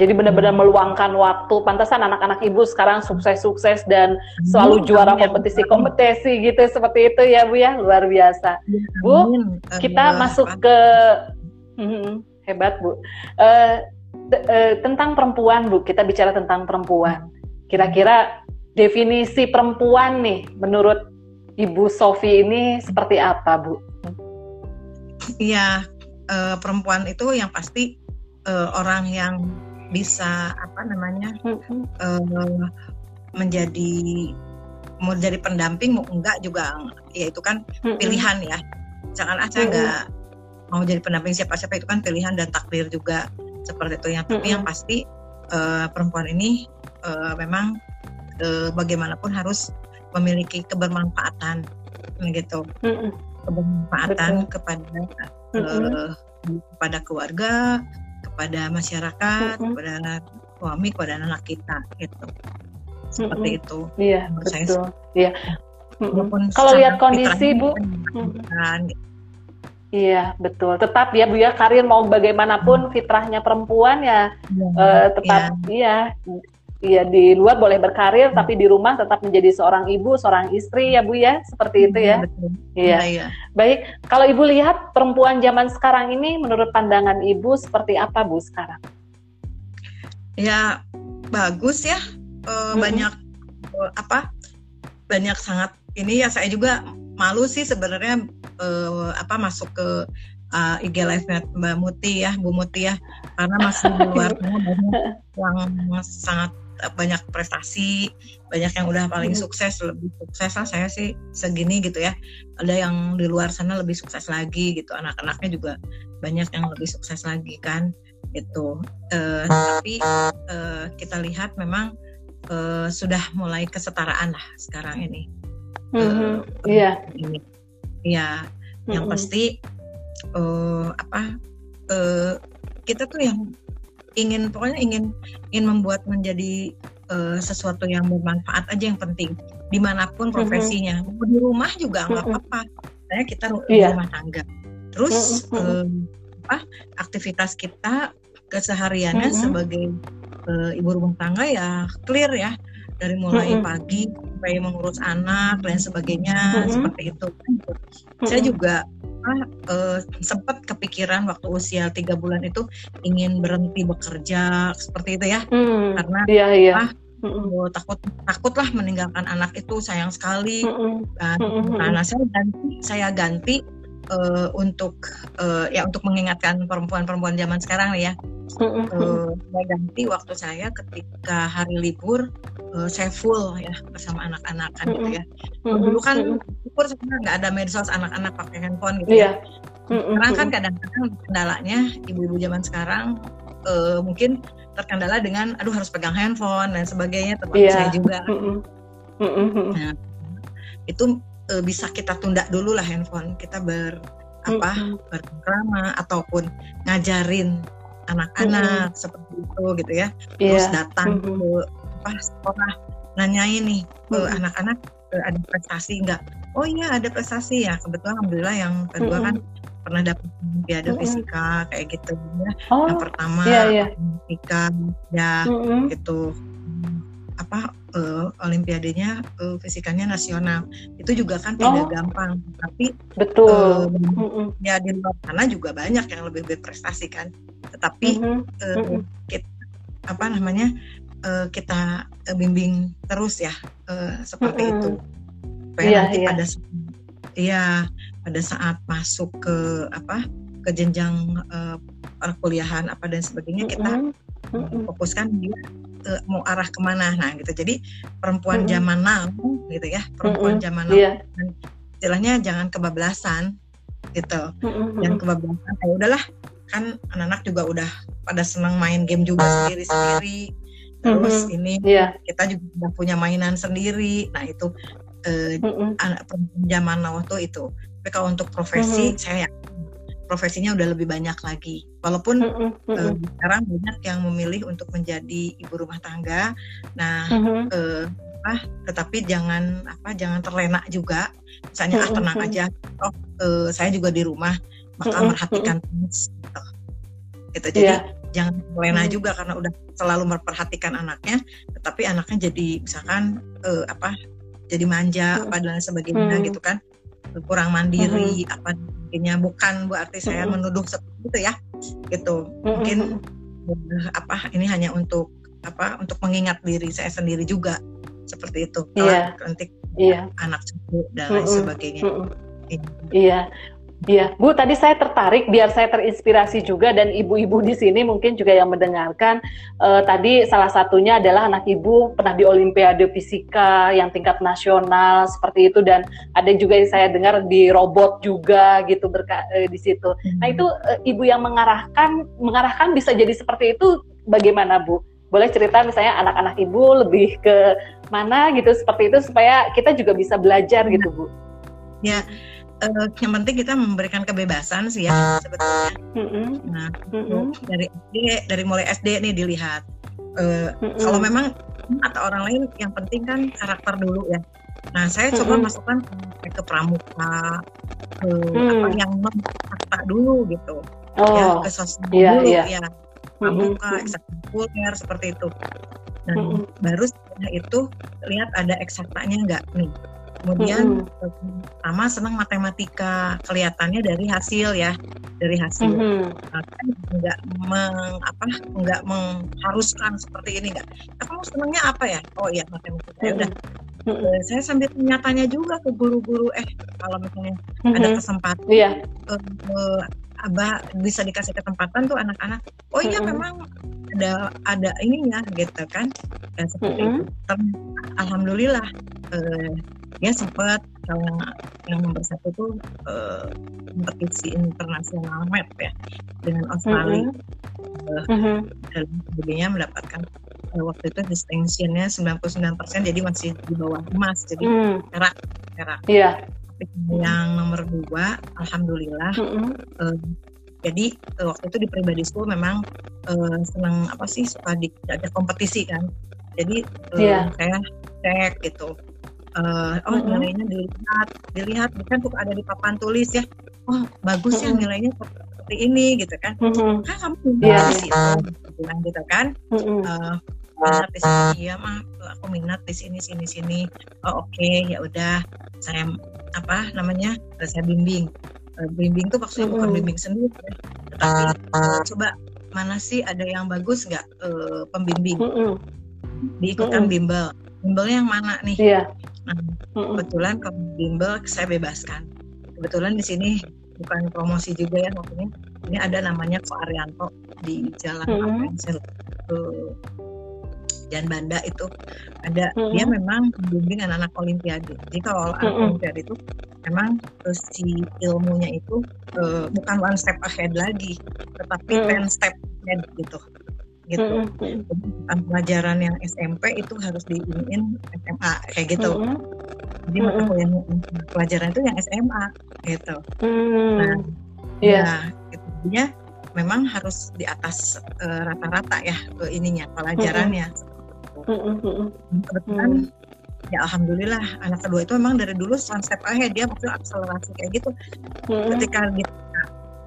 Jadi benar-benar meluangkan waktu. Pantasan anak-anak ibu sekarang sukses-sukses dan selalu juara kompetisi-kompetisi gitu seperti itu ya bu ya luar biasa. Bu kita masuk ke hmm, hebat Bu. Uh, uh, tentang perempuan Bu, kita bicara tentang perempuan. Kira-kira definisi perempuan nih menurut Ibu Sofi ini seperti apa Bu? Iya, uh, perempuan itu yang pasti uh, orang yang bisa apa namanya uh, menjadi mau jadi pendamping mau enggak juga ya itu kan pilihan ya. Jangan aja enggak mau jadi pendamping siapa-siapa itu kan pilihan dan takdir juga seperti itu yang tapi yang pasti uh, perempuan ini uh, memang uh, bagaimanapun harus memiliki kebermanfaatan gitu. Kebermanfaatan Betul. kepada uh, kepada keluarga kepada masyarakat kepada suami kepada anak kita gitu. Seperti itu. Iya betul. iya. Kalau lihat kondisi bu. Iya betul. Tetap ya Bu ya karir mau bagaimanapun fitrahnya perempuan ya, ya uh, tetap ya. iya iya di luar boleh berkarir tapi di rumah tetap menjadi seorang ibu, seorang istri ya Bu ya seperti itu ya. Iya. Ya, ya. Baik kalau Ibu lihat perempuan zaman sekarang ini menurut pandangan Ibu seperti apa Bu sekarang? Ya bagus ya uh, hmm. banyak uh, apa banyak sangat ini ya saya juga malu sih sebenarnya uh, apa masuk ke uh, IG live Mbak Muti ya, Bu Muti ya, karena masih di luar banyak yang sangat banyak prestasi, banyak yang udah paling hmm. sukses, lebih sukses lah saya sih segini gitu ya. Ada yang di luar sana lebih sukses lagi gitu, anak-anaknya juga banyak yang lebih sukses lagi kan gitu. Uh, tapi uh, kita lihat memang uh, sudah mulai kesetaraan lah sekarang ini. Mm-hmm. Iya. Ini, ya. Mm-hmm. Yang pasti uh, apa? Uh, kita tuh yang ingin pokoknya ingin ingin membuat menjadi uh, sesuatu yang bermanfaat aja yang penting di mana pun profesinya mm-hmm. di rumah juga nggak mm-hmm. apa-apa saya kita yeah. rumah tangga terus mm-hmm. uh, apa aktivitas kita kesehariannya mm-hmm. sebagai uh, ibu rumah tangga ya clear ya dari mulai mm-hmm. pagi sampai mengurus anak dan sebagainya mm-hmm. seperti itu. Mm-hmm. Saya juga ah, uh, sempat kepikiran waktu usia tiga bulan itu ingin berhenti bekerja seperti itu ya, mm-hmm. karena yeah, yeah. ah, Mm-hmm. takut takutlah meninggalkan anak itu sayang sekali. Mm-hmm. Nah, saya ganti saya ganti uh, untuk uh, ya untuk mengingatkan perempuan-perempuan zaman sekarang ya. Uh, saya ganti waktu saya ketika hari libur uh, saya full ya bersama anak-anak kan gitu ya. Dulu kan libur sebenarnya nggak ada medsos anak-anak pakai handphone gitu yeah. ya. Sekarang kan kadang-kadang kendalanya ibu-ibu zaman sekarang uh, mungkin terkendala dengan aduh harus pegang handphone dan sebagainya termasuk yeah. saya juga. Nah itu uh, bisa kita tunda dulu lah handphone kita ber apa mm -hmm. berkrama ataupun ngajarin anak-anak mm -hmm. seperti itu gitu ya yeah. terus datang mm -hmm. ke apa sekolah nanyain nih ke mm -hmm. anak-anak uh, ada prestasi enggak oh iya ada prestasi ya kebetulan alhamdulillah yang kedua mm -hmm. kan pernah dapat olimpiade mm -hmm. fisika kayak gitu ya oh, yang pertama yeah, yeah. fisika ya mm -hmm. gitu apa uh, olimpiadenya uh, fisikanya nasional itu juga kan tidak oh. gampang tapi betul uh, ya di luar sana juga banyak yang lebih berprestasi kan tetapi mm -hmm. uh, kita, apa namanya uh, kita uh, bimbing terus ya uh, seperti mm -hmm. itu supaya yeah, nanti yeah. pada ya pada saat masuk ke apa ke jenjang uh, perkuliahan apa dan sebagainya mm -hmm. kita. Fokuskan dia uh, mau arah ke mana nah gitu jadi perempuan mm-hmm. zaman now gitu ya perempuan mm-hmm. zaman now yeah. istilahnya jangan kebablasan gitu mm-hmm. yang kebablasan ya udahlah kan anak-anak juga udah pada senang main game juga sendiri sendiri terus mm-hmm. ini yeah. kita juga udah punya mainan sendiri nah itu uh, mm-hmm. anak perempuan zaman now tuh itu tapi kalau untuk profesi mm-hmm. saya profesinya udah lebih banyak lagi. Walaupun mm -hmm. uh, sekarang banyak yang memilih untuk menjadi ibu rumah tangga. Nah, mm -hmm. uh, apa, tetapi jangan apa jangan terlena juga. Misalnya mm -hmm. ah tenang aja. Oh, uh, saya juga di rumah -hmm. merhatikan gitu. gitu. Jadi yeah. jangan terlena mm -hmm. juga karena udah selalu memperhatikan anaknya, tetapi anaknya jadi misalkan uh, apa jadi manja mm -hmm. apa dan sebagainya mm -hmm. gitu kan kurang mandiri mm -hmm. apa sebagainya bukan berarti saya mm -hmm. menuduh seperti itu ya gitu mungkin uh, apa ini hanya untuk apa untuk mengingat diri saya sendiri juga seperti itu yeah. nanti yeah. anak cucu dan lain sebagainya iya Iya, Bu, tadi saya tertarik biar saya terinspirasi juga dan ibu-ibu di sini mungkin juga yang mendengarkan. Uh, tadi salah satunya adalah anak ibu pernah di Olimpiade Fisika yang tingkat nasional seperti itu dan ada juga yang saya dengar di robot juga gitu berka uh, di situ. Nah itu uh, ibu yang mengarahkan mengarahkan bisa jadi seperti itu bagaimana Bu? Boleh cerita misalnya anak-anak ibu lebih ke mana gitu seperti itu supaya kita juga bisa belajar gitu Bu? Ya uh, yang penting kita memberikan kebebasan sih ya sebetulnya. Mm-hmm. Nah mm-hmm. dari SD dari mulai SD nih dilihat uh, mm-hmm. kalau memang atau orang lain yang penting kan karakter dulu ya. Nah saya mm-hmm. coba masukkan ke, pramuka ke mm. apa yang fakta dulu gitu. Ya, oh. Ya ke sosial yeah, dulu yeah. ya pramuka mm-hmm. seperti itu. Dan mm-hmm. baru setelah itu lihat ada eksaktanya enggak nih kemudian mm-hmm. sama senang matematika kelihatannya dari hasil ya dari hasil mm-hmm. kan nggak meng, apa nggak mengharuskan seperti ini nggak kamu senangnya apa ya oh iya matematika mm-hmm. ya udah mm-hmm. saya sambil tanya-tanya juga ke guru-guru eh kalau misalnya mm-hmm. ada kesempatan yeah. uh, uh, abah bisa dikasih kesempatan tuh anak-anak oh iya mm-hmm. memang ada ada ininya gitu kan dan seperti mm-hmm. itu alhamdulillah uh, ya sempat kalau yang nomor satu itu uh, kompetisi internasional map ya dengan Australia mm -hmm. uh, dan sebagainya mendapatkan uh, waktu itu distinctionnya 99% jadi masih di bawah emas jadi mm. perak perak yeah. yang nomor dua alhamdulillah mm -hmm. uh, jadi uh, waktu itu di pribadi school memang uh, senang apa sih suka di, ada kompetisi kan jadi uh, yeah. saya cek gitu uh, oh nilainya dilihat dilihat kan tuh ada di papan tulis ya. Oh bagus ya nilainya seperti ini gitu kan. Kan kamu yeah. di situ bilang gitu kan? Mm-hmm. uh, minat di sini ya mah aku minat di sini sini sini. Oh oke okay, ya udah. Saya apa namanya saya bimbing. Uh, bimbing tuh maksudnya bukan bimbing sendiri ya. tetapi uh, coba mana sih ada yang bagus nggak uh, pembimbing? Mm-hmm. diikutkan bimbel bimbelnya yang mana nih yeah. Nah, kebetulan kalau bimbel saya bebaskan. Kebetulan di sini bukan promosi juga ya maksudnya. Ini ada namanya Ko Arianto di Jalan mm -hmm. Jan Banda itu ada mm -hmm. dia memang membimbing anak-anak olimpiade. Jadi kalau anak mm -hmm. olimpiade itu memang uh, si ilmunya itu uh, bukan one step ahead lagi, tetapi mm -hmm. ten step ahead gitu gitu. Mm -hmm. pelajaran yang SMP itu harus diinin SMA kayak gitu. Mm -hmm. Jadi mm -hmm. yang pelajaran itu yang SMA gitu. Mm -hmm. Nah, yeah. nah itu memang harus di atas eh, rata-rata uh, ya ininya pelajarannya. Mm -hmm. Kebetulan mm -hmm. ya alhamdulillah anak kedua itu memang dari dulu step ahead dia maksudnya akselerasi kayak gitu. Mm -hmm. Ketika gitu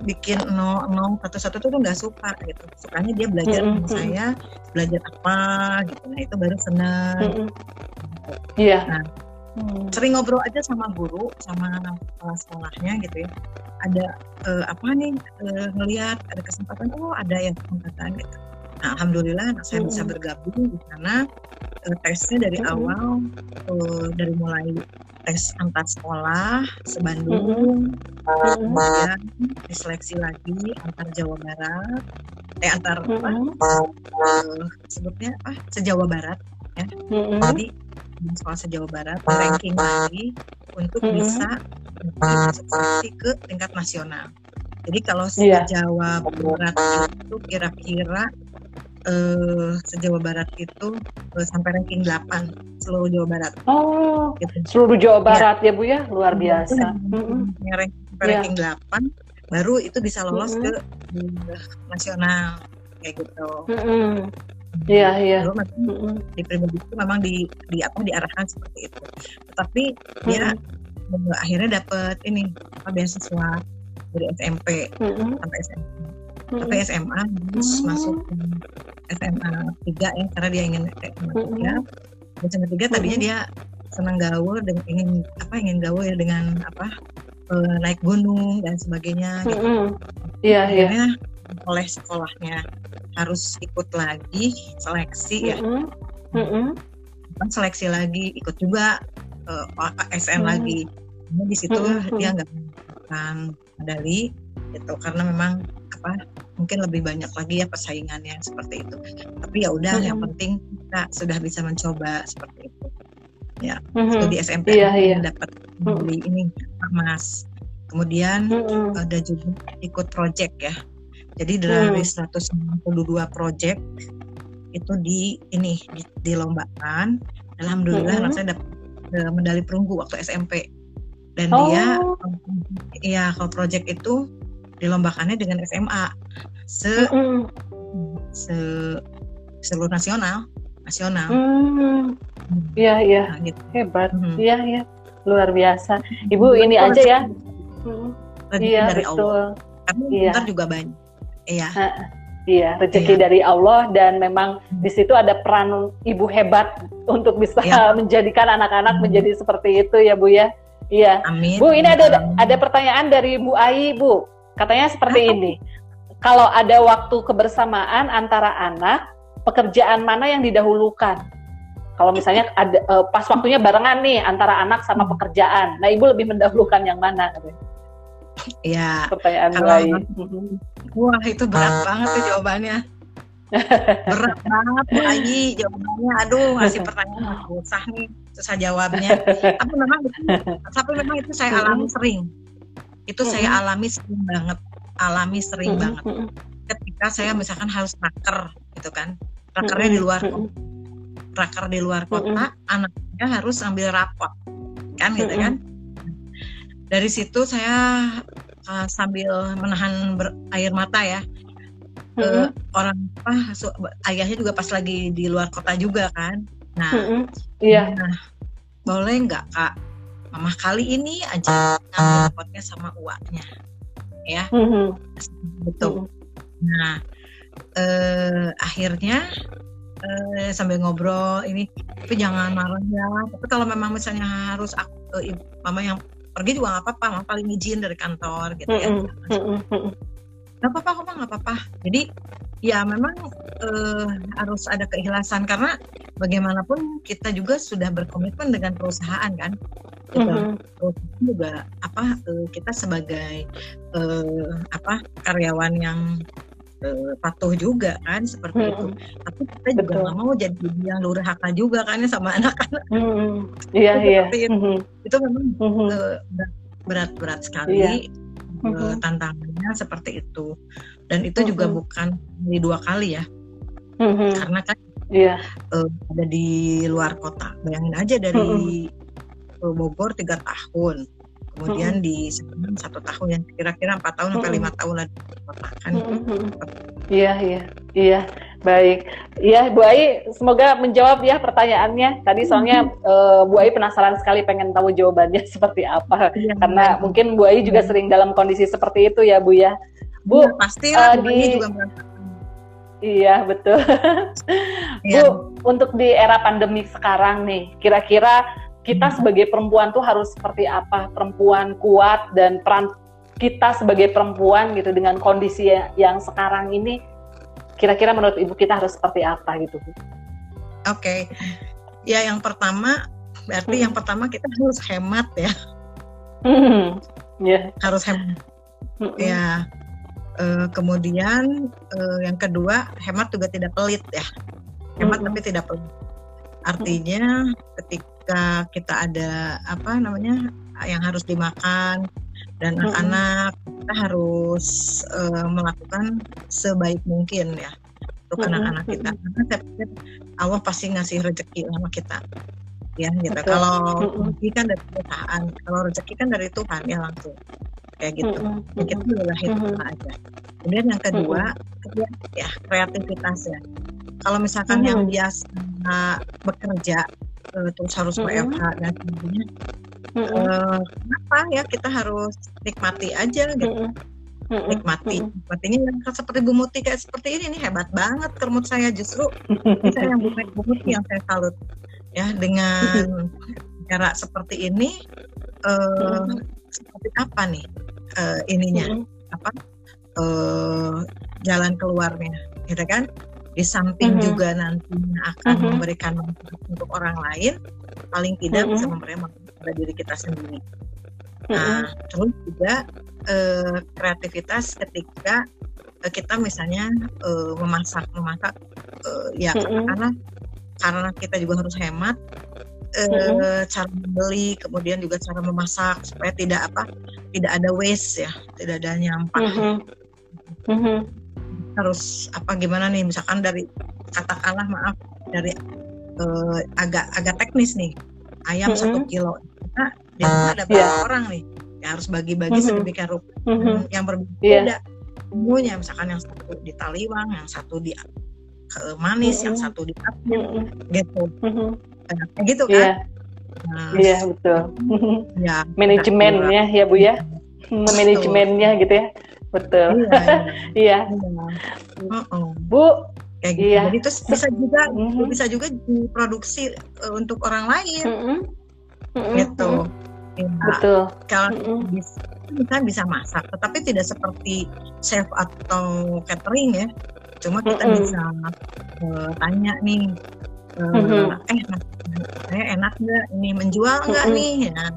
bikin nol nol satu satu tuh nggak suka gitu sukanya dia belajar mm -hmm. saya belajar apa gitu nah itu baru senang iya mm -hmm. yeah. nah hmm. sering ngobrol aja sama guru sama kepala sekolahnya gitu ya ada uh, apa nih uh, ngelihat ada kesempatan oh ada yang kesempatan gitu nah alhamdulillah anak saya -hmm. bisa bergabung di sana uh, tesnya dari mm -hmm. awal uh, dari mulai tes antar sekolah sebandung mm-hmm. kemudian diseleksi lagi antar Jawa Barat eh antar mm-hmm. apa uh, sebutnya apa sejawa Barat ya mm-hmm. jadi sekolah sejawa Barat ranking lagi untuk mm-hmm. bisa masuk ke tingkat nasional jadi kalau yeah. Jawa Barat itu kira-kira uh, se-Jawa Barat itu uh, sampai ranking 8 seluruh Jawa Barat. Oh, gitu. seluruh Jawa iya. Barat ya. ya Bu ya, luar biasa. Mm-hmm. Ranking, sampai yeah. ranking 8 baru itu bisa lolos mm-hmm. ke uh, nasional kayak gitu. Mm-hmm. Iya, iya. mm-hmm. di pribadi itu memang di di apa diarahkan seperti itu. Tetapi mm-hmm. dia uh, akhirnya dapat ini apa beasiswa dari SMP mm-hmm. sampai SMP tapi SMA harus hmm. masuk SMA 3 ya karena dia ingin SMA 3 SMA 3 tadinya dia senang gaul dan ingin apa ingin gaul ya dengan apa uh, naik gunung dan sebagainya gitu. Iya, iya. oleh sekolahnya harus ikut lagi seleksi ya Mm-mm. Mm-mm. Kan seleksi lagi ikut juga uh, SN Hmm. lagi Nah, di situ Hmm, dia nggak mendapatkan medali gitu karena memang apa mungkin lebih banyak lagi ya persaingannya seperti itu tapi ya udah yang Hmm. penting kita sudah bisa mencoba seperti itu Mhm. studi SMP Iya, iya. dapat medali ini emas kemudian Mm-mm. ada juga ikut project ya. Jadi dari Hmm. 192 project itu di ini di, dilombakan. Alhamdulillah Hmm. saya dapat eh, medali perunggu waktu SMP. Dan Oh. dia iya kalau project itu dilombakannya dengan SMA se se seluruh nasional nasional. Hmm. Iya, iya. Nah, gitu. Hebat. Mhm. Iya, iya. Luar biasa. Ibu ini Itu aja ya. Mm. rezeki Iya, dari Allah. betul. Karena Iya. ntar juga banyak. Iya. Iya, rezeki Iya. dari Allah dan memang di situ ada peran ibu hebat untuk bisa Iya. menjadikan anak-anak menjadi seperti itu ya Bu ya. Iya. Amin. Bu, ini ada ada pertanyaan dari Bu Ai, Bu. Katanya seperti Apa? ini. Kalau ada waktu kebersamaan antara anak, pekerjaan mana yang didahulukan? Kalau misalnya ada eh, pas waktunya barengan nih antara anak sama pekerjaan. Nah, Ibu lebih mendahulukan yang mana? Iya. Pertanyaan. Mhm. Wah itu berat banget tuh jawabannya. berat banget Bu Ayi jawabannya. Aduh ngasih pertanyaan susah nih, susah jawabnya. Tapi memang itu, tapi memang itu saya alami sering. Itu saya alami sering banget, alami sering banget. Ketika saya misalkan harus raker gitu kan, rakernya di luar kota, raker di luar kota, anaknya harus ambil rapot, kan gitu kan. Dari situ saya uh, sambil menahan ber- air mata ya, ke mhm, orang apa su- ayahnya juga pas lagi di luar kota juga kan. Nah mhm. Iya. nah, boleh nggak kak? Mama kali ini aja ngambil potnya sama uaknya ya. Mhm, betul. Nah eh, akhirnya eh, sambil ngobrol ini tapi jangan marah ya. Tapi kalau memang misalnya harus aku, eh, mama yang pergi juga nggak apa-apa. Mama paling izin dari kantor gitu ya. Mhm, mhm, mhm. nggak apa-apa kok nggak apa-apa. Jadi ya memang eh, harus ada keikhlasan. Karena bagaimanapun kita juga sudah berkomitmen dengan perusahaan kan. Gitu. Mhm. perusahaan juga apa eh, kita sebagai eh, apa karyawan yang eh, patuh juga kan seperti itu Mhm, tapi kita juga Betul. nggak mau jadi yang durhaka juga kan ya sama anak-anak mhm. Iya, Itu iya. itu. Mhm, itu memang mhm. eh, berat-berat sekali Iya. Mhm. tantangannya seperti itu dan itu juga Mhm. bukan di dua kali ya Mhm. karena kan Iya. eh, ada di luar kota bayangin aja dari Bogor tiga tahun kemudian di satu tahun yang kira-kira empat tahun sampai Mhm. lima tahun lah kota kan. Iya, iya, iya. Baik. Iya, Bu Ai, semoga menjawab ya pertanyaannya. Tadi soalnya eh, Bu Ai penasaran sekali pengen tahu jawabannya seperti apa. Iya, Karena mungkin Bu Ai juga sering dalam kondisi seperti itu ya, Bu ya. Bu, Iya, pasti lah eh, di- juga iya betul. Iya. Bu, untuk di era pandemi sekarang nih, kira-kira kita Hmm. sebagai perempuan tuh harus seperti apa? Perempuan kuat dan peran kita sebagai perempuan gitu dengan kondisi ya- yang sekarang ini, kira-kira menurut Ibu kita harus seperti apa gitu? Bu? Oke. Ya yang pertama berarti Hmm. yang pertama kita harus hemat ya, Hmm, ya. harus hemat Hmm, ya. Eh, kemudian eh, yang kedua hemat juga tidak pelit ya, hemat Mm-mm. tapi tidak pelit. Artinya ketika kita ada apa namanya yang harus dimakan dan anak-anak kita harus eh, melakukan sebaik mungkin ya untuk Mm-mm, anak-anak kita. Karena saya pikir Allah pasti ngasih rezeki sama kita ya gitu. Betul. Kalau rezeki kan dari perusahaan, kalau rezeki kan dari Tuhan ya langsung kayak gitu. Mm-mm, Ya, kita boleh Mhm. aja. Kemudian yang kedua, kedua, ya kreativitas ya. Kalau misalkan Mhm. yang biasa bekerja eh, terus harus Mhm. WFH dan sebagainya, Mm-mm, eh, kenapa ya kita harus nikmati aja gitu, mm-mm, mm-mm, nikmati. mm-mm. Nikmatinya yang seperti Bu Muti kayak seperti ini nih hebat banget kermut saya justru. Ini saya yang Bu, Bu Muti yang saya salut. Ya dengan cara seperti ini Mhm. seperti apa nih eh, ininya? Apa? Eh jalan keluarnya gitu kan di samping mm-hmm. juga nantinya akan mm-hmm. memberikan manfaat untuk orang lain paling tidak mm-hmm. bisa memberikan manfaat pada diri kita sendiri mm-hmm. nah terus juga uh, kreativitas ketika uh, kita misalnya uh, memasak memasak uh, ya mm-hmm. karena karena kita juga harus hemat mm-hmm. cara membeli kemudian juga cara memasak supaya tidak apa tidak ada waste ya tidak ada nyampah mm-hmm. Mm-hmm harus apa gimana nih misalkan dari katakanlah maaf dari uh, agak agak teknis nih ayam satu mm -hmm. kilo nah, dia ada berapa yeah. orang nih ya harus bagi-bagi mm -hmm. sedemikian rupa mm -hmm. yang berbeda yeah. semuanya misalkan yang satu di taliwang yang satu di ke manis mm -hmm. yang satu di apa mm -hmm. gitu mm -hmm. nah, gitu kan yeah. Nah, iya betul. Ya, manajemennya ya bu ya, manajemennya gitu ya betul iya, iya. iya. bu kayak gitu. Iya. Jadi terus bisa juga mm-hmm. bisa juga diproduksi uh, untuk orang lain. Mm-hmm. Mm-hmm. Gitu. Ya, Betul. Kalau mm-hmm. bisa kita bisa masak, tetapi tidak seperti chef atau catering ya. Cuma kita mm-hmm. bisa uh, tanya nih, uh, mm-hmm. eh saya enak nggak ini menjual nggak mm-hmm. nih? Ya,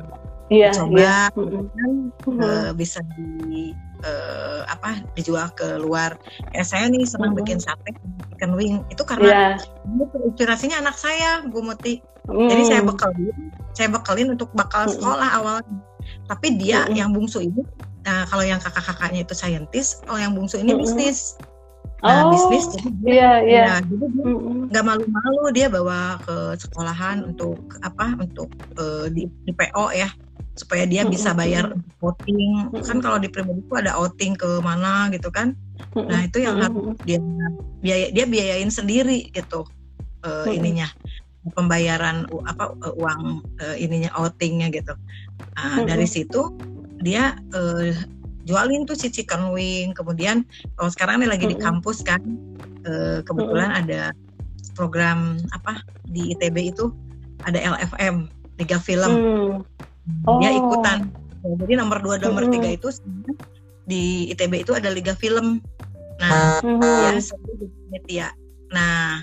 yeah, coba yeah. kan mm-hmm. uh, bisa di uh, apa dijual ke luar. Ya saya nih senang mm-hmm. bikin sate ikan wing itu karena yeah. inspirasinya anak saya Bu Muti. Mm. Jadi saya bekalin, saya bekalin untuk bakal sekolah mm. awalnya. Tapi dia mm. yang bungsu ini, nah kalau yang kakak-kakaknya itu saintis, kalau yang bungsu ini mm. bisnis. Nah, oh, bisnis jadi dia, iya, iya. Ya, dia nggak malu-malu dia bawa ke sekolahan untuk apa? Untuk uh, di, di PO ya supaya dia bisa bayar outing kan kalau di pribadi itu ada outing ke mana gitu kan. Nah itu yang harus dia biaya dia biayain sendiri gitu uh, ininya. Pembayaran apa uang uh, ininya outingnya gitu. Nah, dari situ dia uh, jualin tuh si chicken wing. Kemudian kalau sekarang ini lagi di kampus kan uh, kebetulan ada program apa di ITB itu ada LFM Liga Film. Oh. dia ikutan. Jadi nomor dua nomor hmm. tiga itu di ITB itu ada liga film. Nah hmm. dia ya nah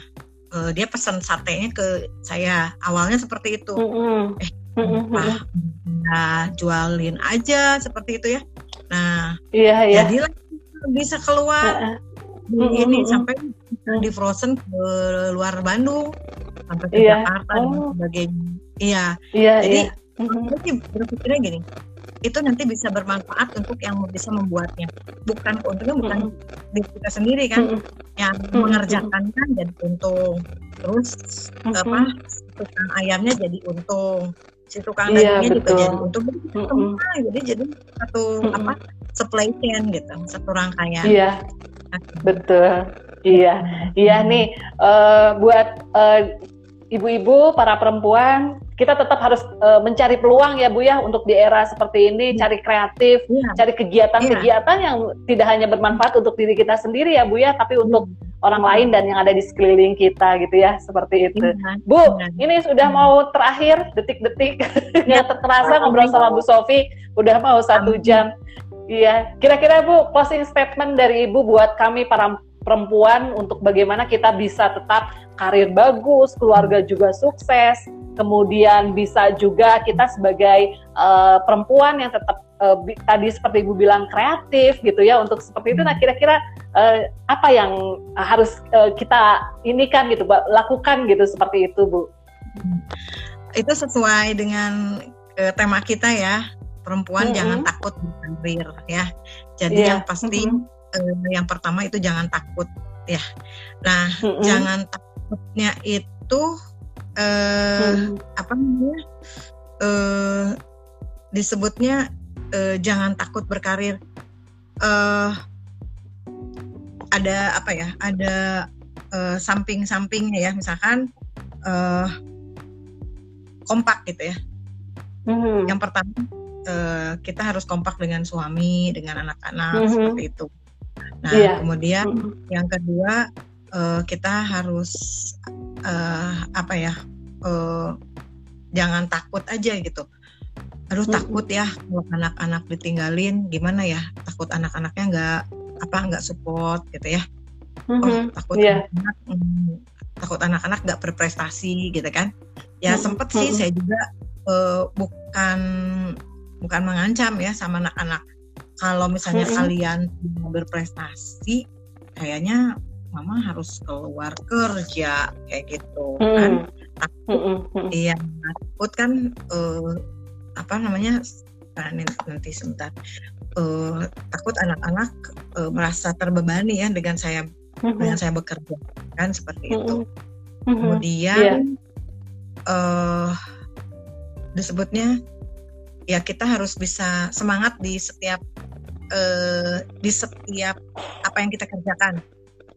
uh, dia pesan satenya ke saya. Awalnya seperti itu. Hmm. eh hmm. ah, nah, jualin aja seperti itu ya nah iya, iya. jadilah bisa keluar uh, ini sampai di frozen ke luar Bandung sampai ke iya. Jakarta oh. dan sebagainya iya iya jadi iya berpikirnya gini, itu nanti bisa bermanfaat untuk yang bisa membuatnya. Bukan untungnya bukan diri kita sendiri kan, mm-hmm. yang mm-hmm. mengerjakan kan jadi untung. Terus mm-hmm. apa tukang ayamnya jadi untung, si tukang iya, dagingnya juga jadi untung. Jadi mm-hmm. jadi jadi satu mm-hmm. apa supply chain gitu, satu rangkaian. Iya, betul. Iya, iya nih uh, buat uh, ibu-ibu, para perempuan kita tetap harus uh, mencari peluang ya Bu ya untuk di era seperti ini, ya. cari kreatif, ya. cari kegiatan-kegiatan ya. yang tidak hanya bermanfaat untuk diri kita sendiri ya Bu ya, tapi untuk ya. Orang lain dan yang ada di sekeliling kita gitu ya, seperti itu. Ya. Bu, ya. ini sudah mau terakhir detik-detik ya. terasa ngobrol sama Bu Sofi, udah mau satu jam. Iya, kira-kira Bu closing statement dari Ibu buat kami para perempuan untuk bagaimana kita bisa tetap karir bagus, keluarga juga sukses, kemudian bisa juga kita sebagai uh, perempuan yang tetap uh, tadi seperti ibu bilang kreatif gitu ya untuk seperti itu. Nah kira-kira uh, apa yang harus uh, kita ini kan gitu, lakukan gitu seperti itu bu? Itu sesuai dengan uh, tema kita ya perempuan mm -hmm. jangan takut berkarir ya. Jadi yeah. yang pasti mm -hmm. uh, yang pertama itu jangan takut ya. Nah mm -hmm. jangan takutnya itu uh, hmm. apa namanya uh, disebutnya uh, jangan takut berkarir uh, ada apa ya ada uh, samping-sampingnya ya misalkan uh, kompak gitu ya hmm. yang pertama uh, kita harus kompak dengan suami dengan anak-anak hmm. seperti itu nah yeah. kemudian hmm. yang kedua uh, kita harus uh, apa ya uh, jangan takut aja gitu aduh hmm. takut ya kalau anak-anak ditinggalin gimana ya takut anak-anaknya nggak apa nggak support gitu ya mm-hmm. oh takut yeah. anak mm, takut anak-anak nggak berprestasi gitu kan ya mm-hmm. sempet sih mm-hmm. saya juga uh, bukan bukan mengancam ya sama anak-anak kalau misalnya mm-hmm. kalian berprestasi kayaknya mama harus keluar kerja kayak gitu mm-hmm. kan mm-hmm. iya takut kan uh, apa namanya nanti sebentar uh, takut anak-anak uh, merasa terbebani ya dengan saya mm-hmm. dengan saya bekerja kan seperti mm-hmm. itu mm-hmm. kemudian yeah. Iya. uh, disebutnya ya kita harus bisa semangat di setiap uh, di setiap apa yang kita kerjakan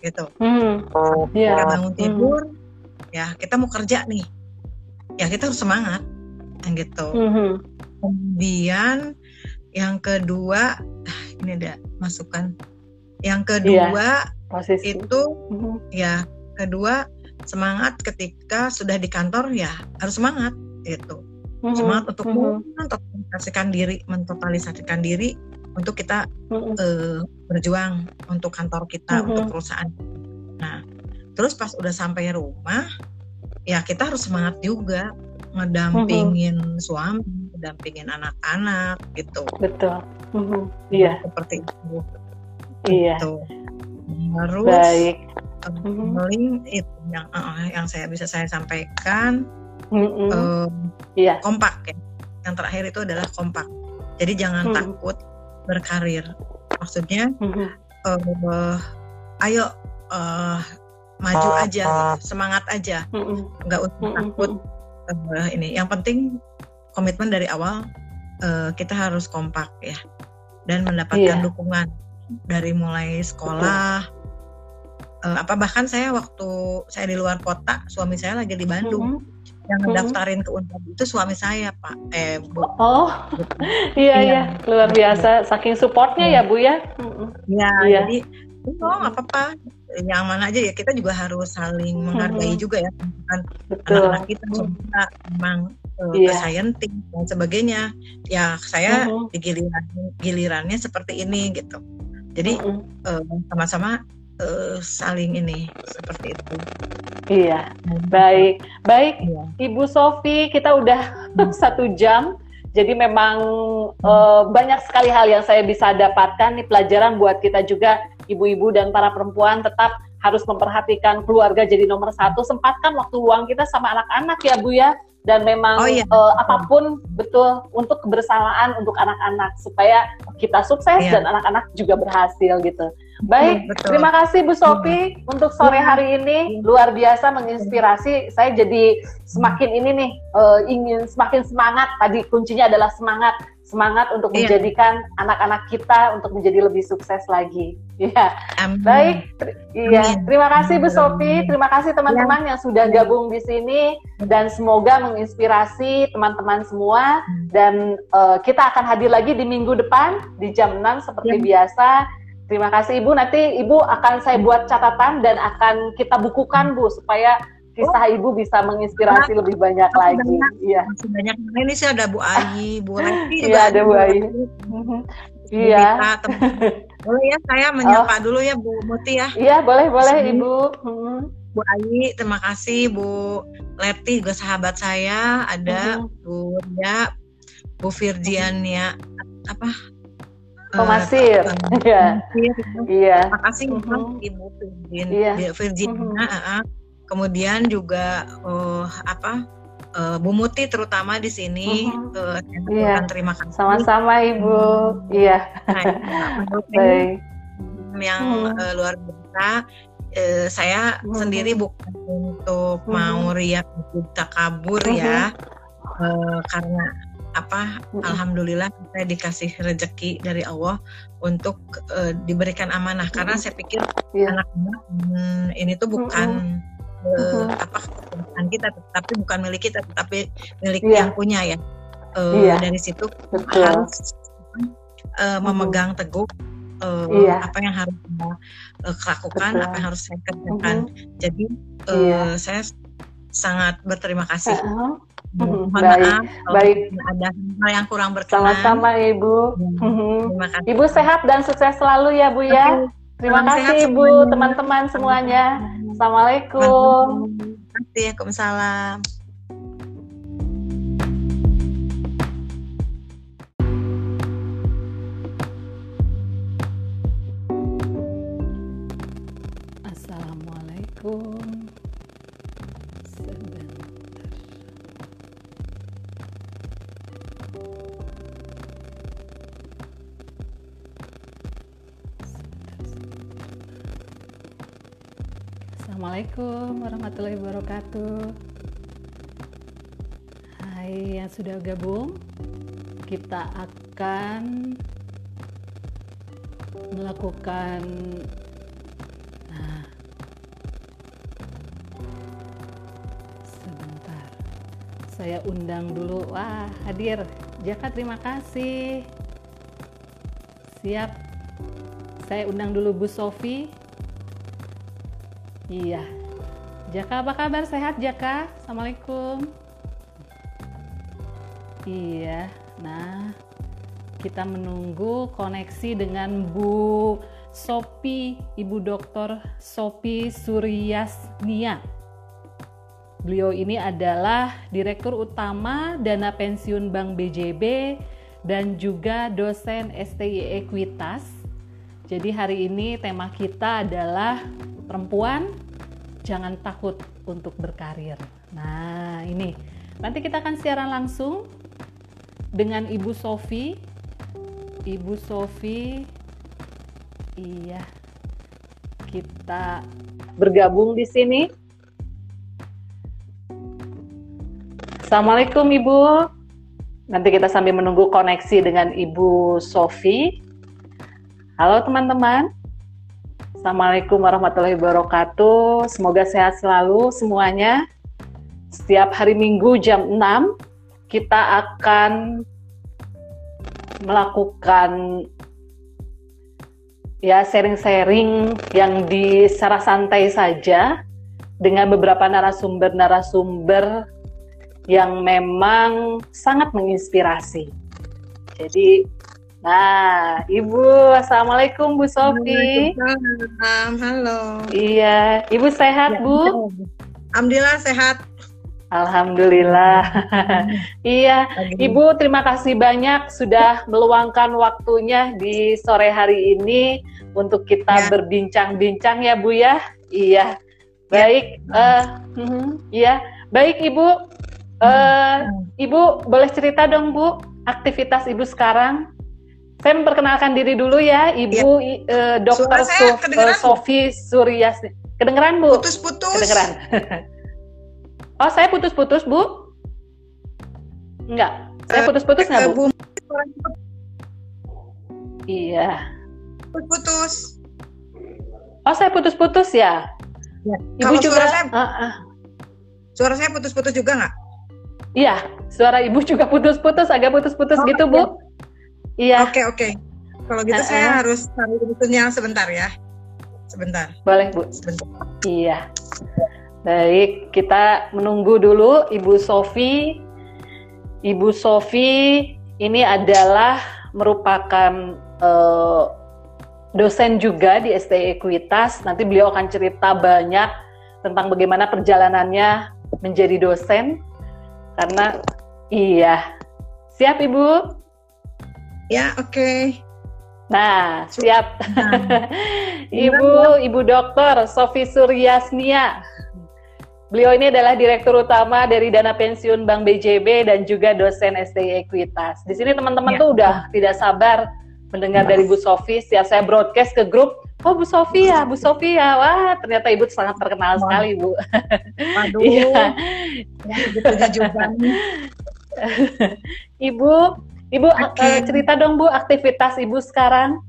gitu mm. yeah. kita bangun mm-hmm. tidur mm. ya kita mau kerja nih ya kita harus semangat gitu mm-hmm. kemudian yang kedua ini ada masukan yang kedua yeah, itu mm-hmm. ya kedua semangat ketika sudah di kantor ya harus semangat gitu mm-hmm. semangat untuk mm-hmm. mentotalisasikan diri mentotalisasikan diri untuk kita mm-hmm. uh, berjuang untuk kantor kita mm-hmm. untuk perusahaan nah terus pas udah sampai rumah ya kita harus semangat juga ngedampingin mm-hmm. suami, ngedampingin anak-anak gitu. Betul. Mm-hmm. Iya. Seperti itu. Iya. Gitu. Terus Baik. Mm-hmm. itu yang uh, yang saya bisa saya sampaikan. Mm-hmm. Uh, iya. Kompak ya. Yang terakhir itu adalah kompak. Jadi jangan mm-hmm. takut berkarir. Maksudnya, mm-hmm. uh, ayo uh, maju aja, semangat aja, mm-hmm. nggak usah mm-hmm. takut uh, ini. Yang penting komitmen dari awal uh, kita harus kompak ya dan mendapatkan yeah. dukungan dari mulai sekolah. Uh, apa bahkan saya waktu saya di luar kota, suami saya lagi di Bandung. Mm-hmm. Yang ngedaftarin ke Unpad itu suami saya, Pak. Eh, Bu. Oh. iya, iya, luar biasa. Saking supportnya ya, Bu ya. Iya, iya. jadi oh nggak apa-apa yang mana aja ya. Kita juga harus saling menghargai hmm. juga ya. Kan anak-anak kita juga memang uh, yeah. scientist dan sebagainya. Ya saya hmm. di giliran gilirannya seperti ini gitu. Jadi hmm. uh, sama-sama uh, saling ini seperti itu. Iya. Baik. Baik iya. Ibu Sofi kita udah satu jam. Jadi memang uh, banyak sekali hal yang saya bisa dapatkan. Nih pelajaran buat kita juga ibu-ibu dan para perempuan tetap harus memperhatikan keluarga jadi nomor satu. Sempatkan waktu luang kita sama anak-anak ya Bu ya. Dan memang oh, iya. uh, apa pun betul untuk kebersamaan untuk anak-anak supaya kita sukses iya. dan anak-anak juga berhasil gitu. Baik, betul. terima kasih Bu Sofi hmm. untuk sore hari ini luar biasa menginspirasi. Saya jadi semakin ini nih uh, ingin semakin semangat. Tadi kuncinya adalah semangat semangat untuk iya. menjadikan anak-anak kita untuk menjadi lebih sukses lagi. Iya. Baik. Iya. Terima kasih Bu Sofi, terima kasih teman-teman ya. yang sudah gabung di sini dan semoga menginspirasi teman-teman semua dan uh, kita akan hadir lagi di minggu depan di jam 6 seperti ya. biasa. Terima kasih Ibu. Nanti Ibu akan saya buat catatan dan akan kita bukukan Bu supaya kisah oh. ibu bisa menginspirasi nah, lebih banyak lagi. Banyak, iya. Masih banyak. Nah, ini sih ada Bu Ayi, Bu Lesti Iya, ada Bu Ayi. Iya. Boleh ya saya menyapa oh. dulu ya Bu Muti ya. Iya, boleh boleh Sini. Ibu. Hmm. Bu Ayi, terima kasih Bu Leti juga sahabat saya, ada hmm. Bu ya, Bu Virgiania apa? Pemasir. Uh, iya. Iya. Terima kasih -hmm. Ibu Virginia. Iya. Virginia. Mm -hmm. Kemudian juga uh, apa uh, Bu Muti terutama di sini uh, iya. terima kasih sama-sama Ibu iya baik yang hmm. uh, luar biasa uh, saya hmm. sendiri bukan untuk hmm. mau riak kita kabur hmm. ya uh, karena apa hmm. alhamdulillah saya dikasih rezeki dari Allah untuk uh, diberikan amanah karena saya pikir yeah. anak-anak hmm, ini tuh bukan hmm uh, apa kepunyaan kita tapi bukan milik kita tetapi milik yeah. yang punya ya uh, yeah. dari situ Betul. harus uh, memegang teguh uh, yeah. apa yang harus kita uh, lakukan Betul. apa yang harus saya kerjakan uh-huh. jadi uh, yeah. saya sangat berterima kasih uh-huh. Mohon baik, maaf baik. ada hal yang kurang berkenan. Sama-sama Ibu. Terima kasih. Ibu sehat dan sukses selalu ya Bu ya. Terima Salam kasih Ibu, teman-teman semuanya. Assalamualaikum. Waalaikumsalam. Assalamualaikum. Assalamualaikum warahmatullahi wabarakatuh. Hai yang sudah gabung, kita akan melakukan nah sebentar. Saya undang dulu. Wah hadir. Jaka terima kasih. Siap. Saya undang dulu Bu Sofi Iya. Jaka apa kabar? Sehat Jaka? Assalamualaikum. Iya. Nah, kita menunggu koneksi dengan Bu Sopi, Ibu Dokter Sopi Suryasnia. Beliau ini adalah Direktur Utama Dana Pensiun Bank BJB dan juga dosen STI Ekuitas. Jadi hari ini tema kita adalah perempuan jangan takut untuk berkarir. Nah, ini nanti kita akan siaran langsung dengan Ibu Sofi. Ibu Sofi, iya, kita bergabung di sini. Assalamualaikum Ibu. Nanti kita sambil menunggu koneksi dengan Ibu Sofi. Halo teman-teman. Assalamualaikum warahmatullahi wabarakatuh. Semoga sehat selalu semuanya. Setiap hari Minggu jam 6 kita akan melakukan ya sharing-sharing yang di secara santai saja dengan beberapa narasumber-narasumber yang memang sangat menginspirasi. Jadi Nah, Ibu, Assalamualaikum Bu Sofi. Halo. Iya, Ibu sehat ya, Bu? Alhamdulillah sehat. Alhamdulillah. iya, Ibu terima kasih banyak sudah meluangkan waktunya di sore hari ini untuk kita ya. berbincang-bincang ya Bu ya. Iya. Baik, ya. Uh, uh, iya. Baik Ibu. Uh, Ibu boleh cerita dong Bu aktivitas Ibu sekarang? Saya memperkenalkan diri dulu ya, Ibu ya. Dokter Sof, uh, Sofi Suryas. Kedengeran Bu? Putus-putus. Kedengeran. oh, saya putus-putus Bu? Enggak. Saya eh, putus-putus nggak Bu? Iya. Putus-putus. Oh, saya putus-putus ya? ya. Ibu Kalau juga. Suara saya, uh, uh. suara saya putus-putus juga nggak? Iya, suara Ibu juga putus-putus, agak putus-putus oh, gitu Bu. Ya. Iya. Oke okay, oke. Okay. Kalau gitu uh, saya harus cari bukunya sebentar ya. Sebentar. Boleh Bu. Sebentar. Iya. Baik, kita menunggu dulu Ibu Sofi. Ibu Sofi ini adalah merupakan uh, dosen juga di STI Ekuitas. Nanti beliau akan cerita banyak tentang bagaimana perjalanannya menjadi dosen. Karena iya. Siap Ibu? Ya, oke. Okay. Nah, siap. Nah. Ibu, Ibu Dokter Sofi Suryasnia. Beliau ini adalah Direktur Utama dari Dana Pensiun Bank BJB dan juga dosen STI Ekuitas. Di sini teman-teman ya. tuh udah tidak sabar mendengar dari Bu Sofi. Setiap saya broadcast ke grup, oh Bu Sofi ya, Bu Sofi ya. Wah, ternyata Ibu sangat terkenal Wah. sekali, Bu. Waduh. iya. Ya, juga. Ibu, Ibu okay. uh, cerita dong Bu aktivitas Ibu sekarang.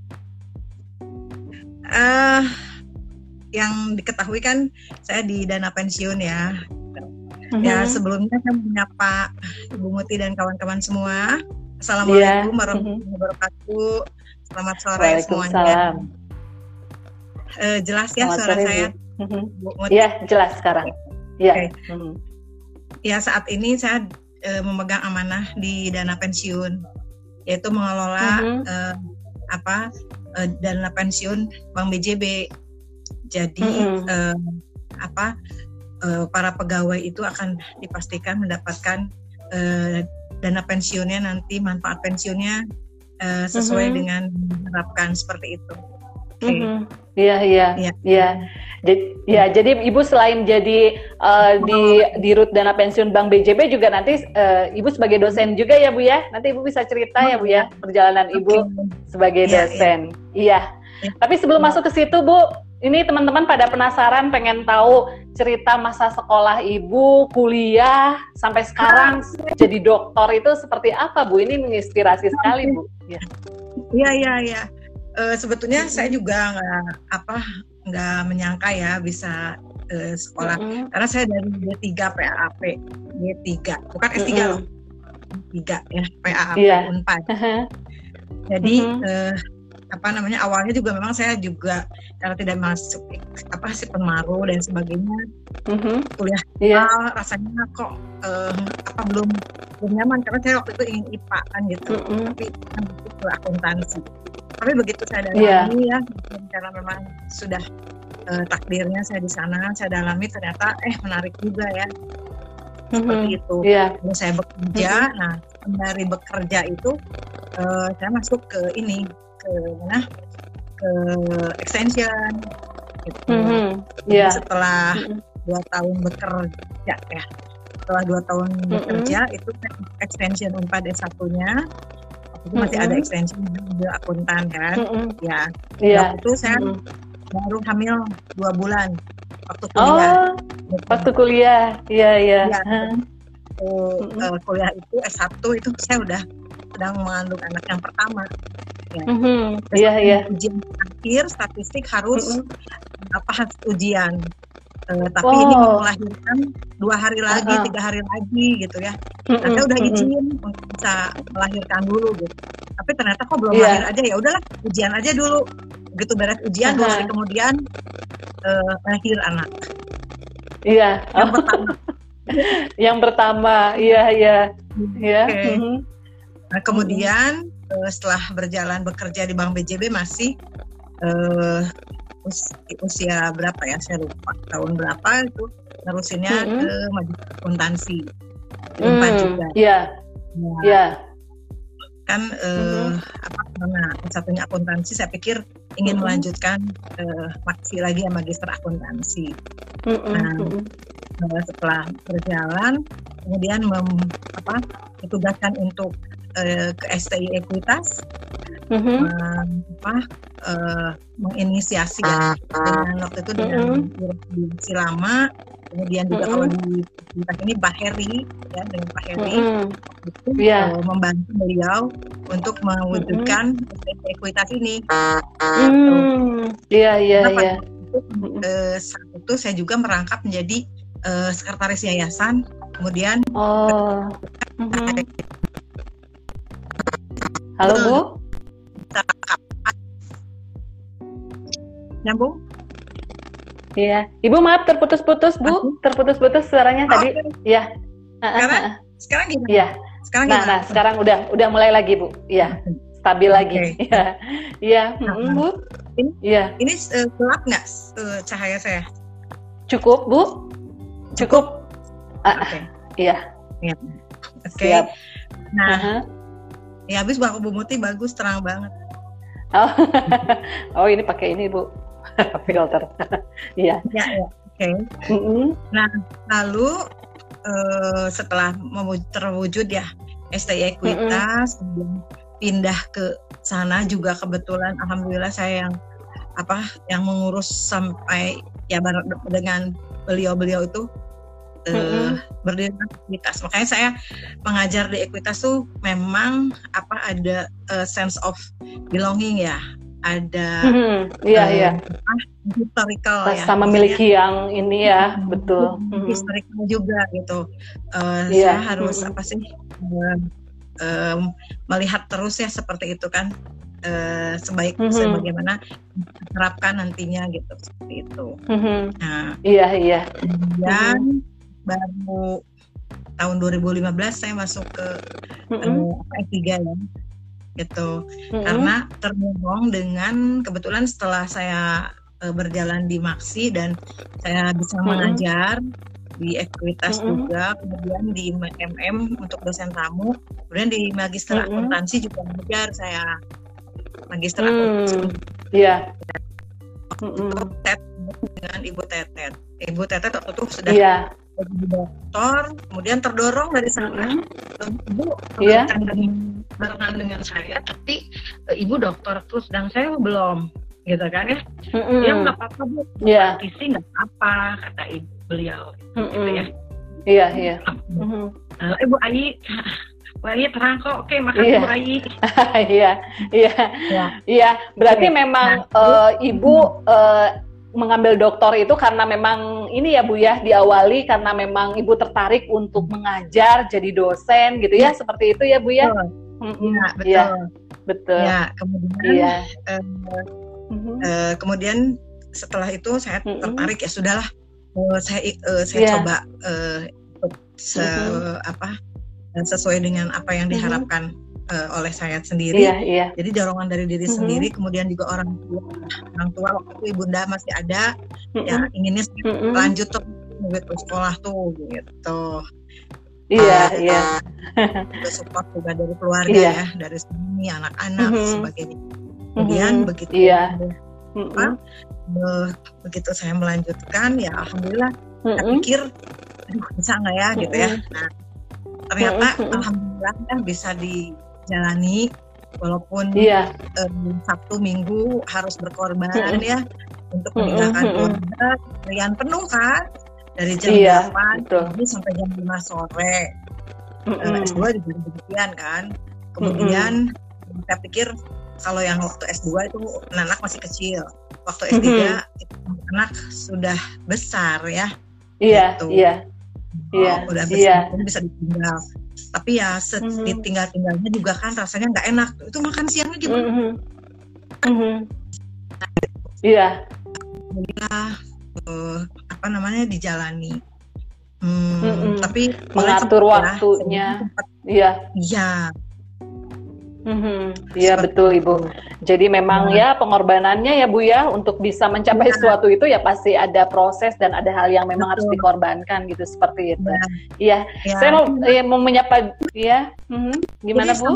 Uh, yang diketahui kan saya di dana pensiun ya. Mm-hmm. Ya sebelumnya saya menyapa Ibu Muti dan kawan-kawan semua. Assalamualaikum yeah. warahmatullahi mm-hmm. wabarakatuh. Selamat sore semuanya. Uh, jelas ya Selamat suara sore, saya. Mm-hmm. Iya jelas sekarang. Iya. Okay. Mm-hmm. Ya saat ini saya e, memegang amanah di dana pensiun yaitu mengelola mm -hmm. e, apa uh, dana pensiun Bank BJB. Jadi mm -hmm. uh, apa uh, para pegawai itu akan dipastikan mendapatkan uh, dana pensiunnya nanti manfaat pensiunnya uh, sesuai mm -hmm. dengan diharapkan seperti itu. Okay. Mm-hmm. Iya iya iya. Jadi ya jadi ibu selain jadi uh, di di rut dana pensiun Bank BJB juga nanti uh, ibu sebagai dosen juga ya bu ya. Nanti ibu bisa cerita ya bu ya perjalanan ibu sebagai iya, dosen. Iya. iya. Tapi sebelum masuk ke situ bu, ini teman-teman pada penasaran pengen tahu cerita masa sekolah ibu, kuliah sampai sekarang jadi dokter itu seperti apa bu? Ini menginspirasi sekali bu. Iya iya iya. Uh, sebetulnya mm -hmm. saya juga nggak apa nggak menyangka ya bisa uh, sekolah mm -hmm. karena saya dari D3 PAP D3 bukan S3 mm -hmm. loh 3 ya PAP yeah. Unpad. Jadi mm -hmm. uh, apa namanya awalnya juga memang saya juga karena tidak masuk apa sih penmaru dan sebagainya mm-hmm. kuliah yeah. rasanya kok uh, apa belum belum nyaman karena saya waktu itu ingin IPA kan gitu mm-hmm. tapi kan itu akuntansi tapi begitu saya dalami yeah. ya karena memang sudah uh, takdirnya saya di sana saya dalami ternyata eh menarik juga ya seperti mm-hmm. itu yeah. Lalu saya bekerja mm-hmm. nah dari bekerja itu uh, saya masuk ke ini ke mana ke extension gitu. Mm-hmm. Yeah. Setelah mm-hmm. dua tahun bekerja ya setelah dua tahun mm-hmm. bekerja itu extension unpad S satunya itu masih mm-hmm. ada extension juga akuntan kan mm-hmm. ya yeah. waktu itu saya mm-hmm. baru hamil dua bulan waktu kuliah oh, waktu kuliah iya iya ya, mm-hmm. uh, kuliah itu S1 itu saya udah sedang mengandung anak yang pertama ya mm-hmm. iya iya ujian akhir statistik harus mm-hmm. apa ujian Uh, tapi oh. ini mau melahirkan dua hari lagi, uh -huh. tiga hari lagi gitu ya. Mm udah izin untuk bisa melahirkan dulu gitu. Tapi ternyata kok belum yeah. lahir aja ya udahlah ujian aja dulu. Begitu beres ujian uh -huh. dua hari kemudian uh, lahir anak. Iya. Yang pertama. Yang pertama, iya iya. Iya. Okay. Mm -hmm. Nah kemudian uh, setelah berjalan bekerja di Bank BJB masih uh, usia berapa ya saya lupa tahun berapa itu terusinnya mm -hmm. ke majelis akuntansi mm, juga iya yeah. iya yeah. kan eh, mm -hmm. apa karena satunya akuntansi saya pikir ingin mm -hmm. melanjutkan eh, masih lagi ya magister akuntansi mm -hmm. nah mm-hmm. setelah berjalan kemudian mem, apa ditugaskan untuk eh, ke STI Ekuitas mm-hmm. apa uh, menginisiasi ya dengan waktu itu dengan mm-hmm. lama kemudian juga mm-hmm. kalau di kita ini Pak Heri ya dengan Pak Heri mm-hmm. itu yeah. uh, membantu beliau untuk mewujudkan mm-hmm. ekuitas ini. Iya iya iya. Saat itu saya juga merangkap menjadi uh, sekretaris yayasan kemudian oh. Mm-hmm. Halo Bu nyambung Iya, Ibu maaf terputus-putus Bu, terputus-putus suaranya oh, tadi. Iya. Sekarang, sekarang gimana? Iya. Sekarang nah, gimana? Nah, sekarang udah udah mulai lagi Bu. Iya, stabil okay. lagi. Iya, iya, nah, Bu. Ini, iya. Ini uh, gelap nggak uh, cahaya saya? Cukup Bu. Cukup. Ah, Oke. Okay. Iya. Iya. Oke. Okay. Nah, uh -huh. Ya habis Bang Bu Muti bagus terang banget. Oh, oh ini pakai ini Bu filter. Iya. ya, ya. Oke. Okay. Mm -hmm. Nah lalu uh, setelah terwujud ya STI Ekuitas, mm -hmm. pindah ke sana juga kebetulan Alhamdulillah saya yang apa yang mengurus sampai ya dengan beliau-beliau itu mm-hmm. berdiri ekuitas. Makanya saya mengajar di ekuitas tuh memang apa ada uh, sense of belonging ya, ada mm-hmm. iya uh, iya historical ya sama memiliki yang ini ya mm-hmm. betul mm-hmm. historical juga gitu uh, yeah. saya harus mm-hmm. apa sih uh, uh, melihat terus ya seperti itu kan uh, sebaik mm-hmm. sebagaimana terapkan nantinya gitu seperti itu mm-hmm. nah iya iya kemudian mm-hmm baru tahun 2015 saya masuk ke mm -hmm. uh, S3 ya. gitu mm-hmm. karena terhubung dengan kebetulan setelah saya uh, berjalan di Maksi dan saya bisa mm-hmm. mengajar di aktivitas mm-hmm. juga kemudian di MM untuk dosen tamu kemudian di magister mm-hmm. akuntansi juga mengajar saya magister mm, akuntansi iya yeah. dengan ibu Tetet ibu Tetet waktu itu sudah yeah dokter, kemudian terdorong dari sana, ibu yeah. dengan barengan dengan saya, tapi uh, ibu dokter terus dan saya belum, gitu kan ya? Mm-hmm. Ya nggak apa-apa bu, yeah. isi nggak apa-apa kata ibu beliau, gitu ya. Iya iya. Ibu Ayi, Bu Ayi terang kok, oke makasih yeah. Bu Ayi. Iya iya iya. Berarti yeah. memang nah, uh, ibu uh, mengambil doktor itu karena memang ini ya Bu ya diawali karena memang Ibu tertarik untuk mengajar jadi dosen gitu ya, ya. seperti itu ya Bu ya. Betul. Ya, betul. Ya, betul. Ya, kemudian ya. Uh, uh, kemudian setelah itu saya mm -hmm. tertarik ya sudahlah uh, saya uh, saya yeah. coba uh, se mm -hmm. apa sesuai dengan apa yang diharapkan mm -hmm uh, oleh saya sendiri. Iya, iya. Jadi dorongan dari diri mm-hmm. sendiri, kemudian juga orang tua, orang tua waktu itu ibunda masih ada, mm-hmm. ya inginnya mm-hmm. lanjut tuh gitu sekolah tuh gitu. Iya, uh, iya. Juga support juga dari keluarga iya. ya, dari suami, anak-anak mm-hmm. sebagainya. Kemudian mm-hmm. begitu iya. apa, mm-hmm. begitu saya melanjutkan, ya alhamdulillah, mm-hmm. saya pikir bisa nggak ya mm-hmm. gitu ya. Nah, ternyata mm-hmm. alhamdulillah kan bisa di jalani walaupun iya. um, Sabtu Minggu harus berkorban mm -hmm. ya untuk meninggalkan mm -hmm. keluarga harian penuh kan dari jam iya, 8 pagi sampai jam 5 sore mm -hmm. uh, S2 juga demikian kan kemudian mm -hmm. saya pikir kalau yang waktu S2 itu anak masih kecil waktu S3 mm -hmm. itu anak sudah besar ya iya gitu. iya oh, iya udah besar iya. bisa ditinggal tapi ya mm-hmm. ditinggal-tinggalnya juga kan rasanya nggak enak itu makan siangnya gimana mm-hmm. Mm-hmm. iya ya uh, apa namanya dijalani hmm, mm-hmm. tapi mengatur ya, waktunya iya iya Mm-hmm. Iya betul Ibu. Jadi memang ya. ya pengorbanannya ya Bu ya untuk bisa mencapai ya. sesuatu itu ya pasti ada proses dan ada hal yang memang betul. harus dikorbankan gitu seperti itu. Iya. Ya. Saya mau ya, mau menyapa ya. Mm-hmm. Gimana Jadi, Bu?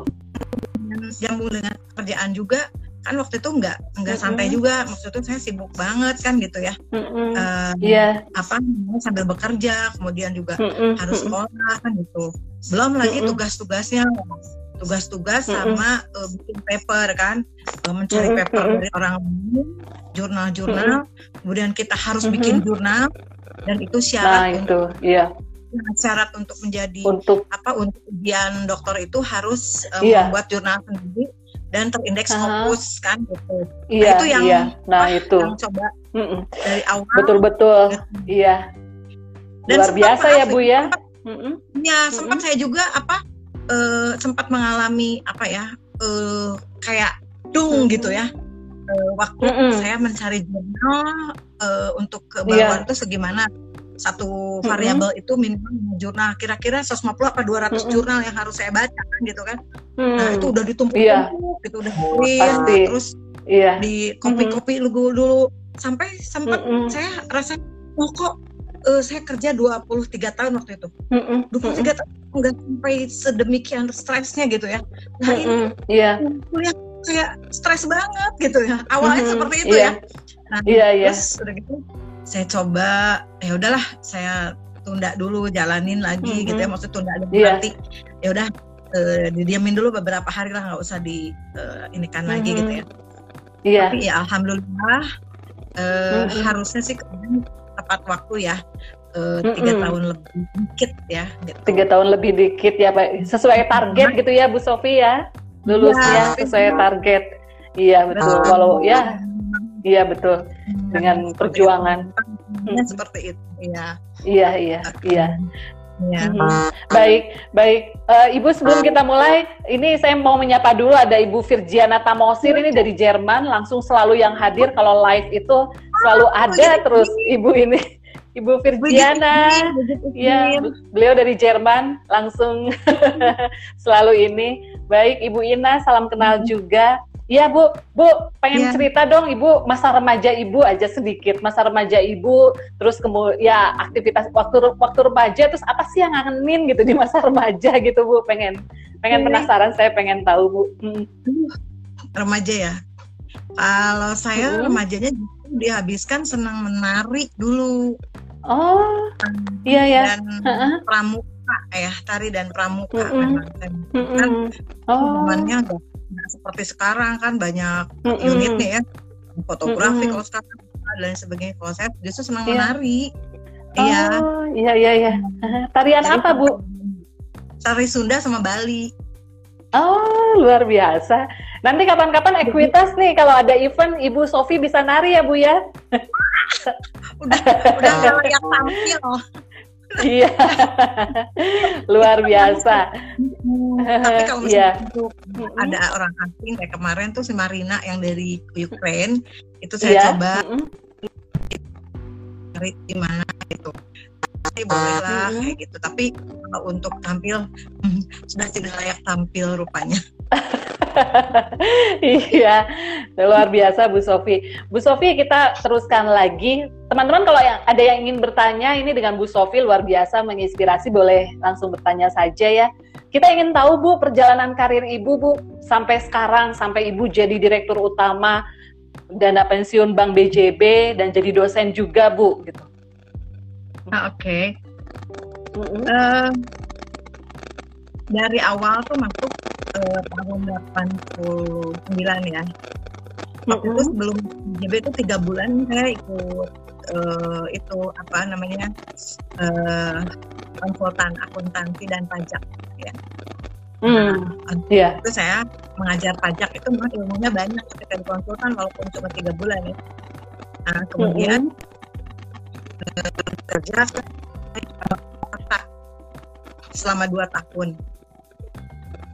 Nyambung dengan kerjaan juga kan waktu itu nggak nggak mm-hmm. santai juga maksudnya saya sibuk banget kan gitu ya mm-hmm. uh, yeah. apa sambil bekerja kemudian juga mm-hmm. harus sekolah kan gitu belum lagi mm-hmm. tugas-tugasnya tugas-tugas sama uh, bikin paper kan uh, mencari paper dari orang jurnal-jurnal kemudian kita harus bikin jurnal dan itu syarat nah, untuk itu, iya. syarat untuk menjadi untuk apa untuk ujian dokter itu harus uh, iya. membuat jurnal sendiri dan terindeks uh -huh. kan gitu. Iya, nah, itu yang iya. nah itu yang coba mm -mm. dari awal. Betul betul. Gitu. Iya. Dan Luar biasa ya Bu ya. Sempat, mm -mm. Ya, sempat saya juga apa uh, sempat mengalami apa ya uh, kayak dung hmm. gitu ya uh, waktu mm -hmm. saya mencari jurnal uh, untuk kebaruan yeah. itu segimana satu variabel mm -hmm. itu minimal jurnal kira-kira 150 apa 200 mm -hmm. jurnal yang harus saya baca kan gitu kan mm. nah itu udah ditumpuk yeah. gitu udah print terus yeah. di kopi-kopi mm -hmm. dulu sampai sempat mm -hmm. saya rasa oh kok uh, saya kerja 23 tahun waktu itu. Mm -mm. 23 mm -mm. tahun nggak sampai sedemikian stresnya gitu ya. Nah mm -mm. ini yeah. kuliah kayak stres banget gitu ya. Awalnya mm -hmm. seperti itu yeah. ya. Nah yeah, yeah. terus udah gitu saya coba ya udahlah saya tunda dulu jalanin lagi mm -hmm. gitu ya maksud tunda dulu yeah. nanti ya udah uh, didiamin dulu beberapa hari lah nggak usah di uh, ini kan mm -hmm. lagi gitu ya. Iya. Yeah. Tapi ya alhamdulillah uh, mm -hmm. harusnya sih tepat waktu ya. Uh, tiga mm-hmm. tahun lebih dikit ya gitu. tiga tahun lebih dikit ya pak. Sesuai target nah. gitu ya Bu Sofi ya. Lulusnya ya, sesuai target. Iya betul. Nah. kalau ya. Iya betul. Dengan perjuangan. ya, seperti itu. Ya. Iya iya iya Ya. Hmm. Baik, baik. Uh, Ibu sebelum kita mulai, ini saya mau menyapa dulu ada Ibu Virgiana Tamosir ini dari Jerman, langsung selalu yang hadir kalau live itu selalu ada terus Ibu ini. Ibu Virgiana. Ya, beliau dari Jerman langsung selalu ini. Baik, Ibu Ina, salam kenal hmm. juga. Iya Bu, Bu pengen ya. cerita dong Ibu masa remaja Ibu aja sedikit masa remaja Ibu, terus kemudian ya aktivitas waktu waktu remaja terus apa sih yang ngangenin gitu di masa remaja gitu Bu pengen pengen ya. penasaran saya pengen tahu Bu. Hmm. Remaja ya, kalau saya hmm. remajanya dihabiskan senang menari dulu. Oh, iya ya. Dan uh-uh. pramuka ya, tari dan pramuka mm -hmm. memang. Mm -hmm. Kan oh. Nggak seperti sekarang kan banyak mm -hmm. unitnya ya, fotografi mm -hmm. kalau sekarang dan sebagainya. Kalau saya justru senang yeah. menari. Iya. Oh, iya iya iya. Tarian Jadi, apa bu? Tari Sunda sama Bali. Oh, luar biasa. Nanti kapan-kapan ekuitas nih kalau ada event Ibu Sofi bisa nari ya Bu ya. udah udah layak tampil. Iya. luar biasa. Tapi kalau misalnya yeah. itu ada orang asing kayak kemarin tuh si Marina yang dari Ukraine itu saya yeah. coba cari di mana gitu sih boleh lah mm-hmm. kayak gitu. Tapi kalau untuk tampil sudah tidak layak tampil rupanya. Iya luar biasa Bu Sofi. Bu Sofi kita teruskan lagi. Teman-teman kalau yang ada yang ingin bertanya ini dengan Bu Sofi luar biasa menginspirasi boleh langsung bertanya saja ya. Kita ingin tahu Bu perjalanan karir Ibu Bu sampai sekarang sampai Ibu jadi direktur utama dana pensiun Bank BJB dan jadi dosen juga Bu gitu Ah, Oke. Okay. Uh, dari awal tuh masuk uh, tahun 89 ya. Waktu itu sebelum JB itu tiga bulan saya ikut uh, itu apa namanya uh, konsultan akuntansi dan pajak ya. Hmm, nah, yeah. itu saya mengajar pajak itu memang ilmunya banyak ketika di konsultan walaupun cuma tiga bulan ya. Nah, kemudian mm -hmm kerja selama dua tahun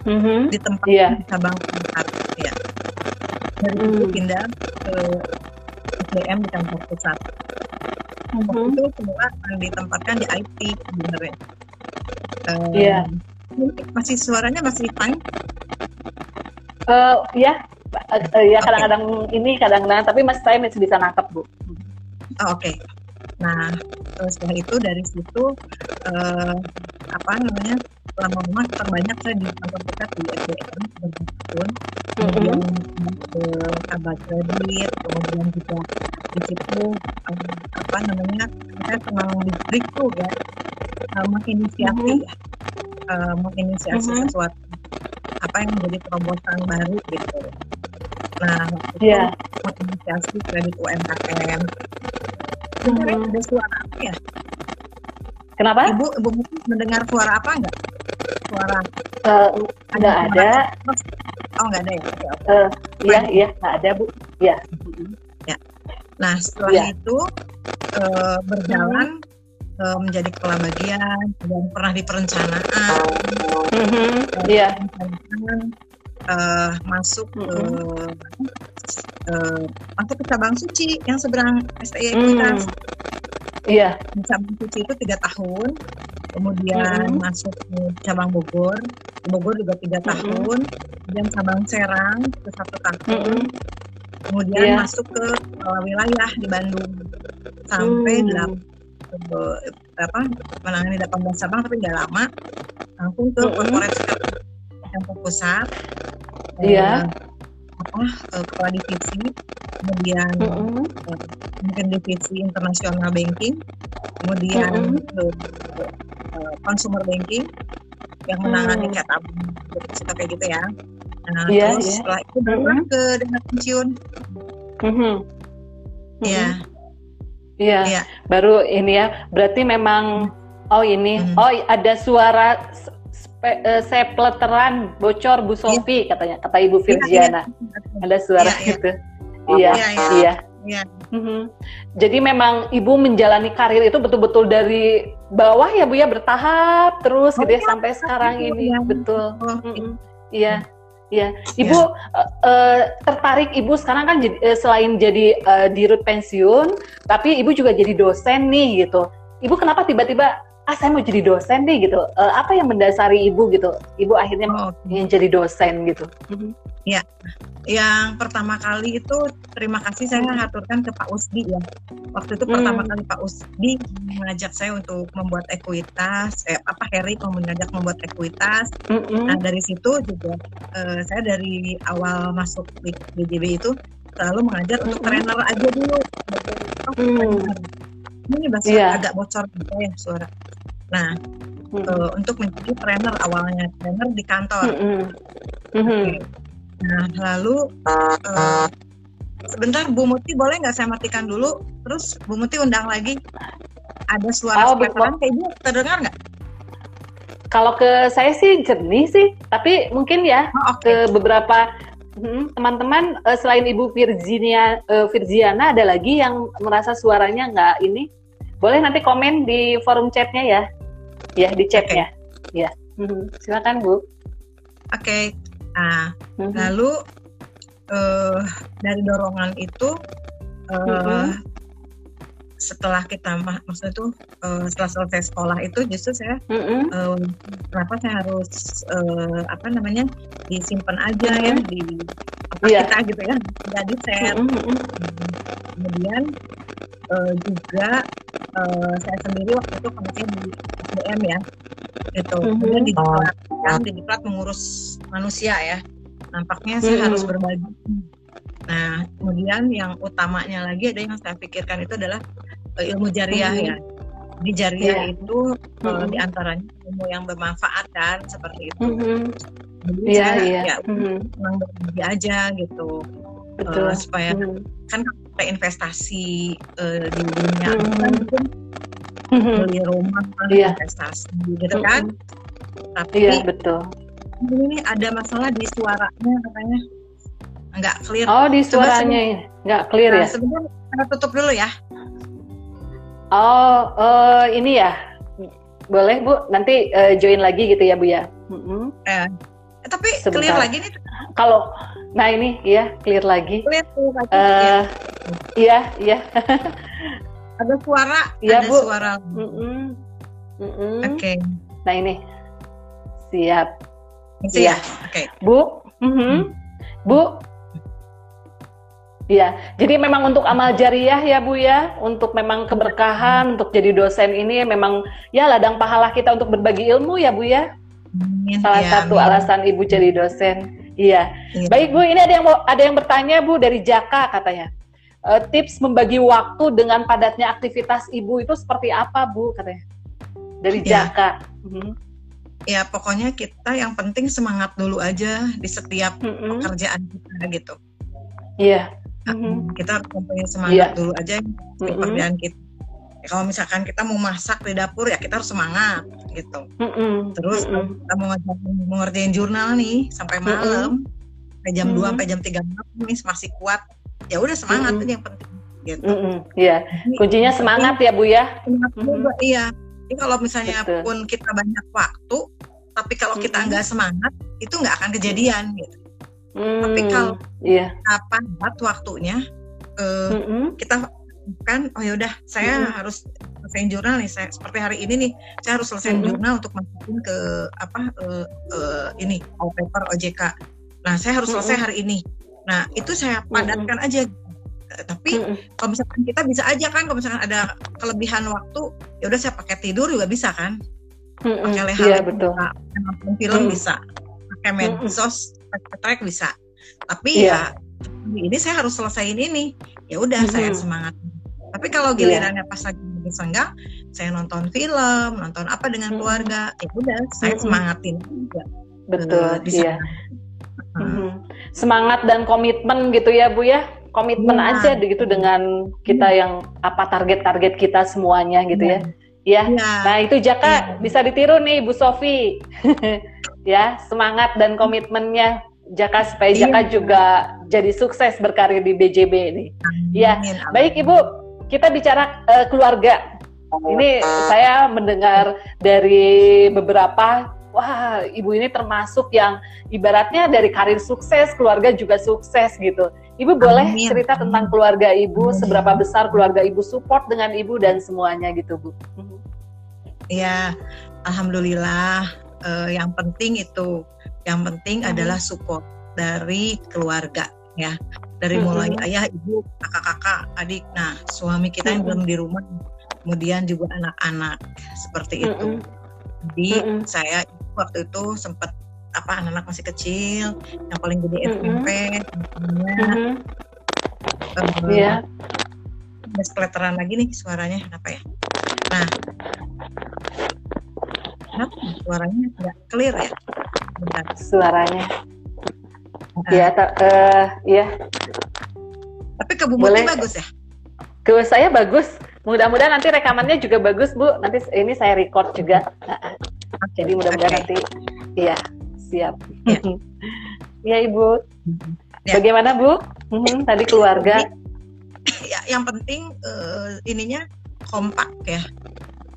mm-hmm. di tempat yeah. cabang pusat ya dari mm. itu pindah ke SDM di kantor pusat mm-hmm. waktu itu semua ditempatkan di IT sebenarnya um, yeah. masih suaranya masih fine uh, ya uh, ya kadang-kadang okay. ini kadang-kadang tapi mas saya masih bisa nangkep bu oh, oke okay. Nah, setelah itu dari situ uh, apa namanya lama-lama terbanyak saya di kantor dekat di SDM bertahun kemudian ke kabar kredit kemudian juga di situ uh, apa namanya saya senang di tuh ya uh, menginisiasi mm -hmm. uh, menginisiasi mm -hmm. sesuatu apa yang menjadi terobosan baru gitu nah itu yeah. menginisiasi kredit UMKM hmm. ada suara apa ya? Kenapa? Ibu, ibu mendengar suara apa enggak? Suara? Uh, ada ada. Oh nggak ada ya? Okay, okay. Uh, iya iya nggak ada bu. Iya. Ya. Nah setelah ya. itu uh, berjalan hmm. uh, menjadi kepala bagian dan pernah di perencanaan. Mm-hmm. Iya. Uh, uh, masuk ke uh, masuk ke cabang suci yang seberang STI mm. Iya. Di cabang suci itu tiga tahun, kemudian mm. masuk ke cabang Bogor, Bogor juga tiga mm. tahun, kemudian cabang Serang itu satu tahun, mm. kemudian yeah. masuk ke uh, wilayah di Bandung sampai mm. apa menangani 18 cabang tapi nggak lama langsung ke mm -hmm. corporate yang pusat Iya. apa uh, kepala divisi, kemudian mm -hmm. mungkin divisi internasional banking, kemudian mm -hmm. consumer banking yang menangani mm. kayak tabung suka kayak gitu ya. Nah, yeah, terus yeah. setelah itu baru mm -hmm. ke dana pensiun. Mm -hmm. Iya. Iya. Iya. Baru ini ya. Berarti memang oh ini. Mm -hmm. Oh ada suara uh, saya peleteran bocor Bu iya. Sofi ya. katanya kata Ibu Virgiana. Ya, ya. Ada suara ya, gitu. Iya, iya. iya. Ya. Mm-hmm. Jadi memang ibu menjalani karir itu betul-betul dari bawah ya bu ya bertahap terus oh, gitu ya, ya sampai sekarang ini ya. betul. Oh, mm-hmm. Iya. Ya, Ibu ya. Uh, uh, tertarik Ibu sekarang kan jadi, uh, selain jadi uh, dirut pensiun, tapi Ibu juga jadi dosen nih gitu. Ibu kenapa tiba-tiba ah saya mau jadi dosen nih gitu? Uh, apa yang mendasari Ibu gitu? Ibu akhirnya oh, ingin jadi dosen gitu? Mm-hmm. Ya, yang pertama kali itu terima kasih saya mengaturkan ke Pak Usdi ya. Waktu itu hmm. pertama kali Pak Usdi mengajak saya untuk membuat ekuitas, eh, apa Harry mau mengajak membuat ekuitas. Hmm. Nah dari situ juga eh, saya dari awal masuk BJB itu selalu mengajar hmm. untuk trainer aja dulu. Hmm. Ini bahasa yeah. agak bocor gitu ya suara. Nah hmm. uh, untuk menjadi trainer awalnya trainer di kantor. Hmm. Hmm. Okay Nah, lalu uh, sebentar Bu Muti boleh nggak saya matikan dulu? Terus Bu Muti undang lagi. Ada suara oh, sepeteran kayak Ibu terdengar nggak? Kalau ke saya sih jernih sih, tapi mungkin ya oh, okay. ke beberapa hmm, teman-teman uh, selain Ibu Virginia uh, Virgiana ada lagi yang merasa suaranya nggak ini. Boleh nanti komen di forum chatnya ya, ya di chatnya. Okay. Ya, hmm, silakan Bu. Oke, okay. Nah, mm-hmm. lalu uh, dari dorongan itu uh, mm-hmm. Setelah kita mak maksudnya itu uh, setelah selesai sekolah itu justru saya mm-hmm. uh, kenapa saya harus uh, apa namanya disimpan aja mm-hmm. ya di apa yeah. kita gitu ya jadi share mm-hmm. kemudian uh, juga uh, saya sendiri waktu itu kondisinya di SDM ya gitu mm-hmm. kemudian di diklat kan di diklat mengurus manusia ya nampaknya saya mm-hmm. harus berbagi nah kemudian yang utamanya lagi ada yang saya pikirkan itu adalah uh, ilmu jariah mm-hmm. ya di jariah yeah. itu mm-hmm. uh, di antaranya ilmu yang bermanfaat kan seperti itu mm-hmm. jadi yeah, saya yeah. ya berbagi aja gitu Betul. Uh, supaya mm-hmm. kan investasi uh, di dunia mm-hmm. kan mungkin beli rumah yeah. investasi gitu kan tapi yeah, betul ini ada masalah di suaranya katanya nggak clear oh di suaranya nggak clear nah, ya sebenarnya kita tutup dulu ya oh uh, ini ya boleh bu nanti uh, join lagi gitu ya bu ya mm-hmm. eh, tapi Sebentar. clear lagi nih kalau nah ini ya clear lagi clear, clear lagi uh, ya. iya iya ada suara ya, ada Bu. suara mm -mm. Mm -mm. oke okay. nah ini siap iya oke okay. Bu mm -hmm. Bu Iya, jadi memang untuk amal jariah ya Bu ya, untuk memang keberkahan, untuk jadi dosen ini memang ya ladang pahala kita untuk berbagi ilmu ya Bu ya. Salah ya, satu amin. alasan Ibu jadi dosen. Iya. Ya. Baik Bu, ini ada yang ada yang bertanya Bu dari Jaka katanya uh, tips membagi waktu dengan padatnya aktivitas ibu itu seperti apa bu katanya dari ya. Jaka. Hmm. Ya pokoknya kita yang penting semangat dulu aja di setiap hmm. pekerjaan kita gitu. Iya. Yeah. Hmm. Kita punya semangat yeah. dulu aja di hmm. pekerjaan kita. Ya, kalau misalkan kita mau masak di dapur ya kita harus semangat gitu. Mm-mm. Terus Mm-mm. kita mau, mau ngerjain jurnal nih sampai malam, mm sampai jam mm 2 sampai jam 3 malam nih masih kuat ya udah semangat mm -hmm. yang penting gitu. Mm -hmm. Iya, kuncinya semangat ya Bu ya. Semangat mm -hmm. iya. Jadi kalau misalnya Betul. pun kita banyak waktu, tapi kalau mm -hmm. kita nggak semangat, itu nggak akan kejadian gitu. Mm, tapi kalau yeah. apa waktunya, uh, mm -hmm. kita kan, oh yaudah, saya mm -hmm. harus selesai jurnal nih. Saya seperti hari ini nih, saya harus selesai mm -hmm. jurnal untuk masukin ke apa uh, uh, ini all paper OJK. Nah, saya harus selesai mm -hmm. hari ini Nah, itu saya padatkan mm -hmm. aja. Tapi mm -hmm. kalau misalkan kita bisa aja kan, kalau misalkan ada kelebihan waktu, ya udah saya pakai tidur juga bisa kan. Mm -hmm. Pakai leha yeah, betul. bisa, nonton film mm -hmm. bisa, pakai medsos, track bisa. Tapi yeah. ya ini saya harus selesaiin ini. Ya udah mm -hmm. saya semangat. Tapi kalau iya. gilirannya yeah. pas lagi senggang, saya nonton film, nonton apa dengan mm -hmm. keluarga, ya udah saya mm -hmm. semangatin juga. Betul, uh, iya. Hmm. Semangat dan komitmen gitu ya Bu ya, komitmen ya. aja gitu dengan kita iya. yang apa target-target kita semuanya gitu ya. Ya, ya. nah itu Jaka ya. bisa ditiru nih Bu Sofi, ya semangat dan komitmennya Jaka supaya iya. Jaka juga jadi sukses berkarir di BJB ini. Ya, baik Ibu, kita bicara uh, keluarga. Ini saya mendengar dari beberapa wah ibu ini termasuk yang ibaratnya dari karir sukses, keluarga juga sukses gitu. Ibu boleh Amin. cerita tentang keluarga ibu, Amin. seberapa besar keluarga ibu support dengan ibu dan semuanya gitu bu. Iya, alhamdulillah. Uh, yang penting itu, yang penting hmm. adalah support dari keluarga ya dari mulai mm -hmm. ayah ibu kakak-kakak adik nah suami kita yang mm -hmm. belum di rumah kemudian juga anak-anak seperti itu mm -hmm. jadi mm -hmm. saya waktu itu sempat apa anak-anak masih kecil yang paling gede SMP mm -hmm. Iya. Yeah. lagi nih suaranya kenapa ya nah suaranya nggak clear ya Bentar. suaranya uh, iya. Tapi ke Bu Muti bagus ya? Ke saya bagus. Mudah-mudahan nanti rekamannya juga bagus, Bu. Nanti ini saya record juga. Okay. Jadi mudah-mudahan okay. nanti iya, siap. Ya, ya Ibu. Ya. Bagaimana, Bu? Hmm, tadi keluarga. Ya, yang penting uh, ininya kompak ya.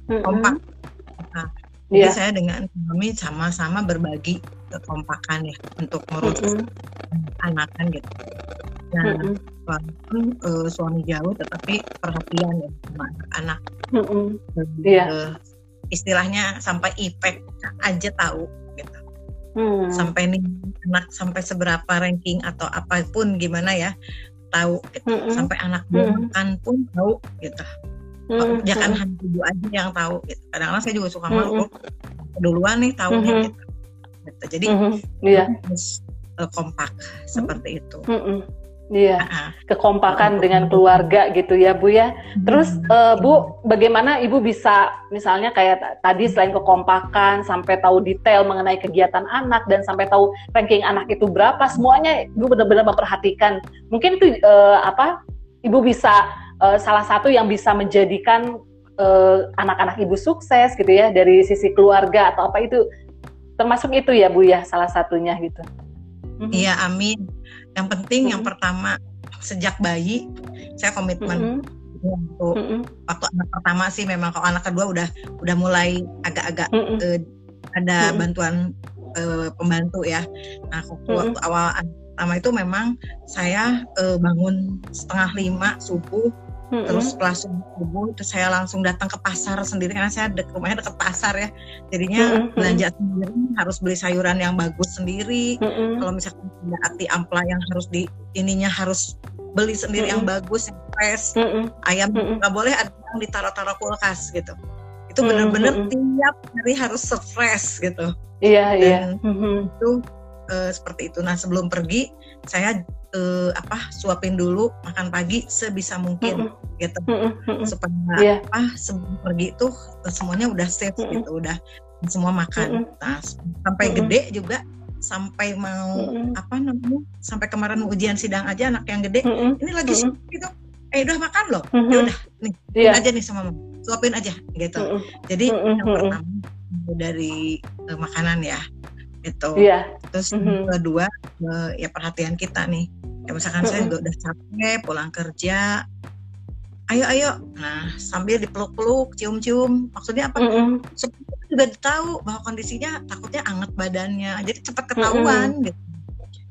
Kompak. Jadi yeah. saya dengan kami sama-sama berbagi kekompakan ya untuk ngurus mm -hmm. anak kan gitu. Nah, mm -hmm. walaupun uh, suami jauh tetapi perhatian ya sama anak-anak. Mm -hmm. yeah. uh, istilahnya sampai ipek aja tahu gitu. Mm. Sampai nih anak sampai seberapa ranking atau apa pun gimana ya tahu gitu. Mm -hmm. Sampai anak mm -hmm. makan pun tahu gitu. Hmm, jangan hanya ibu aja yang tahu gitu. Kadang-kadang saya juga suka malu hmm. duluan nih tahunya hmm. gitu gitu. Jadi mm-hmm. yeah. harus uh, kompak seperti itu. Mm-hmm. Iya, kekompakan dengan keluarga gitu ya Bu ya. Terus uh, Bu, bagaimana Ibu bisa misalnya kayak tadi selain kekompakan sampai tahu detail mengenai kegiatan anak dan sampai tahu ranking anak itu berapa, semuanya Ibu benar-benar memperhatikan. Mungkin itu uh, apa? Ibu bisa uh, salah satu yang bisa menjadikan anak-anak ibu sukses gitu ya dari sisi keluarga atau apa itu termasuk itu ya Bu ya salah satunya gitu. Mhm. Iya mm-hmm. amin. Yang penting mm-hmm. yang mhm. pertama sejak bayi saya komitmen mm-hmm. untuk mm-hmm. waktu anak pertama sih memang kalau anak kedua udah udah mulai agak-agak mm-hmm. uh, ada mm-hmm. bantuan uh, pembantu ya. Nah waktu, mm-hmm. waktu awal pertama itu memang saya uh, bangun setengah lima subuh Mm-hmm. Terus setelah subuh itu saya langsung datang ke pasar sendiri karena saya dek, rumahnya dekat pasar ya. Jadinya mm-hmm. belanja sendiri harus beli sayuran yang bagus sendiri. Mm-hmm. Kalau misalkan ada ati ampla yang harus di ininya harus beli sendiri mm-hmm. yang bagus, yang fresh. Mm-hmm. Ayam nggak mm-hmm. boleh ada yang ditaruh-taruh kulkas gitu. Itu benar-benar mm-hmm. tiap hari harus fresh gitu. Iya, yeah, iya. Yeah. Mm-hmm. Itu uh, seperti itu. Nah, sebelum pergi saya uh, apa suapin dulu makan pagi sebisa mungkin mm -hmm. gitu mm -hmm. supaya yeah. apa sebelum pergi itu eh, semuanya udah safe mm -hmm. gitu udah semua makan mm -hmm. nah sampai mm -hmm. gede juga sampai mau mm -hmm. apa namanya sampai kemarin ujian sidang aja anak yang gede mm -hmm. ini lagi mm -hmm. gitu eh udah makan loh mm -hmm. ya udah nih yeah. aja nih sama mama suapin aja gitu mm -hmm. jadi mm -hmm. yang pertama dari uh, makanan ya itu yeah. terus mm -hmm. kedua uh, ya perhatian kita nih ya misalkan mm saya juga udah capek pulang kerja ayo ayo nah sambil dipeluk-peluk cium-cium maksudnya apa mm -hmm. juga tahu bahwa kondisinya takutnya anget badannya jadi cepat ketahuan mm -hmm. gitu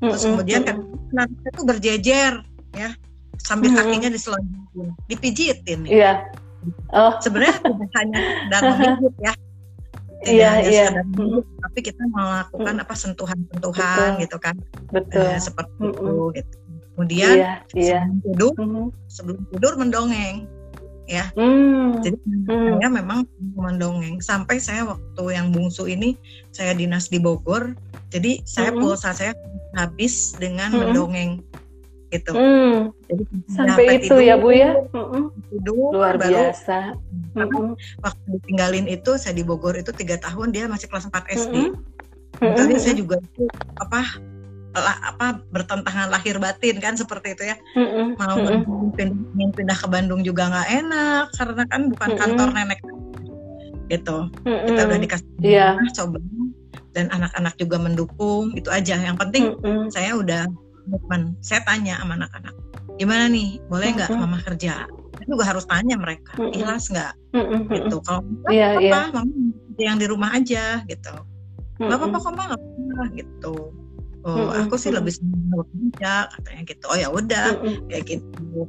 terus mm -hmm. kemudian kan nanti itu berjejer ya sambil mm -hmm. kakinya diselonjokin dipijitin ya. yeah. oh. sebenarnya hanya dan memijit ya iya iya tapi kita melakukan apa sentuhan-sentuhan gitu kan betul eh, seperti hmm. itu gitu kemudian iya, iya. sebelum tidur hmm. sebelum tidur mendongeng ya hmm. jadi hmm. saya memang mendongeng sampai saya waktu yang bungsu ini saya dinas di Bogor jadi saya hmm. pulsa saya habis dengan hmm. mendongeng gitu. Hmm. Jadi, Sampai itu tidur, ya Bu ya. Tidur luar baru, biasa. Hmm. Waktu ditinggalin itu saya di Bogor itu tiga tahun dia masih kelas 4 SD. Hmm. Tapi saya juga apa lah, apa bertentangan lahir batin kan seperti itu ya. Hmm. Mau hmm. pindah, pindah ke Bandung juga nggak enak karena kan bukan kantor nenek gitu. Hmm. Kita udah dikasih yeah. coba dan anak-anak juga mendukung itu aja. Yang penting hmm. saya udah komitmen saya tanya sama anak-anak gimana nih boleh nggak mm-hmm. mama kerja saya juga harus tanya mereka mm-hmm. ikhlas nggak mm-hmm. gitu kalau yeah, apa yeah. mama yang di rumah aja gitu nggak apa-apa kok gitu oh mm -hmm. aku sih lebih senang bekerja katanya gitu oh ya udah mm -hmm. kayak gitu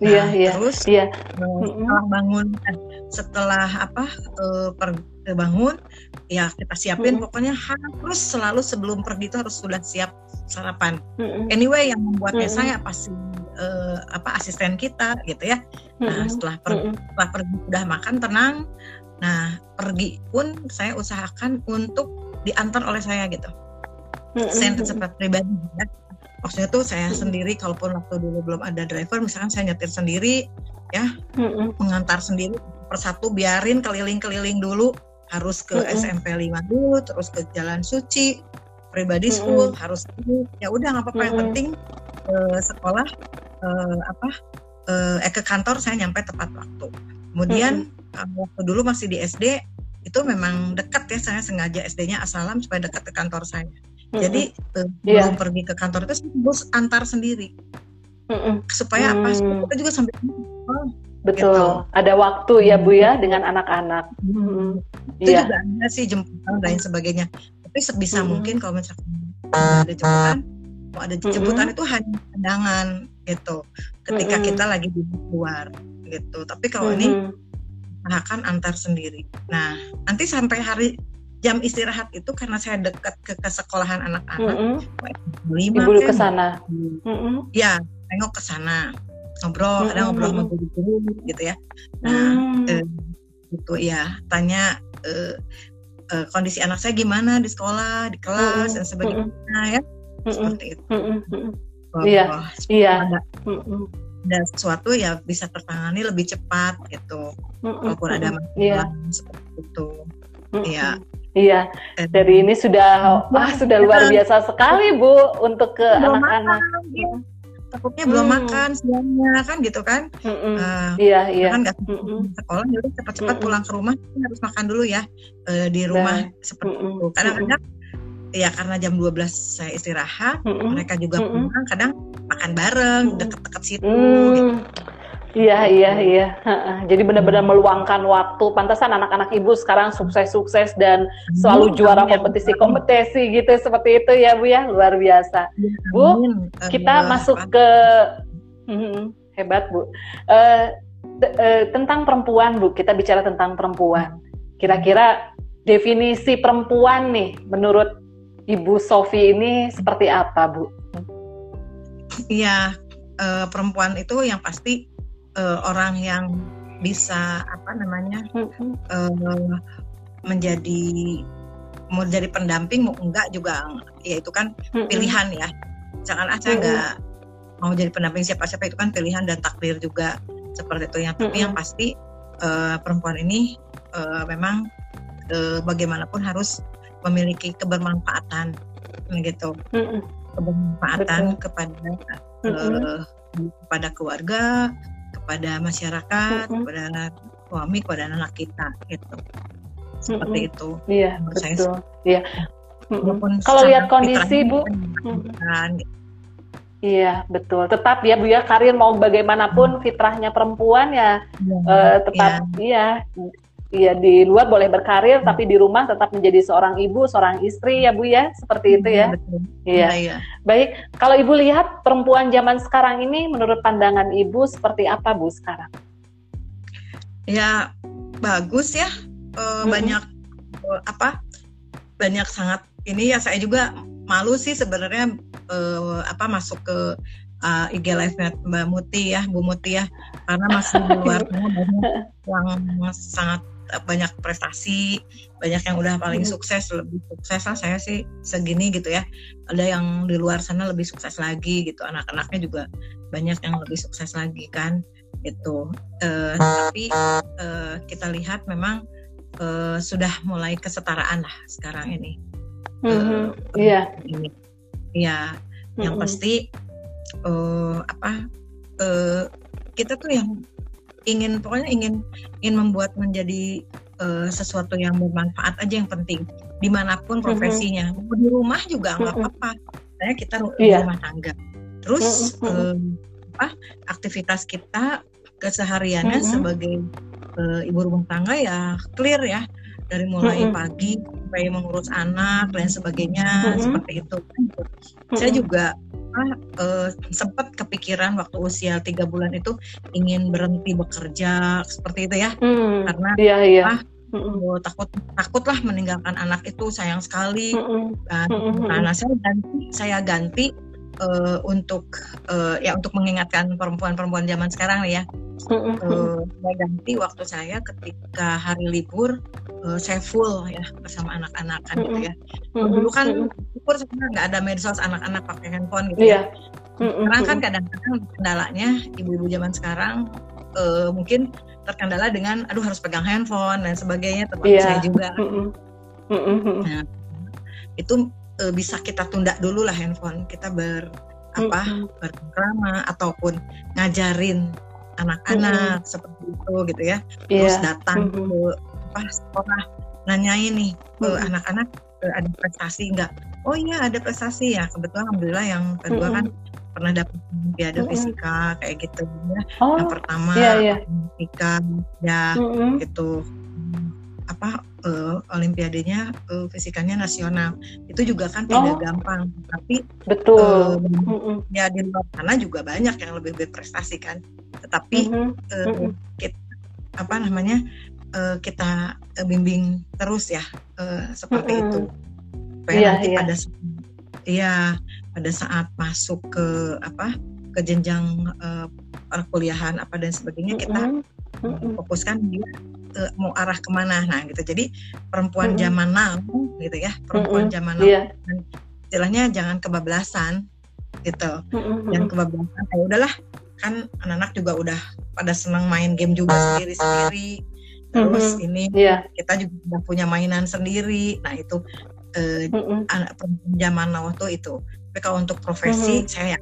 iya, nah, iya, terus iya. Uh, setelah bangun eh, setelah apa uh, per, bangun ya kita siapin mm-hmm. pokoknya harus selalu sebelum pergi itu harus sudah siap sarapan. Mm-hmm. Anyway yang membuatnya mm-hmm. saya pasti uh, apa asisten kita gitu ya. Nah setelah pergi, setelah pergi sudah makan tenang. Nah pergi pun saya usahakan untuk diantar oleh saya gitu. Saya seperti pribadi ya. Maksudnya tuh saya sendiri kalaupun waktu dulu belum ada driver misalkan saya nyetir sendiri ya mengantar sendiri persatu biarin keliling-keliling dulu. Harus ke. SMP 5 dulu terus ke Jalan Suci pribadi school harus ya udah nggak apa-apa. Yang penting uh, sekolah uh, apa uh, eh ke kantor saya nyampe tepat waktu. Kemudian waktu dulu masih di SD itu memang dekat ya saya sengaja SD-nya Asalam supaya dekat ke kantor saya mm-hmm. jadi uh, yeah. pergi ke kantor itu bus antar sendiri mm-hmm. supaya apa supaya kita juga sampai oh, Betul. Gitu. Ada waktu ya Bu ya dengan anak-anak. Hmm. Itu ya. juga ada sih jemputan dan lain sebagainya. Tapi sebisa hmm. mungkin kalau misalkan ada jemputan, kalau ada jemputan hmm. itu hanya pandangan gitu. Ketika hmm. kita lagi di luar gitu. Tapi kalau hmm. ini akan antar sendiri. Nah, nanti sampai hari jam istirahat itu karena saya dekat ke, ke sekolahan anak-anak. Mm -hmm. Lima Ibu ke sana. Mm -hmm. Ya, tengok ke sana ngobrol hmm. ada ngobrol sama guru-guru gitu ya nah hmm. eh, gitu ya tanya eh, eh, kondisi anak saya gimana di sekolah di kelas hmm. dan sebagainya hmm. ya seperti itu hmm. iya iya ada, hmm. ada sesuatu ya bisa tertangani lebih cepat gitu hmm. walaupun ada masalah yeah. seperti itu hmm. Ya Iya, dari ini sudah wah sudah luar biasa sekali Bu untuk ke anak-anak. takutnya belum hmm. makan siangnya kan gitu kan? Uh, iya iya. kan nggak hmm. sekolah jadi cepat-cepat hmm. pulang ke rumah harus makan dulu ya uh, di rumah nah. seperti itu. Kadang-kadang ya karena jam 12 saya istirahat mereka juga pulang kadang makan bareng deket-deket situ hmm. gitu Iya iya iya. Jadi benar-benar meluangkan waktu. Pantasan anak-anak ibu sekarang sukses-sukses dan selalu juara kompetisi-kompetisi gitu seperti itu ya bu ya luar biasa. Bu, kita masuk ke hmm, hebat bu. Uh, uh, tentang perempuan bu, kita bicara tentang perempuan. Kira-kira definisi perempuan nih menurut Ibu Sofi ini seperti apa bu? Iya, uh, perempuan itu yang pasti uh, orang yang bisa apa namanya uh, menjadi mau jadi pendamping mau enggak juga ya itu kan pilihan ya. Jangan aja enggak mau jadi pendamping siapa-siapa itu kan pilihan dan takdir juga seperti itu yang tapi yang pasti uh, perempuan ini uh, memang uh, bagaimanapun harus memiliki kebermanfaatan gitu. Kebermanfaatan Betul. kepada uh, kepada keluarga kepada masyarakat, mm -hmm. kepada suami, kepada anak kita gitu. Seperti mm -hmm. itu. Iya, betul. Iya. Mm -hmm. Kalau lihat kondisi Bu, gitu. Iya betul. Tetap ya Bu ya karir mau bagaimanapun fitrahnya perempuan ya, ya uh, tetap iya. iya Iya di luar boleh berkarir tapi di rumah tetap menjadi seorang ibu, seorang istri ya Bu ya, seperti itu ya. Iya. Ya, ya. Baik, kalau Ibu lihat perempuan zaman sekarang ini menurut pandangan Ibu seperti apa Bu sekarang? Ya bagus ya, e, hmm. banyak e, apa? Banyak sangat ini ya saya juga malu sih sebenarnya e, apa masuk ke uh, IG live Mbak Muti ya, Bu Muti ya, karena masih di luar banyak yang sangat banyak prestasi banyak yang udah paling hmm. sukses lebih sukses lah saya sih segini gitu ya. Ada yang di luar sana lebih sukses lagi gitu. Anak-anaknya juga banyak yang lebih sukses lagi kan itu uh, tapi uh, kita lihat memang uh, sudah mulai kesetaraan lah sekarang ini. Mm-hmm. iya. ini. Ya mm-hmm. yang pasti uh, apa uh, kita tuh yang ingin pokoknya ingin ingin membuat menjadi uh, sesuatu yang bermanfaat aja yang penting di mana pun profesinya mm -hmm. di rumah juga nggak mm -hmm. apa-apa saya kita yeah. rumah tangga terus mm -hmm. uh, apa aktivitas kita keseharian mm -hmm. sebagai uh, ibu rumah tangga ya clear ya dari mulai mm -hmm. pagi sampai mengurus anak dan sebagainya mm -hmm. seperti itu. Mm -hmm. Saya juga uh, uh, sempat kepikiran waktu usia tiga bulan itu ingin berhenti bekerja seperti itu ya, mm, karena iya, iya. Ah, Mm-mm. takut takutlah meninggalkan anak itu sayang sekali. Mm-mm. Uh, Karena saya ganti saya ganti uh, untuk uh, ya untuk mengingatkan perempuan-perempuan zaman sekarang ya. Uh, saya ganti waktu saya ketika hari libur uh, saya full ya bersama anak-anak kan gitu ya. Dulu kan libur sebenarnya nggak ada medsos anak-anak pakai handphone gitu yeah. ya. Sekarang kan kadang-kadang kendalanya ibu-ibu zaman sekarang uh, mungkin terkendala dengan aduh harus pegang handphone dan sebagainya termasuk yeah. saya juga. Nah, itu e, bisa kita tunda dulu lah handphone. Kita ber apa mm berkrama ataupun ngajarin anak-anak seperti itu gitu ya. Yeah. Terus datang mm ke apa sekolah nanyain nih ke anak-anak e, ada prestasi enggak? Oh iya ada prestasi ya. Kebetulan alhamdulillah yang kedua kan pernah dapat olimpiade mm-hmm. fisika kayak gitu ya. Oh, yang pertama yeah, yeah. fisika ya mm-hmm. gitu apa uh, olimpiadenya uh, fisikanya nasional itu juga kan tidak oh. gampang tapi betul uh, mm-hmm. ya di luar sana juga banyak yang lebih berprestasi kan tetapi mm-hmm. Uh, mm-hmm. kita apa namanya uh, kita uh, bimbing terus ya uh, seperti mm-hmm. itu supaya yeah, nanti yeah. pada ya pada saat masuk ke apa ke jenjang uh, perkuliahan apa dan sebagainya kita mm-hmm. Fokuskan dia uh, mau arah ke mana nah gitu jadi perempuan mm-hmm. zaman now gitu ya perempuan mm-hmm. zaman now yeah. istilahnya jangan kebablasan gitu mm-hmm. yang kebablasan ya udahlah kan anak-anak juga udah pada senang main game juga sendiri sendiri terus mm-hmm. ini yeah. kita juga udah punya mainan sendiri nah itu uh, mm-hmm. anak perempuan zaman now tuh itu tapi kalau untuk profesi mm-hmm. saya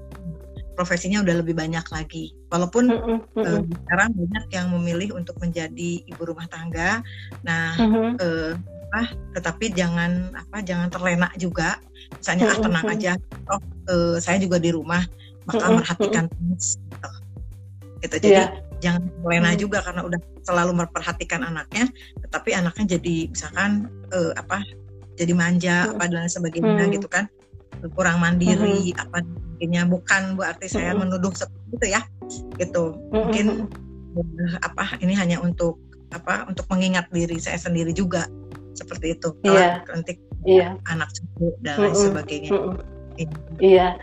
profesinya udah lebih banyak lagi. Walaupun mm-hmm. uh, sekarang banyak yang memilih untuk menjadi ibu rumah tangga. Nah, mm-hmm. uh, apa, tetapi jangan apa jangan terlena juga. Misalnya mm-hmm. ah tenang aja. Oh, uh, saya juga di rumah maka merhatikan gitu. gitu. Jadi yeah. jangan terlena mm-hmm. juga karena udah selalu memperhatikan anaknya, tetapi anaknya jadi misalkan uh, apa jadi manja apa dan sebagainya gitu kan kurang mandiri mm-hmm. apa sebagainya bukan berarti mm-hmm. saya menuduh seperti itu ya gitu mungkin mm-hmm. apa ini hanya untuk apa untuk mengingat diri saya sendiri juga seperti itu yeah. nanti yeah. anak cucu dan lain mm-hmm. sebagainya mm-hmm. iya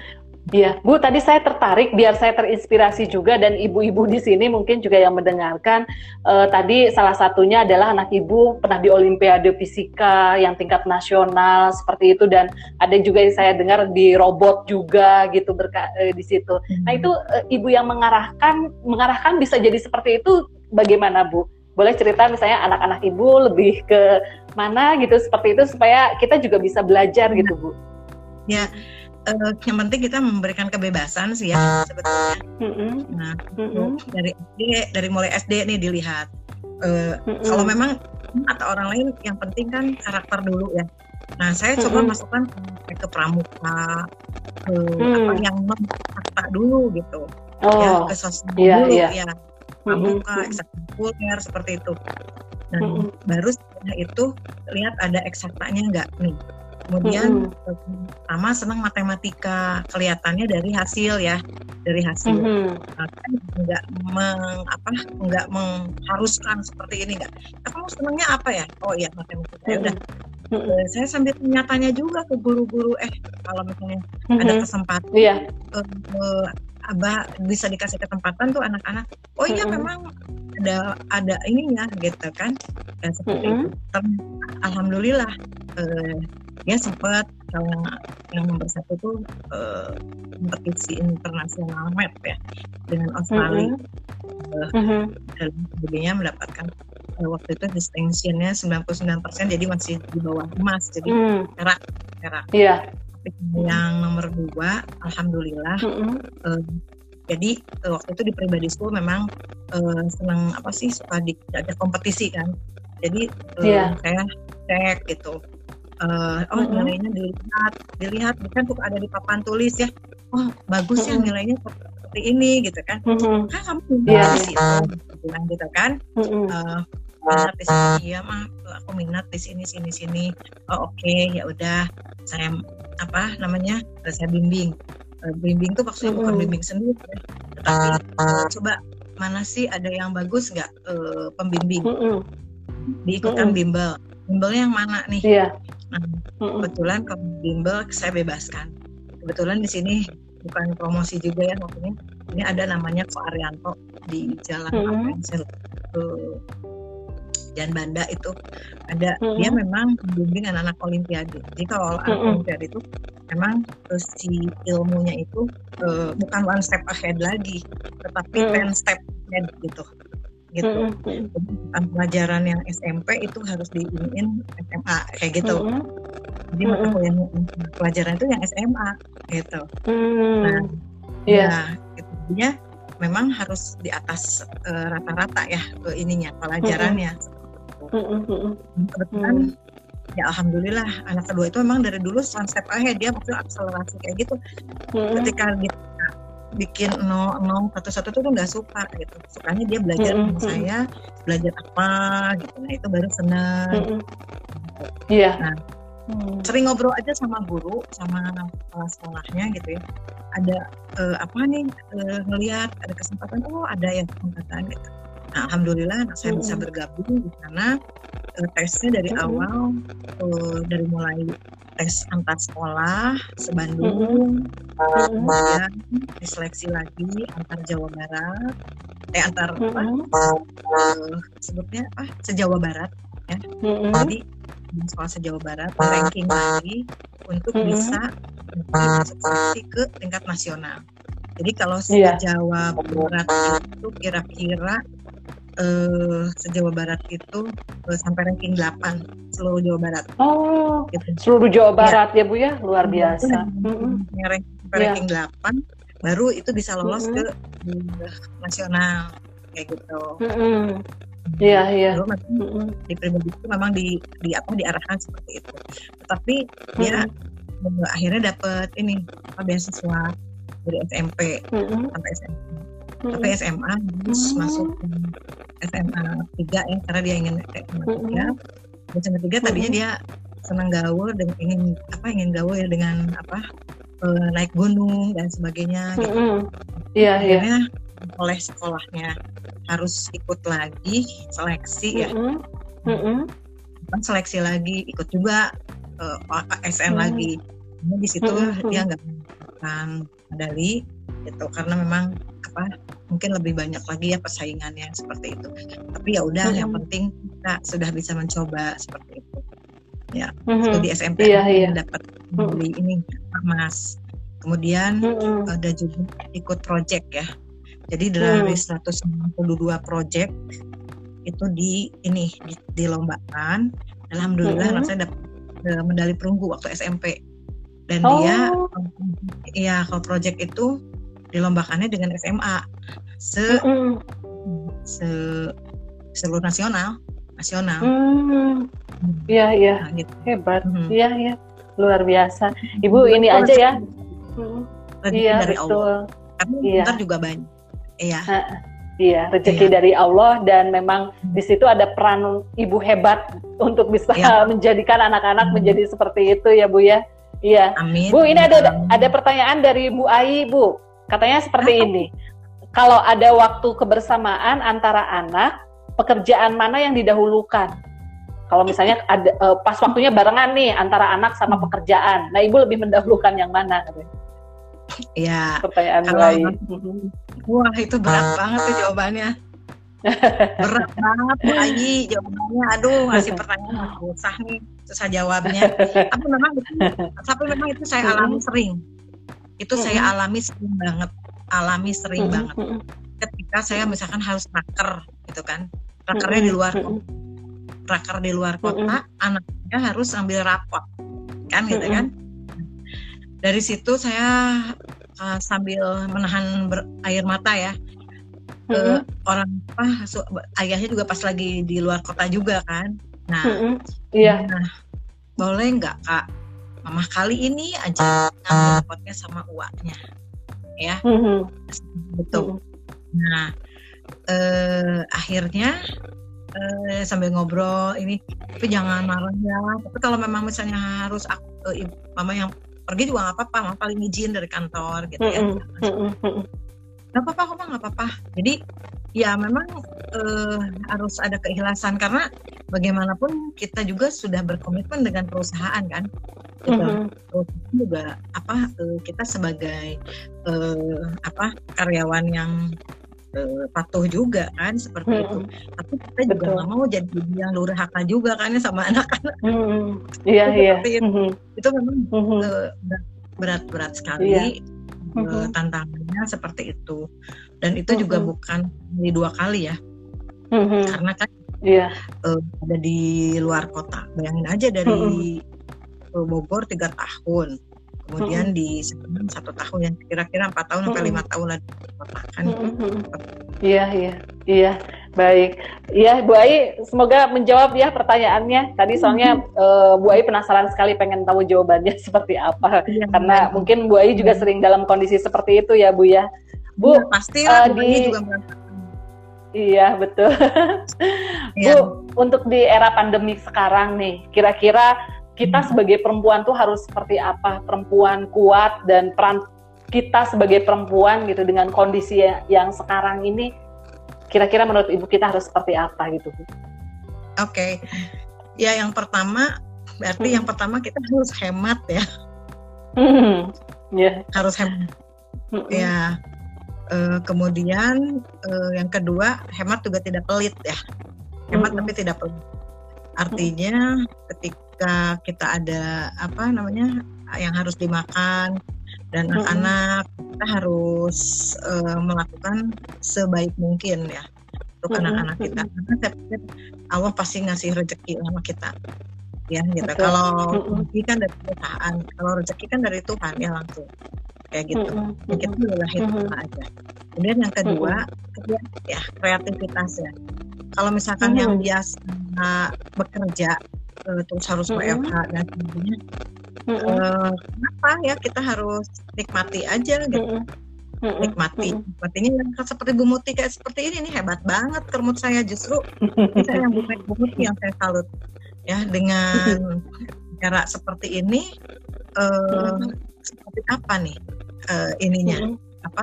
Iya, Bu, tadi saya tertarik biar saya terinspirasi juga dan ibu-ibu di sini mungkin juga yang mendengarkan. Uh, tadi salah satunya adalah anak ibu pernah di Olimpiade Fisika yang tingkat nasional seperti itu dan ada juga yang saya dengar di robot juga gitu berka uh, di situ. Nah itu uh, ibu yang mengarahkan mengarahkan bisa jadi seperti itu bagaimana Bu? Boleh cerita misalnya anak-anak ibu lebih ke mana gitu seperti itu supaya kita juga bisa belajar gitu Bu? Ya uh, yang penting kita memberikan kebebasan sih ya sebetulnya. Mm-hmm. Nah, mm-hmm. dari SD, dari mulai SD nih dilihat. Uh, mm-hmm. Kalau memang atau orang lain yang penting kan karakter dulu ya. Nah, saya mm-hmm. coba masukkan ke, pramuka, ke mm. apa yang non dulu gitu. Ya, oh. Ya, ke sosial yeah, dulu yeah. ya. Pramuka, mm-hmm. seperti itu. Dan mm-hmm. baru setelah itu lihat ada eksaktanya enggak nih kemudian mm-hmm. sama senang matematika kelihatannya dari hasil ya dari hasil mm-hmm. kan nggak meng, apa nggak mengharuskan seperti ini nggak kamu senangnya apa ya oh iya matematika mm-hmm. ya udah mm-hmm. saya sambil tanya-tanya juga ke guru-guru eh kalau misalnya mm-hmm. ada kesempatan yeah. uh, uh, abah bisa dikasih kesempatan tuh anak-anak oh iya mm-hmm. memang ada ada ininya gitu kan dan seperti mm-hmm. itu alhamdulillah uh, ya sempat kalau yang nomor satu itu uh, kompetisi internasional map ya dengan Australia mm -hmm. uh, dan sebagainya mendapatkan uh, waktu itu distinctionnya 99% jadi masih di bawah emas jadi mm. perak perak yeah. yang nomor dua alhamdulillah mm -hmm. uh, jadi uh, waktu itu di pribadi school memang uh, senang apa sih suka diajak kompetisi kan jadi uh, yeah. saya cek gitu uh, oh nilainya dilihat dilihat kan tuh ada di papan tulis ya. Oh bagus ya nilainya seperti ini gitu kan. Kan kamu yeah. bagus gitu bilang gitu kan? Uh, minat di sini ya mah aku minat di sini sini sini. Oh oke okay, ya udah. Saya apa namanya saya bimbing. Uh, bimbing tuh maksudnya mm bukan bimbing sendiri tapi uh, coba mana sih ada yang bagus nggak uh, pembimbing? Mm -hmm. diikutkan mm -hmm. bimbel bimbelnya yang mana nih yeah. nah, mm kebetulan kalau bimbel saya bebaskan kebetulan di sini bukan promosi juga ya maksudnya ini ada namanya Ko Arianto di Jalan mm -hmm. Apensel dan Banda itu ada hmm. dia memang membimbing anak-anak olimpiade. Jadi kalau anak hmm. olimpiade itu memang uh, si ilmunya itu uh, bukan one step ahead lagi, tetapi hmm. ten step ahead gitu. Gitu. Hmm. Jadi pelajaran yang SMP itu harus diinin SMA kayak gitu. Hmm. Jadi hmm. mata kuliah pelajaran itu yang SMA gitu. Hmm. Nah, yeah. nah, itu memang harus di atas eh, rata-rata uh, ya ininya pelajarannya. Hmm kebetulan ya alhamdulillah anak kedua itu memang dari dulu step ahead dia maksudnya akselerasi kayak gitu ketika dia bikin nol nol satu satu tuh nggak suka gitu sukanya dia belajar sama saya belajar apa gitu nah itu baru senang iya nah, Hmm. sering ngobrol aja sama guru sama kepala sekolahnya gitu ya ada uh, apa nih uh, ngelihat ada kesempatan oh ada yang kesempatan gitu Nah, alhamdulillah anak saya mm. bisa bergabung di sana. Uh, tesnya dari mm. awal uh, dari mulai tes antar sekolah sebandung, mm. kemudian diseleksi lagi antar Jawa Barat, eh antar mm. apa? Uh, sebutnya apa? Sejawa Barat ya. Mm. Jadi sekolah sejawa Barat ranking lagi untuk mm. bisa masuk ke tingkat nasional. Jadi kalau yeah. Jawa Barat itu kira-kira uh, se-Jawa Barat itu uh, sampai ranking 8 seluruh Jawa Barat. Oh, gitu. seluruh Jawa iya. Barat ya. ya Bu ya, luar iya, biasa. Mm-hmm. Ranking, sampai yeah. ranking 8 baru itu bisa lolos mm-hmm. ke uh, nasional kayak gitu. Mm-hmm. Iya, iya. mm-hmm. di pribadi itu memang di di apa diarahkan seperti itu. Tetapi mm-hmm. dia uh, akhirnya dapat ini apa beasiswa dari SMP mm-hmm. sampai SMP hmm. tapi SMA harus hmm. masuk SMA 3 ya karena dia ingin SMA 3 hmm. SMA 3 tadinya dia senang gaul dan ingin apa ingin gaul ya dengan apa uh, naik gunung dan sebagainya gitu. Iya, iya. Akhirnya oleh sekolahnya harus ikut lagi seleksi ya. Mm-hmm. Kan seleksi lagi ikut juga uh, eh, SN mm-hmm. lagi. Nah, di situ mm-hmm. dia nggak mendapatkan medali gitu karena memang apa mungkin lebih banyak lagi ya persaingannya seperti itu tapi ya udah hmm. yang penting kita sudah bisa mencoba seperti itu ya hmm. di SMP iya, iya. dapat beli hmm. ini emas kemudian hmm. ada juga ikut project ya jadi dari hmm. 192 project itu di ini di, dilombakan alhamdulillah hmm. anak saya dapat uh, medali perunggu waktu SMP dan oh. dia ya kalau project itu dilombakannya dengan SMA se mm se seluruh nasional nasional. Hmm. Iya mm. iya nah, gitu. hebat. Mm. Iya iya luar biasa. Ibu mm. ini aja ya. Mm. Iya dari betul. Allah. Tapi iya. ntar juga banyak. Iya. Iya, rezeki iya. dari Allah dan memang di situ ada peran ibu hebat untuk bisa iya. menjadikan anak-anak menjadi seperti itu ya Bu ya. Iya. Amin. Bu, ini ada ada pertanyaan dari Bu Ai, Bu. Katanya seperti Apa? ini. Kalau ada waktu kebersamaan antara anak, pekerjaan mana yang didahulukan? Kalau misalnya ada uh, pas waktunya barengan nih antara anak sama pekerjaan. Nah, Ibu lebih mendahulukan yang mana? Iya. Pertanyaan kalau, Wah, itu berat banget tuh jawabannya. berat banget Bu Ayi jawabannya. Aduh, ngasih pertanyaan susah nih, susah jawabnya. Tapi memang tapi memang itu saya alami sering itu saya alami sering banget alami sering mm -hmm. banget ketika saya misalkan harus raker gitu kan rakernya mm -hmm. di luar kota raker di luar kota mm -hmm. anaknya harus ambil rapot kan gitu mm -hmm. kan dari situ saya uh, sambil menahan ber air mata ya ke mm -hmm. orang apa ayahnya juga pas lagi di luar kota juga kan nah mm -hmm. yeah. nah boleh nggak kak mama kali ini aja ngambil potnya sama uaknya ya. Mm-hmm. betul. Mm-hmm. nah eh, akhirnya uh, sambil ngobrol ini tapi jangan marah ya. Tapi kalau memang misalnya harus uh, mama yang pergi juga nggak apa-apa. Mama paling izin dari kantor gitu ya. Nggak apa-apa kok nggak apa-apa. Jadi ya memang uh, harus ada keikhlasan karena bagaimanapun kita juga sudah berkomitmen dengan perusahaan kan gitu. mm-hmm. juga apa uh, kita sebagai uh, apa karyawan yang uh, patuh juga kan seperti hmm. itu. Tapi kita Betul. juga nggak mau jadi yang durhaka juga kan ya sama anak-anak. Hmm. Iya iya. Itu, hmm. itu memang hmm. berat-berat sekali. Iya. Uh, tantangannya seperti itu dan itu hmm. juga bukan di dua kali ya. Hmm. karena kan yeah. uh, ada di luar kota. Bayangin aja dari hmm. Bogor tiga tahun. Kemudian hmm. di satu tahun. Yang kira-kira empat tahun sampai lima tahun lah kan? Iya iya. Iya. Baik. Iya Bu Ai semoga menjawab ya pertanyaannya. Tadi soalnya uh, Bu Ai penasaran sekali pengen tahu jawabannya seperti apa. Ya, karena mungkin Bu Ai juga sering dalam kondisi seperti itu ya Bu ya Bu ya, pasti uh, di juga Iya betul. Ya. Bu, untuk di era pandemi sekarang nih, kira-kira kita hmm. sebagai perempuan tuh harus seperti apa perempuan kuat dan peran kita sebagai perempuan gitu dengan kondisi yang sekarang ini kira-kira menurut ibu kita harus seperti apa gitu Oke, okay. ya yang pertama berarti hmm. yang pertama kita harus hemat ya. Hmm. Yeah. Harus hemat. Hmm. Ya. Uh, kemudian uh, yang kedua hemat juga tidak pelit ya. Hemat hmm. tapi tidak pelit. Artinya ketika ketika kita ada apa namanya yang harus dimakan dan anak-anak kita harus uh, melakukan sebaik mungkin ya untuk anak-anak kita. Karena saya pikir Allah pasti ngasih rezeki sama kita. Ya gitu. Betul. kalau rezeki kan dari perusahaan kalau rezeki kan dari Tuhan ya langsung kayak gitu. Mm kita boleh itu aja. Kemudian yang kedua ya kreativitas ya kalau misalkan yang biasa bekerja uh, terus harus mm -hmm. WFH dan sebagainya. Mm -hmm. uh, kenapa ya kita harus nikmati aja gitu. Mm -hmm. Nikmati, mm -hmm. artinya yang seperti Bu Muti kayak seperti ini nih hebat banget kermut saya justru. Saya yang Bu, Bu Muti yang saya salut. Ya dengan cara seperti ini uh, seperti apa nih uh, ininya mm -hmm. apa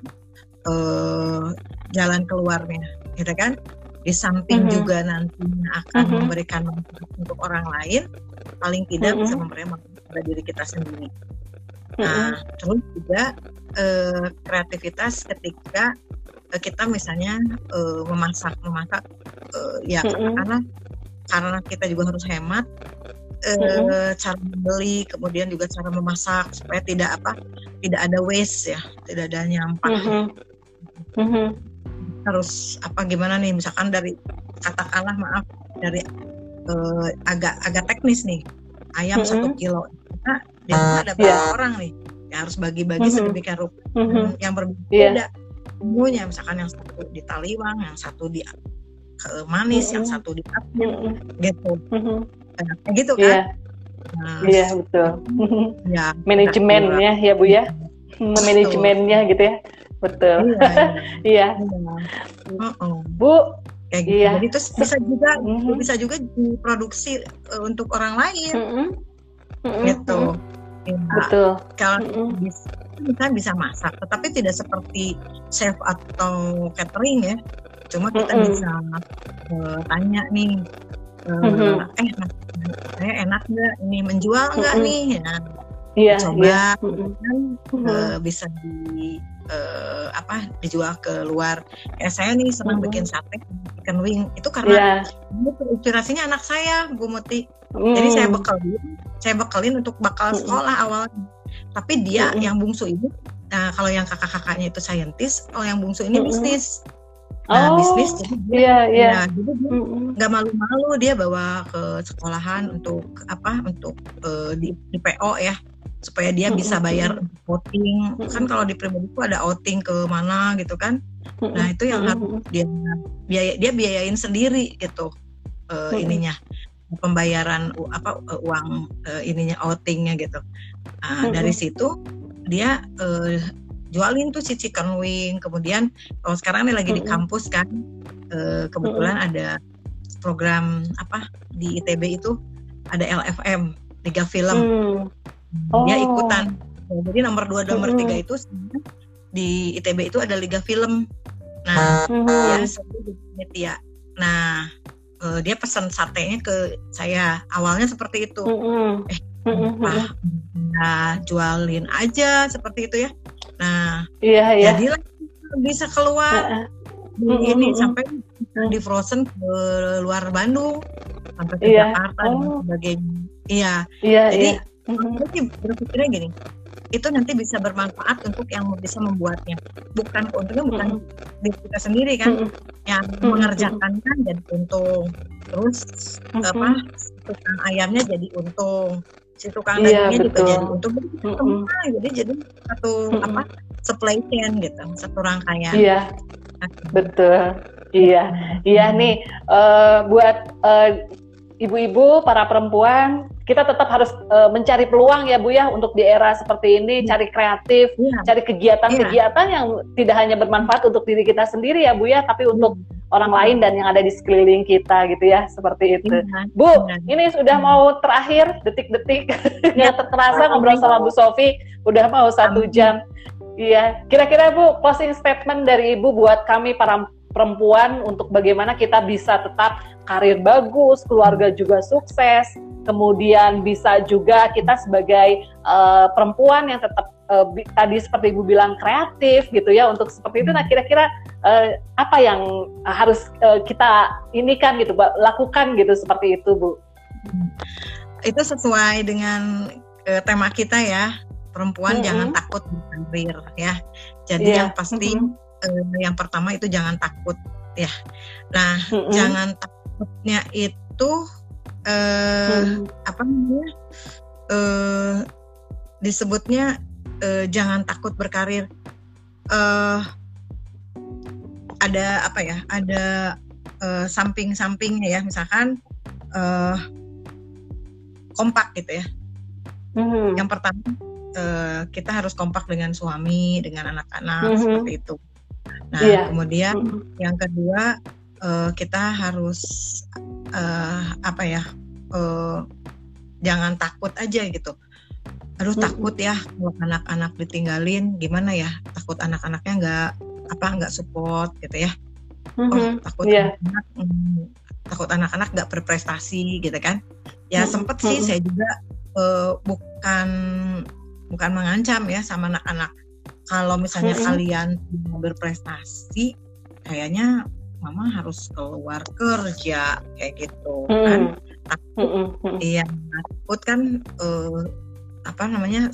uh, jalan keluarnya gitu kan di samping mm-hmm. juga nantinya akan mm-hmm. memberikan manfaat untuk orang lain paling tidak mm-hmm. bisa memberikan manfaat pada diri kita sendiri mm-hmm. nah terus juga uh, kreativitas ketika uh, kita misalnya uh, memasak memasak uh, ya mm-hmm. karena karena kita juga harus hemat mm-hmm. cara membeli kemudian juga cara memasak supaya tidak apa tidak ada waste ya tidak ada nyampah mm-hmm. Mm-hmm harus apa gimana nih misalkan dari katakanlah maaf dari uh, agak agak teknis nih ayam satu mm -hmm. kilo nah, di ada berapa yeah. orang nih yang harus bagi-bagi mm -hmm. sedemikian rupa mm -hmm. yang berbeda yeah. misalkan yang satu di taliwang yang satu di manis mm -hmm. yang satu di asin mm -hmm. gitu mm nah, gitu kan yeah. Nah, iya betul. Ya, manajemennya ya bu ya, manajemennya gitu ya betul iya, iya. iya. bu kayak gitu. Iya. Jadi terus bisa juga mm-hmm. bisa juga diproduksi uh, untuk orang lain. Mm-hmm. Mm-hmm. Gitu. Ya, Betul. Kalau mm-hmm. bisa kita bisa masak, tetapi tidak seperti chef atau catering ya. Cuma kita mm-hmm. bisa uh, tanya nih, uh, mm-hmm. eh saya enak nggak ini menjual nggak mm-hmm. nih? Ya, yeah, coba yeah. Mm-hmm. Uh, bisa di uh, apa dijual ke luar. Ya saya nih senang mm -hmm. bikin sate ikan wing itu karena yeah. inspirasinya anak saya Bu Muti. Mm. Jadi saya bekalin, saya bekalin untuk bakal sekolah mm. awalnya. Tapi dia mm. yang bungsu ini, nah kalau yang kakak-kakaknya itu saintis, kalau yang bungsu ini mm. bisnis. Nah, oh, bisnis. Ya, jadi dia nggak malu-malu dia bawa ke sekolahan untuk apa? Untuk uh, di, di PO ya supaya dia bisa bayar outing kan kalau di pribadi itu ada outing ke mana gitu kan. Nah itu yang harus dia biaya dia biayain sendiri gitu uh, ininya. Pembayaran apa uang uh, ininya outingnya gitu. Nah, dari situ dia uh, jualin tuh si chicken wing. Kemudian kalau sekarang ini lagi di kampus kan uh, kebetulan ada program apa di ITB itu ada LFM Liga Film. Hmm. oh. dia ikutan. Jadi nomor dua nomor hmm. tiga itu di ITB itu ada Liga Film. Nah hmm. dia ya nah uh, dia pesan satenya ke saya. Awalnya seperti itu. Hmm. eh ah, nah, jualin aja seperti itu ya nah iya, iya. jadilah bisa keluar uh -uh. ini uh -uh. sampai di Frozen ke luar Bandung sampai ke iya. Jakarta oh. dan sebagainya iya iya jadi iya. Uh berpikirnya gini itu nanti bisa bermanfaat untuk yang bisa membuatnya bukan untungnya bukan mm -hmm. diri kita sendiri kan mm -hmm. yang mm -hmm. mengerjakan kan jadi untung terus mm -hmm. apa tukang ayamnya jadi untung si tukang iya, dagingnya juga jadi untung jadi mm -hmm. jadi jadi satu mm -hmm. apa supply chain gitu satu rangkaian iya betul iya iya nih uh, buat uh, ibu-ibu, para perempuan, kita tetap harus uh, mencari peluang ya Bu ya untuk di era seperti ini, ya. cari kreatif, ya. cari kegiatan-kegiatan ya. yang tidak hanya bermanfaat untuk diri kita sendiri ya Bu ya, tapi untuk ya. Orang lain dan yang ada di sekeliling kita gitu ya, seperti itu. Ya. Bu, ya. ini sudah mau terakhir detik-detik, ya. terasa ngobrol sama Bu Sofi, udah mau satu jam. Iya, kira-kira Bu closing statement dari Ibu buat kami para perempuan untuk bagaimana kita bisa tetap karir bagus, keluarga juga sukses, kemudian bisa juga kita sebagai uh, perempuan yang tetap uh, tadi seperti ibu bilang kreatif gitu ya untuk seperti itu. Nah kira-kira uh, apa yang harus uh, kita ini kan gitu, lakukan gitu seperti itu bu? Itu sesuai dengan uh, tema kita ya, perempuan mm -hmm. jangan takut berkarir ya. Jadi yeah. yang pasti mm -hmm. uh, yang pertama itu jangan takut ya. Nah mm -hmm. jangan takut takutnya itu eh, hmm. apa namanya eh, disebutnya eh, jangan takut berkarir eh, ada apa ya ada eh, samping-sampingnya ya misalkan eh, kompak gitu ya hmm. yang pertama eh, kita harus kompak dengan suami dengan anak-anak hmm. seperti itu nah yeah. kemudian hmm. yang kedua uh, kita harus uh, apa ya uh, jangan takut aja gitu aduh hmm. takut ya kalau anak-anak ditinggalin gimana ya takut anak-anaknya nggak apa nggak support gitu ya hmm. oh takut yeah. anak hmm, takut anak-anak nggak berprestasi gitu kan ya hmm. sempet sih hmm. saya juga uh, bukan bukan mengancam ya sama anak-anak kalau misalnya hmm. kalian berprestasi kayaknya mama harus keluar kerja kayak gitu hmm. kan iya hmm. takut kan uh, apa namanya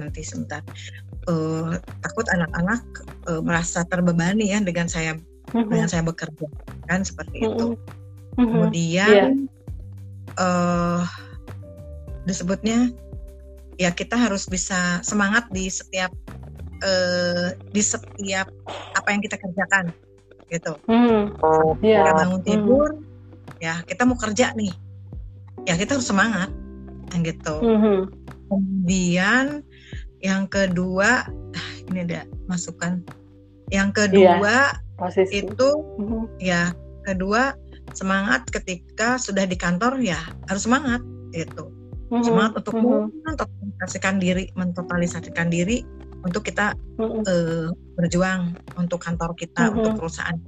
nanti sebentar uh, takut anak-anak uh, merasa terbebani ya dengan saya hmm. dengan saya bekerja kan seperti itu hmm. kemudian yeah. uh, disebutnya ya kita harus bisa semangat di setiap uh, di setiap apa yang kita kerjakan gitu. Hmm. Yeah. Kita bangun hmm. tidur, hmm. ya kita mau kerja nih, ya kita harus semangat, gitu. Hmm. Kemudian yang kedua, ah, ini ada masukan. Yang kedua yeah. itu, hmm. ya kedua semangat ketika sudah di kantor ya harus semangat gitu. Hmm. Semangat untuk hmm. mentotalisasikan diri, mentotalisasikan diri untuk kita mm-hmm. uh, berjuang untuk kantor kita mm-hmm. untuk perusahaan.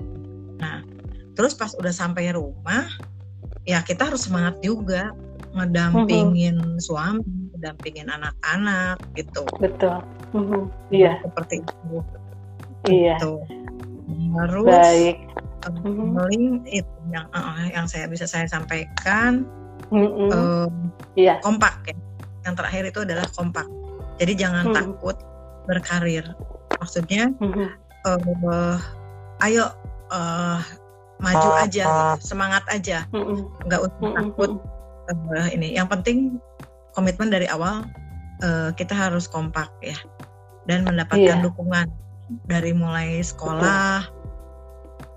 Nah, terus pas udah sampai rumah, ya kita harus semangat juga ngedampingin mm-hmm. suami, ngedampingin anak-anak gitu. Betul. Mm-hmm. Iya. Seperti itu. Iya. Gitu. Terus Baik. Mm-hmm. itu yang uh, yang saya bisa saya sampaikan. Mm-hmm. Uh, iya. Kompak ya. Yang terakhir itu adalah kompak. Jadi jangan mm-hmm. takut berkarir maksudnya mm-hmm. uh, ayo uh, maju aja gitu. semangat aja mm-hmm. nggak usah mm-hmm. takut uh, ini yang penting komitmen dari awal uh, kita harus kompak ya dan mendapatkan yeah. dukungan dari mulai sekolah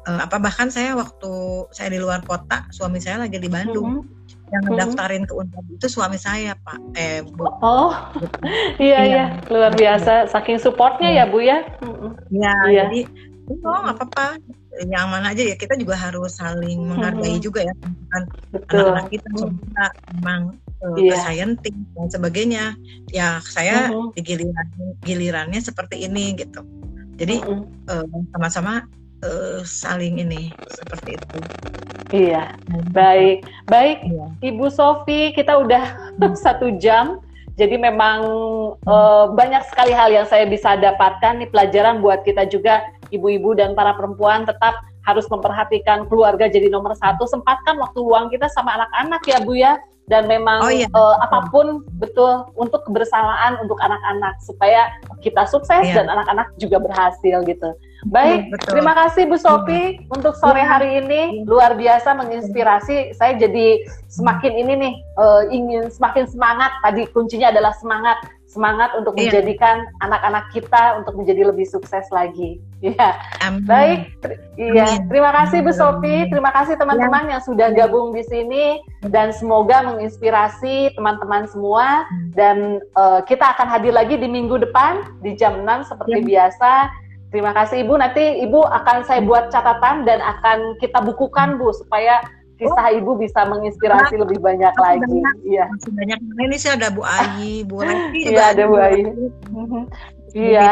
uh, apa bahkan saya waktu saya di luar kota suami saya lagi di Bandung. Mm-hmm. Yang ngedaftarin ke Unpad itu suami saya pak. Eh bu. Oh iya iya. luar biasa saking supportnya ya bu ya? Iya ya, jadi oh nggak apa-apa yang mana aja ya. Kita juga harus saling menghargai hmm. juga ya. Kan anak-anak kita juga memang uh, yeah. scientist dan sebagainya. Ya saya hmm. di giliran gilirannya seperti ini gitu. Jadi hmm. uh, sama-sama uh, saling ini seperti itu. Iya. Baik. Baik iya. Ibu Sofi kita udah satu jam. Jadi memang uh, banyak sekali hal yang saya bisa dapatkan. Nih pelajaran buat kita juga ibu-ibu dan para perempuan tetap harus memperhatikan keluarga jadi nomor satu. Sempatkan waktu luang kita sama anak-anak ya Bu ya. Dan memang oh, iya. uh, apa pun betul untuk kebersamaan untuk anak-anak supaya kita sukses iya. dan anak-anak juga berhasil gitu. Baik, Betul. terima kasih Bu Sofi hmm. untuk sore hari ini luar biasa menginspirasi. Saya jadi semakin ini nih uh, ingin semakin semangat. Tadi kuncinya adalah semangat, semangat untuk iya. menjadikan anak-anak kita untuk menjadi lebih sukses lagi. Iya. Baik, iya. Terima kasih Bu Sofi, terima kasih teman-teman ya. yang sudah gabung di sini dan semoga menginspirasi teman-teman semua dan uh, kita akan hadir lagi di minggu depan di jam 6 seperti ya. biasa Terima kasih Ibu. Nanti Ibu akan saya buat catatan dan akan kita bukukan Bu supaya kisah oh. Ibu bisa menginspirasi nah, lebih banyak lagi. Banyak, iya. Masih banyak. Ini sih ada Bu Ayi, Bu Lesti Iya, ada Bu Ayi. Iya.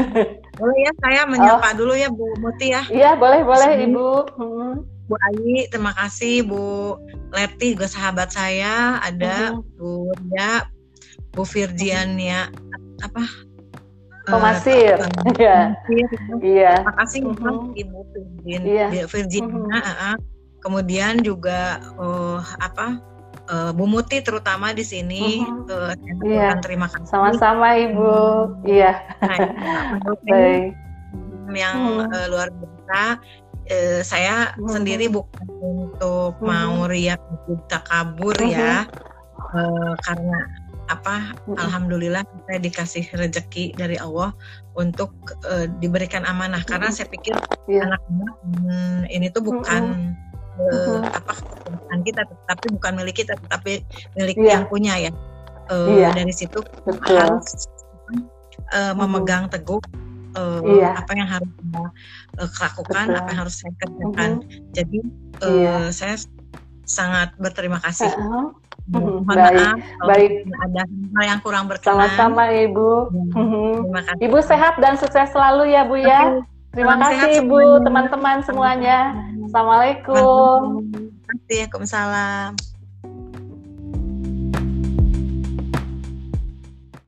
Boleh ya saya menyapa oh. dulu ya Bu Muti ya. Iya, boleh boleh Ibu. Hmm. Bu Ayi, terima kasih Bu Leti juga sahabat saya, ada hmm. Bu Ya, Bu Virgiania apa Pemasir. Iya. Iya. Terima kasih uh-huh. Ibu Virgin, iya. Virginia. Uh-huh. Kemudian juga uh, apa uh, Bu Muti terutama di sini uh-huh. uh, iya. terima kasih. Sama-sama Ibu. Iya. Nah, Baik. Yang uh, luar biasa. Uh, saya uh-huh. sendiri bukan untuk uh-huh. mau riak kita kabur uh-huh. ya. Uh, karena apa mm-hmm. alhamdulillah saya dikasih rezeki dari Allah untuk uh, diberikan amanah karena saya pikir yeah. anak-anak hmm, ini tuh bukan mm-hmm. Uh, apa keputusan kita tapi bukan milik kita tetapi milik yeah. yang punya ya uh, yeah. dari situ Betul. harus uh, memegang teguh uh, yeah. apa yang harus kita uh, lakukan Betul. apa yang harus saya kerjakan mm-hmm. jadi uh, yeah. saya sangat berterima kasih uh-huh Mohon baik, maaf baik. ada hal yang kurang berkenan. Sama-sama Ibu. Terima kasih. Ibu sehat dan sukses selalu ya Bu ya. Terima Salam kasih Ibu, teman-teman semuanya. Assalamualaikum. Waalaikumsalam.